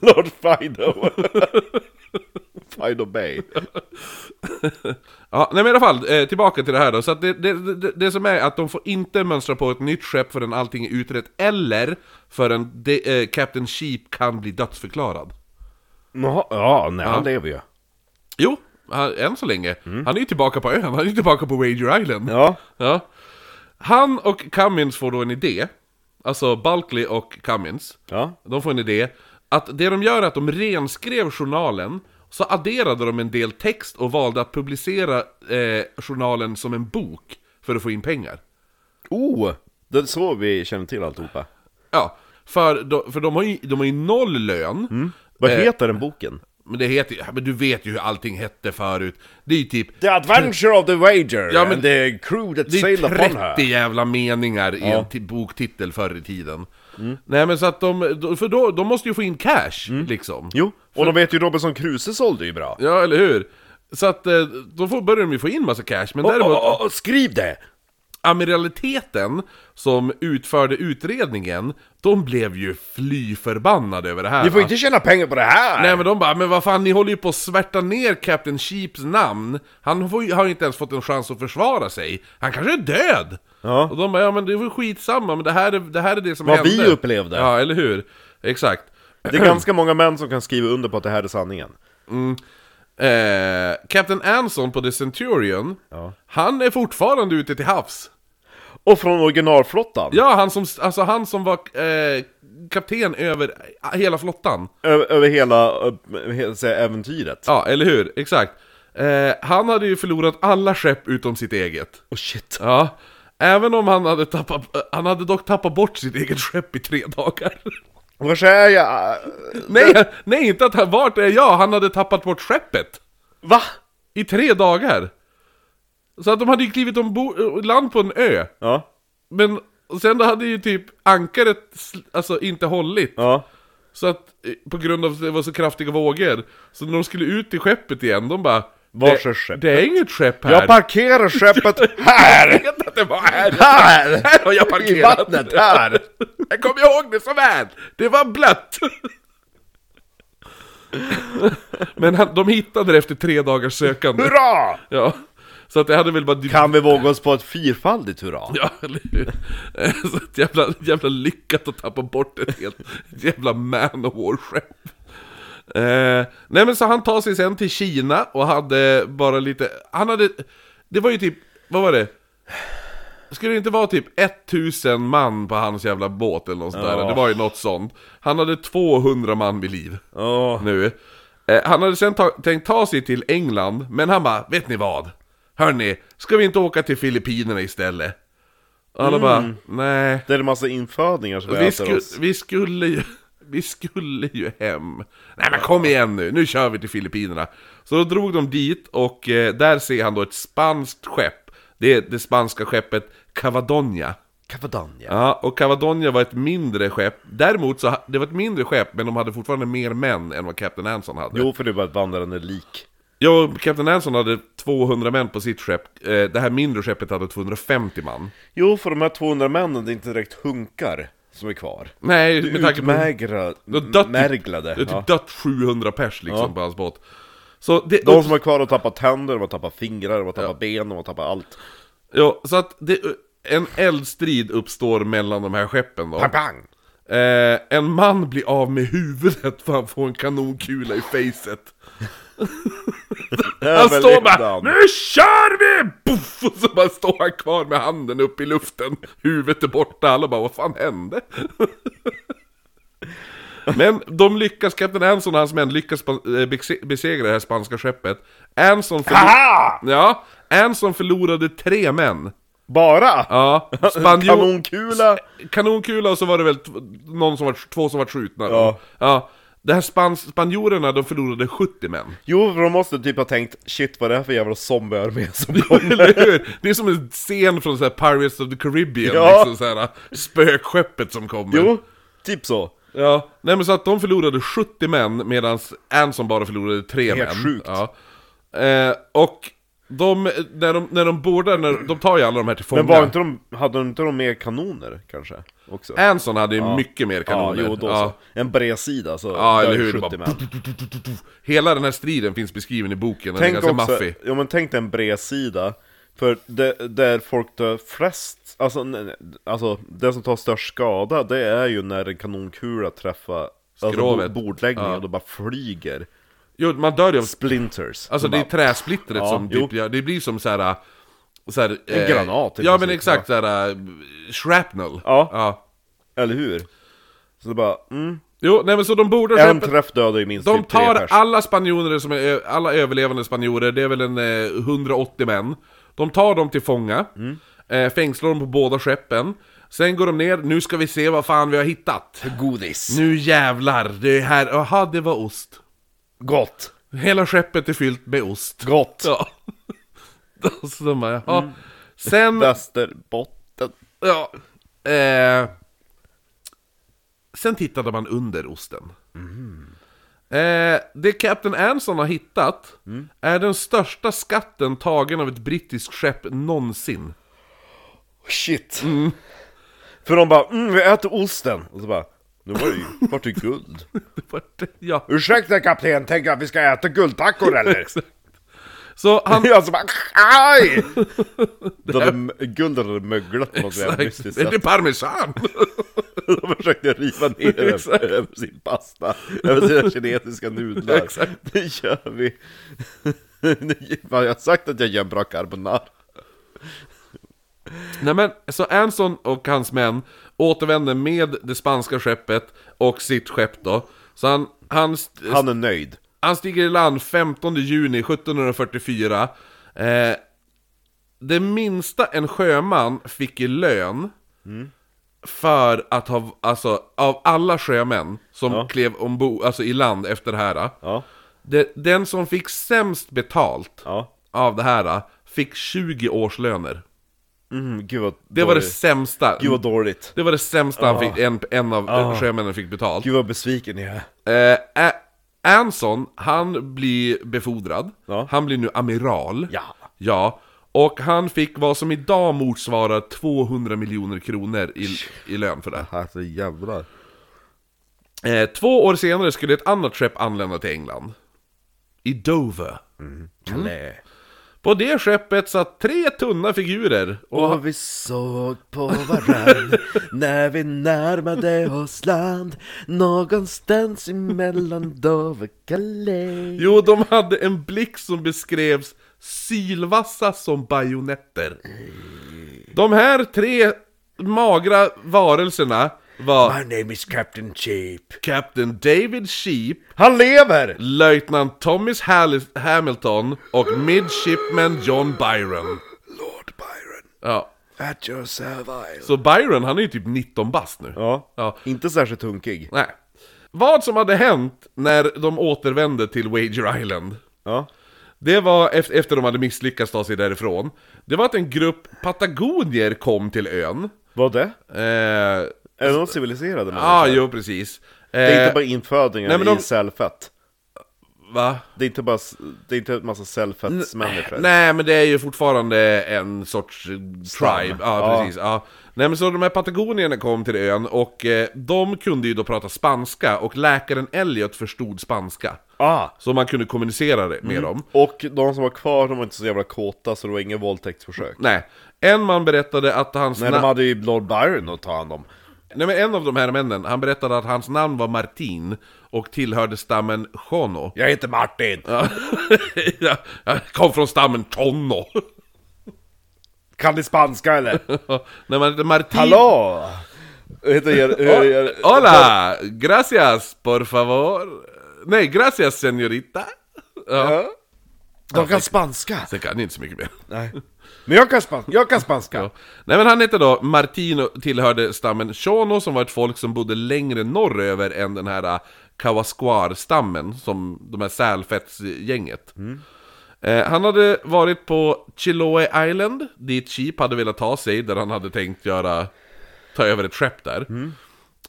Lord Fido. Fido Bay. *laughs* Ja, nej men i alla fall, eh, tillbaka till det här då. Så att det, det, det, det som är att de får inte mönstra på ett nytt skepp förrän allting är utrett, eller förrän de, eh, Captain Sheep kan bli dödsförklarad. Jaha, ja, nej han lever ju. Jo, han, än så länge. Han är ju tillbaka på ön, han är ju tillbaka på Wager Island. Ja, Ja. Han och Cummins får då en idé, alltså Bulkley och Cummins, ja. de får en idé, att det de gör är att de renskrev journalen så adderade de en del text och valde att publicera eh, journalen som en bok för att få in pengar. Oh! Det är så vi känner till alltihopa. Ja, för, de, för de, har ju, de har ju noll lön. Vad Eh, heter den boken? Men det heter ju, men du vet ju hur allting hette förut. Det är ju typ The Adventure of the Wager Ja, men- and the crew that Det är upon 30 her. jävla meningar i en ti- boktitel förr i tiden. Nej men så att de, för då, de måste ju få in cash liksom. Jo, och de vet ju Robinson Crusoe sålde ju bra. Ja, eller hur? Så att eh, då får, börjar de ju få in massa cash, men däremot... Åh, åh, åh, skriv det! Amiraliteten som utförde utredningen, de blev ju fly förbannade över det här. Ni får va? inte tjäna pengar på det här! Nej men de bara, men vad fan ni håller ju på att svärta ner Captain Sheeps namn Han får, har ju inte ens fått en chans att försvara sig Han kanske är död! Ja. Och de bara, ja men det var skitsamma, men det här är det, här är det som Vad hände vi upplevde. Ja, eller hur? Exakt Det är ganska många män som kan skriva under på att det här är sanningen. eh, Captain Anson på The Centurion Han är fortfarande ute till havs Och från originalflottan. Ja, han som, alltså han som var eh, kapten över hela flottan Över, över hela, ö- här, äventyret. Ja, eller hur? Exakt eh, Han hade ju förlorat alla skepp utom sitt eget Oh shit. Ja, även om han hade tappat, han hade dock tappat bort sitt eget skepp i tre dagar. Var är jag? nej, nej, inte att han, vart är jag? Han hade tappat bort skeppet. Va? I tre dagar. Så att de hade ju klivit ombord, land på en ö. Ja. Men sen då hade ju typ ankaret alltså inte hållit. Ja. Så att eh, på grund av att det var så kraftiga vågor. Så när de skulle ut till skeppet igen, de bara... Vars "Det- är skeppet?" Det är inget skepp här. Jag parkerar skeppet *laughs* här! Jag vet att det var här. Här! Här har jag I parkerat. vattnet, här! Jag kommer ihåg det så väl! Det var blött! Men han, de hittade det efter tre dagars sökande. Hurra! Ja. Så att det hade väl bara... Kan vi våga oss på ett fyrfaldigt hurra? Ja, eller hur? *laughs* Så att jävla, jävla lyckat att tappa bort ett helt ett jävla man of war-skepp. Eh, nej men så han tar sig sen till Kina och hade bara lite... Han hade... Det var ju typ... Vad var det? Skulle det inte vara typ 1000 man på hans jävla båt eller något sånt där? Det var ju något sånt. Han hade 200 man vid liv Ja. nu. Eh, han hade sen ta- tänkt ta sig till England, men han bara, vet ni vad? Hörni, ska vi inte åka till Filippinerna istället? Och alla bara, nej. Det är en massa infödingar som vi, Vi, äter sku- oss. vi skulle ju... Vi skulle ju hem. Nej men kom igen nu, nu kör vi till Filippinerna. Så då drog de dit och eh, där ser han då ett spanskt skepp. Det är det spanska skeppet Cavadonia. Cavadania. Ja, och Cavadonia var ett mindre skepp. Däremot så, det var ett mindre skepp, men de hade fortfarande mer män än vad Captain Anson hade. Jo, för det var ett vandrande lik. Ja, Captain Anson hade 200 män på sitt skepp. Eh, det här mindre skeppet hade 250 man. Jo, för de här 200 männen, det är inte direkt hunkar som är kvar. Nej, med tanke på... Utmägra, märglade. det har typ Ja. dött 700 pers liksom Ja. på hans båt. Så det, De som är kvar har tappat tänder, de har tappat fingrar, de har tappat ben, de har tappat allt. ja, så att det, en eldstrid uppstår mellan de här skeppen då. Pang, pang! Eh, en man blir av med huvudet för han får en kanonkula i facet. Han står bara Nu kör vi! Puff! Och så bara står han kvar med handen upp i luften Huvudet är borta, alla bara vad fan hände? Men de lyckas, Captain Anson och hans män lyckas eh, bese- besegra det här spanska skeppet Anson, förlo- Haha! ja, Anson förlorade tre män Bara? Ja, *laughs* spanjor... Kanonkula! Kanonkula och så var det väl någon som var, två som var skjutna. Ja. ja. Det här spans, spanjorerna, de förlorade 70 män. Jo, för de måste typ ha tänkt Shit vad är det här för jävla zombiearmé som *laughs* kommer? Det är som en scen från så här Pirates of the Caribbean, Ja. liksom så här, spökskeppet som kommer. Jo, typ så. Ja, nej men så att de förlorade 70 män medan Anson bara förlorade 3 Helt män. sjukt. Ja. Eh, och de, när de, när de bordar, när, de tar ju alla de här till fånga. Men var inte de, hade de inte de mer kanoner kanske? Också? Anson hade ju mycket mer kanoner. Ja, jo då Ja. så. En bredsida så Ja, eller hur? Det 70 bara-. Hela den här striden finns beskriven i boken, den är Tänk ganska också, maffig. ja men tänk dig en bredsida För det, där folk dör flest, alltså, alltså det som tar störst skada Det är ju när en kanonkula träffar alltså, Skrovet. bordläggningen Ja. och då bara flyger Jo, man dör ju av... Splinters Alltså Så det är bara, träsplittret Ja, som typ, ja, det blir som såhär... Så här, En granat i Ja men exakt, såhär... Uh, shrapnel. Ja. ja. Eller hur? Så det bara, mm Jo, nej men så de bordar En träff dödar ju minst De typ tar alla spanjorer som är, alla överlevande spanjorer, det är väl en eh, 180 män. De tar dem till fånga, eh, fängslar dem på båda skeppen. Sen går de ner, nu ska vi se vad fan vi har hittat. Godis. Nu jävlar, det är här, jaha det var ost. Gott. Hela skeppet är fyllt med ost. Gott. Ja. *laughs* så de bara, jaha. Sen, Västerbotten. ja. Eh, sen tittade man under osten. Eh, det Captain Anson har hittat är den största skatten tagen av ett brittiskt skepp någonsin. Shit. För de bara, mm, vi äter osten. Och så bara, nu var det ju, vart det guld. *laughs* Det var det- ja. Ursäkta kapten, tänker att vi ska äta guldtackor eller? *laughs* Så han... Jag så bara, aj! Då hade guldet hade möglat på något jävla mystiskt Är det parmesan? *laughs* De försökte riva ner det *laughs* Exakt. över sin pasta, över sina kinesiska nudlar. Exakt. Det gör vi. *laughs* Jag har sagt att jag gör bra carbonara. Nej men, så Anson och hans män återvänder med det spanska skeppet och sitt skepp då. Så han, han, Han är nöjd. Han stiger i land 15 juni 1744. Eh, det minsta en sjöman fick i lön för att ha, alltså av alla sjömän som Ja. klev ombord, alltså i land efter det här. Ja, Det, den som fick sämst betalt ja. av det här fick 20 årslöner. Mm, gud vad Det var det sämsta. Gud vad dåligt. Det var det sämsta han fick, en, en av Ah. sjömännen fick betalt. Gud vad besviken jag är. Eh, A- Anson, han blir befordrad. Ja. Han blir nu amiral. Ja. Ja. Och han fick vad som idag motsvarar 200 miljoner kronor i, i lön för det. Alltså jävlar. Eh, två år senare skulle ett annat skepp anlända till England. I Dover. Kalä. På det skeppet satt tre tunna figurer. Och Och vi såg på varann när vi närmade oss land Någonstans emellan Dover Calais Jo, de hade en blick som beskrevs sylvassa som bajonetter. De här tre magra varelserna var My name is Captain Cheap Captain David Sheep, Han lever! Löjtnant Thomas Hallis- Hamilton och Midshipman John Byron. Lord Byron Ja, At your servile så Byron han är ju typ 19 bast nu. Ja, Ja. inte särskilt hunkig. Nej. Vad som hade hänt när de återvände till Wager Island Ja. Det var efter, efter de hade misslyckats ta sig därifrån Det var att en grupp patagonier kom till ön Vad det? eh, Är de civiliserade Ja, ah, människor? jo precis Det är Eh, inte bara infödingar nej, men i de- cellfett. Va? Det är inte bara, det är inte en massa cellfettsmänniskor. Nej men det är ju fortfarande en sorts eh, tribe, ja, Ja. precis ja. Nej men så de här patagonierna kom till ön och eh, de kunde ju då prata spanska och läkaren Elliot förstod spanska Ah! Så man kunde kommunicera det med dem Och de som var kvar, de var inte så jävla kåta så det var inga våldtäktsförsök. Nej, en man berättade att hans Nej, na- de hade ju Lord Byron att ta hand om. Nej men en av de här männen, han berättade att hans namn var Martin och tillhörde stammen Chono. Jag heter Martin! *laughs* Ja, jag kom från stammen Chono. Kan ni spanska eller? *laughs* Nej men Martin... Hallå! Heter jag, jag, Hola! Gracias, por favor. Nej, gracias señorita. Ja. De kan spanska! Sen kan jag inte så mycket mer. Nej. Men jag kan spanska, jag kan spanska! Ja. Nej men han hette då Martin och tillhörde stammen Chono som var ett folk som bodde längre norröver än den här äh, Kawasquar-stammen, som de här sälfettsgänget. Eh, han hade varit på Chiloé Island, dit Cheap hade velat ta sig, där han hade tänkt göra, ta över ett skepp där.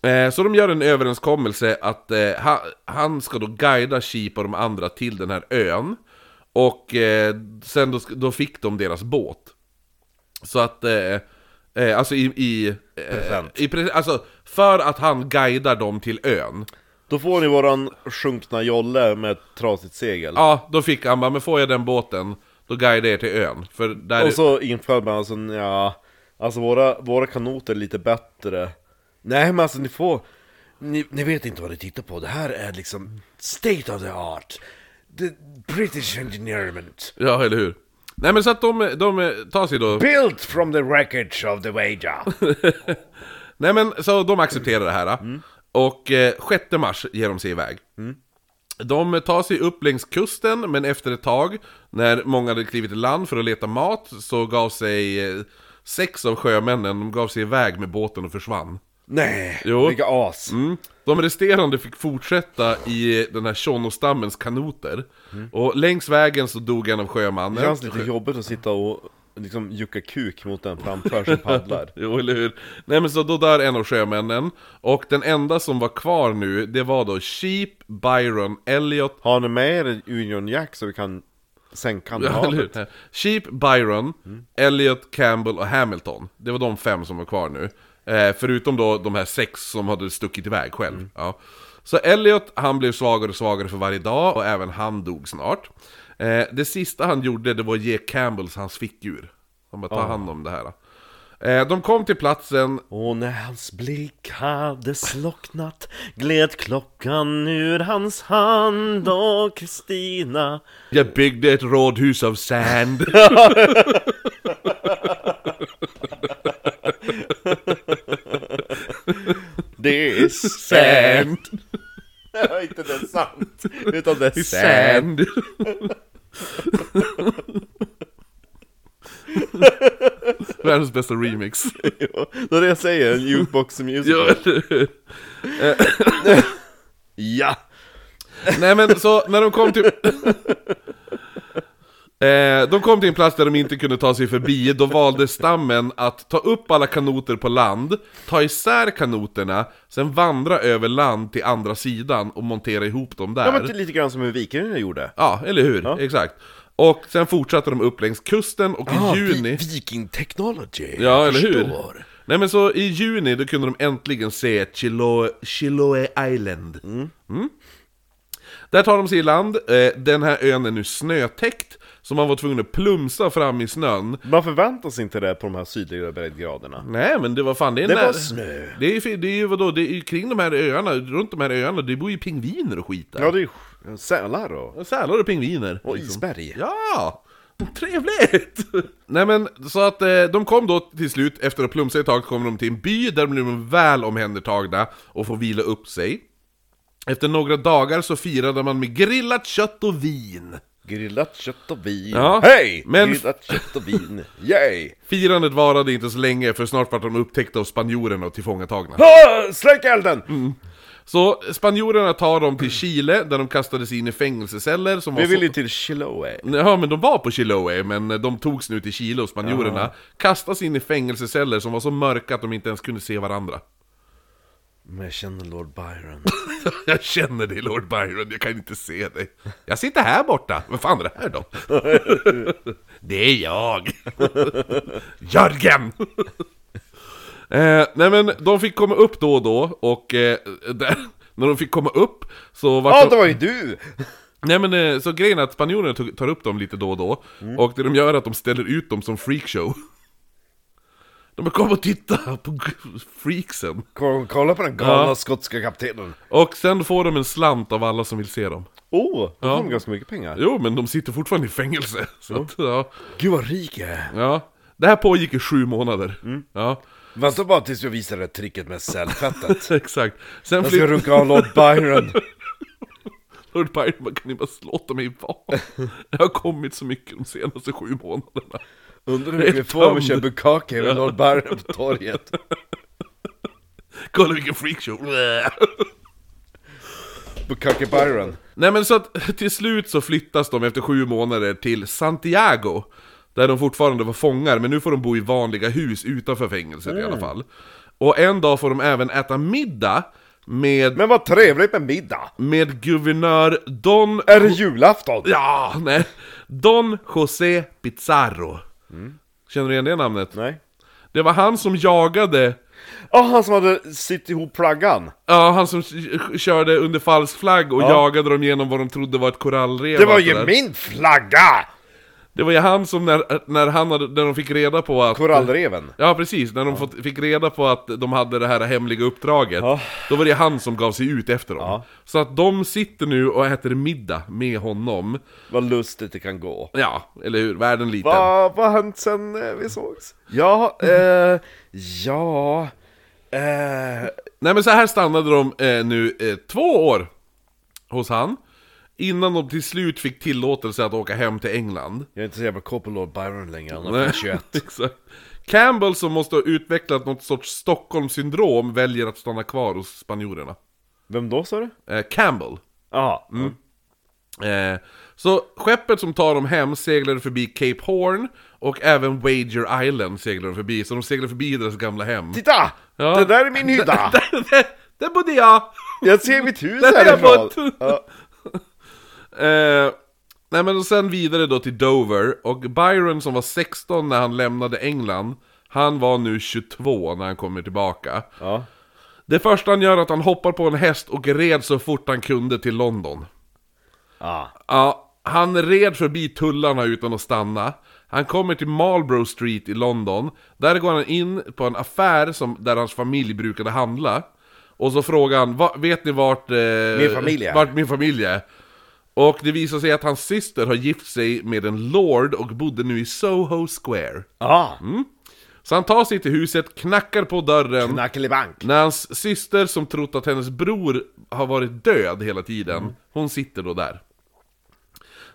Eh, så de gör en överenskommelse att eh, ha, han ska då guida Cheap och de andra till den här ön. Och eh, sen då, då fick de deras båt. Så att, eh, eh, alltså i... i, eh, Present. i alltså, för att han guidar dem till ön. Då får ni våran sjunkna jolle med ett trasigt segel. Ja, då fick han bara, men får jag den båten, då guidar jag er till ön. För där... Och så inför man alltså, ja, alltså våra, våra kanoter är lite bättre. Nej men alltså ni får, ni, ni vet inte vad ni tittar på, det här är liksom state of the art The British engineerment Ja, eller hur? Nej men så att de, de tar sig då... *laughs* Built from the wreckage of the Wager Nej men så de accepterar det här. Och eh, 6 mars ger de sig iväg. De tar sig upp längs kusten, men efter ett tag, när många hade klivit i land för att leta mat, så gav sig eh, sex av sjömännen, de gav sig iväg med båten och försvann. Nej, Jo. vilka as! Mm. De resterande fick fortsätta i den här Shono-stammens kanoter. Och längs vägen så dog en av Det sjömannen. känns lite jobbigt att sitta och liksom jucka kuk mot den framför som paddlar. *laughs* Jo, eller hur? Nej men så då dör en av sjömännen. Och den enda som var kvar nu, det var då Sheep, Byron, Elliot Har ni med er Union Jack så vi kan sänka Ja, eller havet? hur? Sheep, Byron, Elliot, Campbell och Hamilton. Det var de fem som var kvar nu. Eh, förutom då de här sex som hade stuckit iväg själv. Ja. Så Elliot, han blev svagare och svagare för varje dag och även han dog snart. Eh, det sista han gjorde, det var att ge Campbells hans fickur. Han bara, ta hand om det här. Eh, de kom till platsen, Och när hans blick hade slocknat gled klockan ur hans hand och Kristina jag byggde ett rådhus av sand. *laughs* *laughs* Det är Sand. *laughs* inte det är sant, utan det är Sand. *laughs* Världens bästa remix. Jo, Det är det jag säger, en jukebox musical. Ja? *laughs* Ja! Nej men så när de kom till... Eh, de kom till en plats där de inte kunde ta sig förbi, då valde stammen att ta upp alla kanoter på land, ta isär kanoterna, sen vandra över land till andra sidan och montera ihop dem där. Ja men det är lite grann som hur vikingarna gjorde. Ja, eller hur? Exakt. Och sen fortsatte de upp längs kusten och i juni... Viking technology. Ja, eller hur? Förstår. Nej men så i juni då kunde de äntligen se Chiloe, Chiloe Island. Mm. Där tar de sig i land, eh, den här ön är nu snötäckt, så man var tvungen att plumsa fram i snön. Man förväntar sig inte det på de här sydligare breddgraderna. Nej men det var fan, det är Det när- var snö. Det är, ju- det är ju vadå, det är kring de här öarna, runt de här öarna, det bor ju pingviner och skit där. Ja det är ju sälar och, Sälar och pingviner. och liksom. isberg. Ja! Trevligt! *laughs* Nej men, så att eh, de kom då till slut, efter att plumsa ett tag, kom de till en by där de blev väl omhändertagna och får vila upp sig. Efter några dagar så firade man med grillat kött och vin. Grillat kött och vin. Ja, Hej! men- Grillat kött och vin. Yay! *laughs* Firandet varade inte så länge, för snart var de upptäckta av spanjorerna och tillfångatagna. Ah, släck elden! Mm. Så spanjorerna tar dem till Chile, där de kastades in i fängelseceller som var Vi vill så... ju till Chiloé. Ja men de var på Chiloé, men de togs nu till Chile och spanjorerna Kastas in i fängelseceller som var så mörka att de inte ens kunde se varandra Men jag känner Lord Byron. *laughs* Jag känner dig Lord Byron, jag kan inte se dig Jag sitter här borta, vad fan är det här då? *laughs* det är jag! *laughs* Jörgen! eh, nej men de fick komma upp då och då, och eh, där, när de fick komma upp så var Ja, det var ju du! Nej men eh, så grejen är att spanjorerna tar upp dem lite då och då Och det de gör är att de ställer ut dem som freakshow De bara kom och titta på freaksen kolla på den galna Ja. skotska kaptenen. Och sen får de en slant av alla som vill se dem Oh, då Ja. får de ganska mycket pengar. Jo men de sitter fortfarande i fängelse *laughs* Så att, ja, Gud vad rik jag är. ja Det här pågick i sju månader Ja, Vänta bara tills jag visar det tricket med cellfettet. *laughs* exakt Sen Jag ska runka av Lord Byron. *laughs* Lord Byron bara, kan ni bara låta mig vara? Det har kommit så mycket de senaste sju månaderna Undrar hur vi får om vi Tand. bukake med Lord Byron på torget. Kolla vilken freakshow! *laughs* Bukake Byron. Nej men så att till slut så flyttas de efter sju månader till Santiago Där de fortfarande var fångar, men nu får de bo i vanliga hus utanför fängelset i alla fall Och en dag får de även äta middag med, Men vad trevligt med middag! med guvernör Don... Är det julafton? Ja, nej! Don José Pizarro Känner du igen det namnet? Nej. Det var han som jagade Ja, han som hade sytt ihop flaggan. Ja, han som körde under falsk flagg och jagade dem genom vad de trodde var ett korallrev Det var ju min flagga! Det var ju han som när, när, han hade, när de fick reda på att... Korallreven. Ja precis, när de fått, fick reda på att de hade det här hemliga uppdraget Ja. Då var det han som gav sig ut efter dem Ja. Så att de sitter nu och äter middag med honom Vad lustigt det kan gå. Ja, eller hur? Världen liten Vad har hänt sen eh, vi sågs? Ja, eh, ja... Nej men så här stannade de eh, nu eh, två år hos han, innan de till slut fick tillåtelse att åka hem till England. Jag är inte så jävla koppel Lord Byron längre, han är 21. *laughs* exakt. Campbell som måste ha utvecklat något sorts Stockholmssyndrom väljer att stanna kvar hos spanjorerna. Vem då sa du? Eh, Campbell. Jaha. Eh, så skeppet som tar dem hem seglade förbi Cape Horn och även Wager Island seglade de förbi, så de seglade förbi deras gamla hem. Titta! Ja. Det där är min hydda! där, där, där bodde jag! Jag ser mitt hus härifrån! Ja. Eh, nej men och sen vidare då till Dover, och Byron som var 16 när han lämnade England, han var nu 22 när han kommer tillbaka. Ja. Det första han gör är att han hoppar på en häst och red så fort han kunde till London. Ah. Ja, han red förbi tullarna utan att stanna. Han kommer till Marlborough Street i London. Där går han in på en affär som, där hans familj brukade handla. Och så frågar han, "Va- vet ni vart, eh, Min familj är?" vart min familj är? Och det visar sig att hans syster har gift sig med en lord och bodde nu i Soho Square. Ah. Så han tar sig till huset, knackar på dörren. Knackelibank. När hans syster som trott att hennes bror har varit död hela tiden, Mm. hon sitter då där.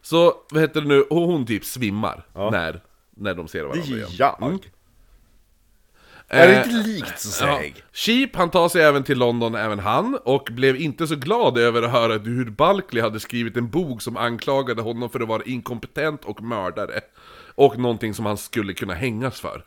Så, vad heter det nu, hon typ svimmar när, när de ser varandra igen. Mm. Är det Eh, inte likt så Ja. säg? Sheep, han tar sig även till London, även han, och blev inte så glad över att höra hur Bulkley hade skrivit en bok som anklagade honom för att vara inkompetent och mördare. Och någonting som han skulle kunna hängas för.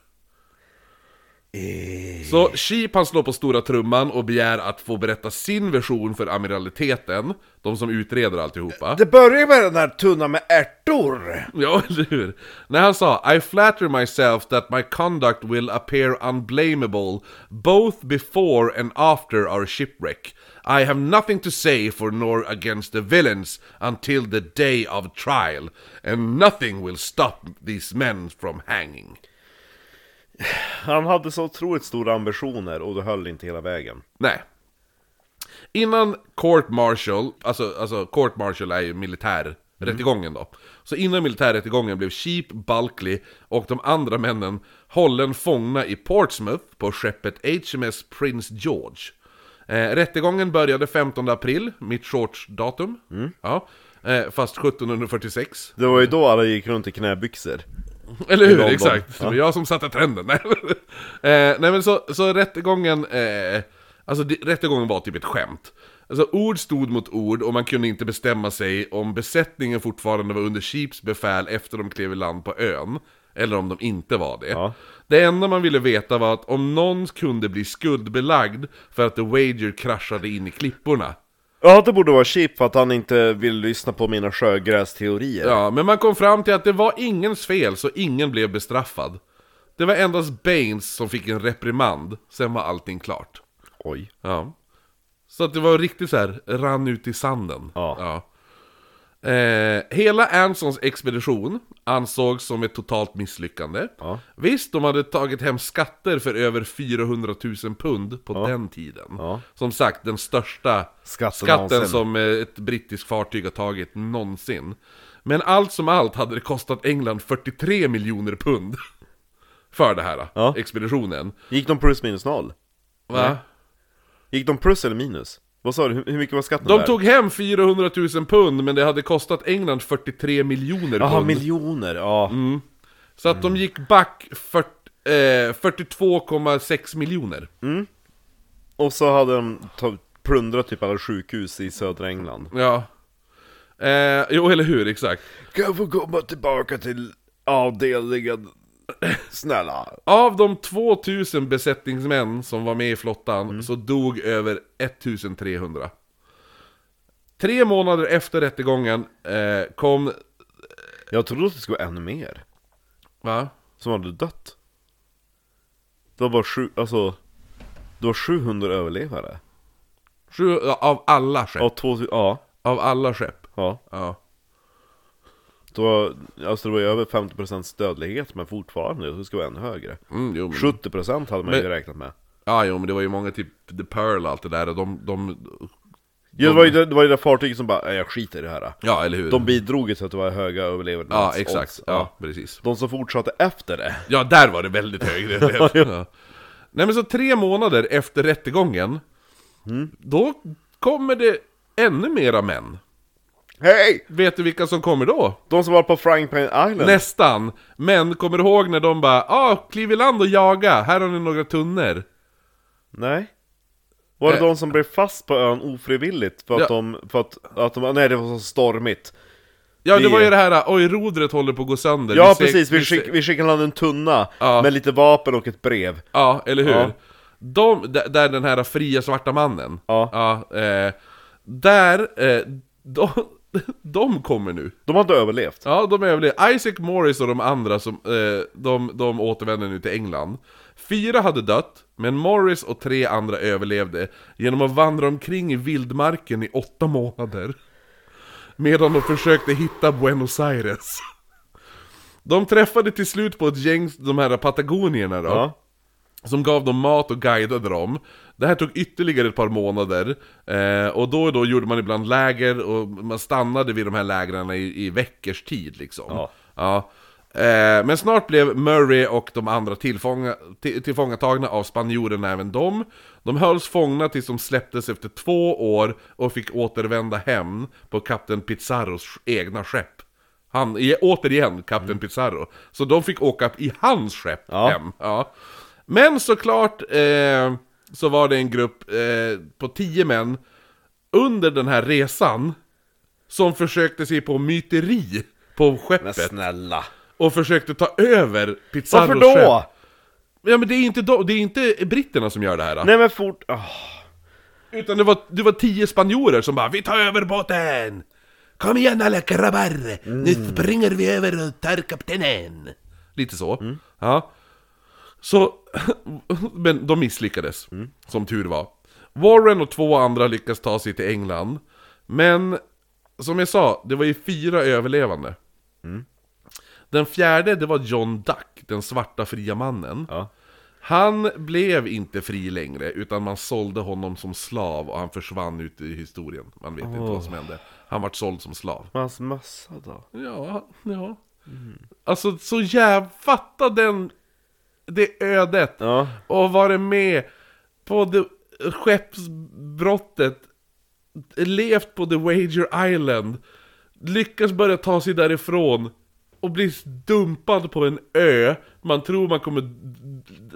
Så Sheep han slår på stora trumman och begär att få berätta sin version för amiraliteten, de som utreder alltihopa. Det börjar med den här tunnan med ärtor! Ja, eller hur? När han sa I flatter myself that my conduct will appear unblameable both before and after our shipwreck. I have nothing to say for nor against the villains until the day of trial, and nothing will stop these men from hanging. Han hade så otroligt stora ambitioner och det höll inte hela vägen. Nej. Innan court martial, alltså, alltså court martial är ju militärrättegången då. Så innan militärrättegången blev Sheep, Bulkley och de andra männen hållen fångna i Portsmouth på skeppet HMS Prince George. Eh, rättegången började 15 april, mitt shorts-datum. Ja, eh, fast 1746. Det var ju då alla gick runt i knäbyxor. *laughs* Eller hur, exakt. Det var jag som satte trenden. Nej, *laughs* eh, nej men så, så rättegången, eh, alltså det, rättegången var typ ett skämt. Alltså ord stod mot ord och man kunde inte bestämma sig om besättningen fortfarande var under Sheeps befäl efter de klev i land på ön. Eller om de inte var det. Ja. Det enda man ville veta var att om någon kunde bli skuldbelagd för att The Wager kraschade in i klipporna. Ja, det borde vara cheap för att han inte vill lyssna på mina sjögrästeorier. Ja, men man kom fram till att det var ingens fel, så ingen blev bestraffad. Det var endast Baines som fick en reprimand, sen var allting klart. Oj. Ja. Så att det var riktigt så här, rann ut i sanden. Ja. Eh, hela Ansons expedition ansågs som ett totalt misslyckande. Ja. Visst, de hade tagit hem skatter för över 400 000 pund på den tiden. Ja. Som sagt, den största Skatten skatten som eh, ett brittiskt fartyg har tagit någonsin. Men allt som allt hade det kostat England 43 miljoner pund. *laughs* För det här, Ja. expeditionen. Gick de plus minus noll? Va? Gick de plus eller minus? Vad sa du? Hur, mycket var skatten De där? tog hem 400 000 pund, men det hade kostat England 43 miljoner Jaha, pund. miljoner, ja. Så att de gick back 40, eh, 42,6 miljoner. Och så hade de ta- plundrat typ alla sjukhus i södra England. Ja. Eh, jo, eller hur, exakt. Kan jag få komma tillbaka till avdelningen? Snälla. Av de 2000 besättningsmän som var med i flottan Mm. så dog över 1300. Tre månader efter rättegången eh, kom... Jag trodde att det skulle vara ännu mer. Va? Som hade dött. Det var bara sju, alltså... Det var 700 överlevare. Sju, av alla skepp. Av två, ja. Av alla skepp. Ja. Ja. Det var, alltså det var ju över 50% dödlighet men fortfarande, det ska vara ännu högre. Mm, jo, men, 70% hade man ju Men- räknat med. ja, jo, men det var ju många typ The Pearl och allt det där. och De, de, Ja, det var ju det, det, var ju det fartyget som bara, "Nej, jag skiter i det här. ja, eller hur? De bidrog ju till att det var höga överlevnad. ja, exakt. Ja, precis. De som fortsatte efter det. Ja, där var det väldigt högre. *laughs* ja. Nej men så tre månader efter rättegången, då kommer det ännu mera män. Hej! Vet du vilka som kommer då? De som var på Frying Pan Island? Nästan. Men kommer du ihåg när de bara ah, kliv i land och jaga, här har ni några tunnor. Nej. Var det Eh. de som blev fast på ön ofrivilligt? För att Ja. de, för att, att de, nej det var så stormigt. Ja det Vi- var ju det här, oj rodret håller på att gå sönder. Ja Vi precis, vi, skick, vi skickade land en tunna Ja. med lite vapen och ett brev. Ja, eller hur? Ja. De, där, den här fria svarta mannen, Ja. eh, där, eh, de, *laughs* de kommer nu. De har inte överlevt. Ja, de överlevde. Isaac Morris och de andra, som, eh, de, de återvänder nu till England. Fyra hade dött, men Morris och tre andra överlevde genom att vandra omkring i vildmarken i åtta månader. Medan de försökte hitta Buenos Aires. De träffade till slut på ett gäng, de här patagonierna då. Ja. Som gav dem mat och guidade dem. Det här tog ytterligare ett par månader. Eh, och då och då gjorde man ibland läger och man stannade vid de här lägren i, i veckors tid liksom. Ja. Ja. Eh, men snart blev Murray och de andra tillfånga, till, tillfångatagna av spanjorerna även de. De hölls fångna tills de släpptes efter två år och fick återvända hem på kapten Pizarros egna skepp. Han, återigen, kapten Pizarro. Så de fick åka i hans skepp Ja. hem. Ja. Men såklart eh, så var det en grupp eh, på tio män under den här resan som försökte sig på myteri på Men skeppet snälla. och försökte ta över Pizarros Varför då? skepp. Ja men det är inte, de, det är inte britterna som gör det här. Nej men fort... ah. Utan det var, det var tio spanjorer som bara 'Vi tar över båten! Kom igen alla grabbar! Nu springer vi över och tar kaptenen!' Lite så. Ja. Så, *laughs* men de misslyckades, som tur var. Warren och två andra lyckas ta sig till England. Men, som jag sa, det var ju fyra överlevande. Den fjärde, det var John Duck, den svarta fria mannen. Ja. Han blev inte fri längre, utan man sålde honom som slav och han försvann ut i historien. Man vet inte vad som hände. Han vart såld som slav. Hans mössa då? Ja, ja. Alltså så jävla... Fatta den... Det ödet. Ja. Och vara med på det skeppsbrottet. Levt på The Wager Island. Lyckas börja ta sig därifrån. Och bli dumpad på en ö. Man tror man kommer...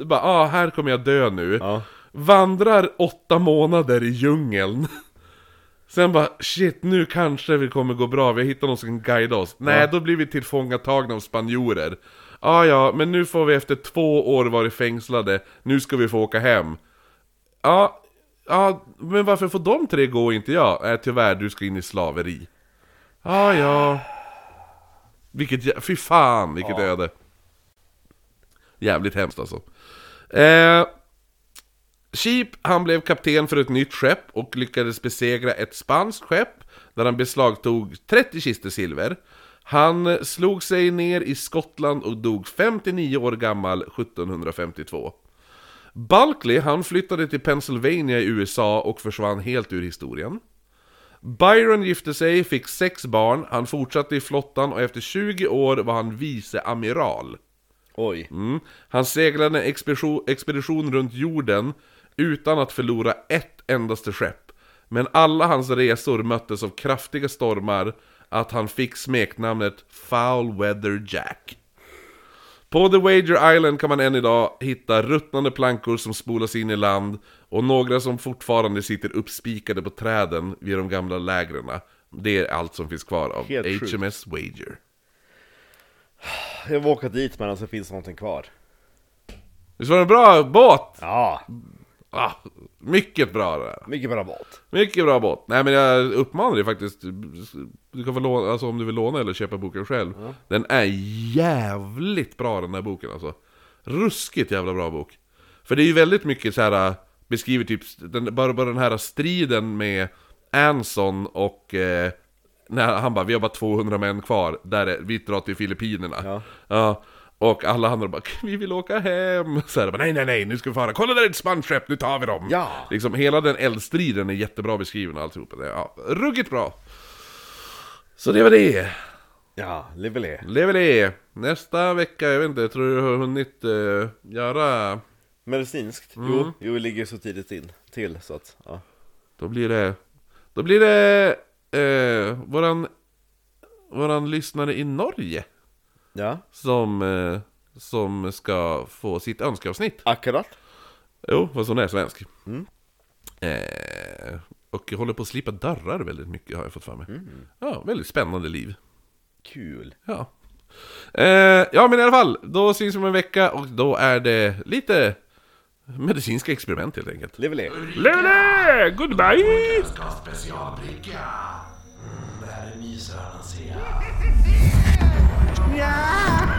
Bara, ah, här kommer jag dö nu. Ja. Vandrar åtta månader i djungeln. *laughs* Sen bara, shit nu kanske det kommer gå bra, vi har hittat någon som kan guida oss. Nej, då blir vi tillfångatagna av spanjorer. Ja, ja, men nu får vi efter två år varit fängslade, nu ska vi få åka hem. Ja, ja, men varför får de tre gå och inte jag? Nej, tyvärr, du ska in i slaveri. Ja, ja. Vilket, fy fan, vilket öde. Jävligt hemskt alltså. Eh, Sheep, han blev kapten för ett nytt skepp och lyckades besegra ett spanskt skepp där han beslagtog 30 kistor silver. Han slog sig ner i Skottland och dog 59 år gammal 1752. Bulkley, han flyttade till Pennsylvania i USA och försvann helt ur historien. Byron gifte sig, fick sex barn, han fortsatte i flottan och efter 20 år var han viceamiral. Oj. Mm. Han seglade en expedition, expedition runt jorden utan att förlora ett endaste skepp. Men alla hans resor möttes av kraftiga stormar att han fick smeknamnet Foul Weather Jack. På The Wager Island kan man än idag hitta ruttnande plankor som spolas in i land och några som fortfarande sitter uppspikade på träden vid de gamla lägren. Det är allt som finns kvar av Helt sjukt. HMS Wager. Jag vill åka dit men alltså finns någonting kvar. Visst var det en bra båt? Ja, Ah, mycket bra det där. mycket bra båt. Mycket bra båt. Nej men jag uppmanar dig faktiskt. Du kan få låna, alltså om du vill låna eller köpa boken själv. Den är jävligt bra den här boken alltså. Ruskigt jävla bra bok. För det är ju väldigt mycket så här beskriver typ, den, bara, bara den här striden med Anson och eh, när han bara 'Vi har bara 200 män kvar, där är, vi drar till Filippinerna' Ja. Och alla andra bara 'Vi vill åka hem' så här, bara, Nej nej nej, nu ska vi fara, kolla där är ett spanskt nu tar vi dem! Ja. Liksom hela den eldstriden är jättebra beskriven och alltihopa. Ja, ruggigt bra! Så det var det. Ja. Lever det. Nästa vecka, jag vet inte, tror du har hunnit eh, göra Medicinskt? Mm. Jo, jo, vi ligger så tidigt in till så att, ja. Då blir det... Då blir det... Eh, våran... Våran lyssnare i Norge Ja, som... Eh, som ska få sitt önskeavsnitt. akkurat. Jo, fast hon är svensk. Eh, och håller på att slipa dörrar väldigt mycket har jag fått för mig. Ja, väldigt spännande liv. Kul. Ja. Eh, ja, men i alla fall. Då syns vi om en vecka och då är det lite medicinska experiment helt enkelt. Levele. Lele! Goodbye! Ska specialbricka. Mm, det här är mysröran ser jag. Nu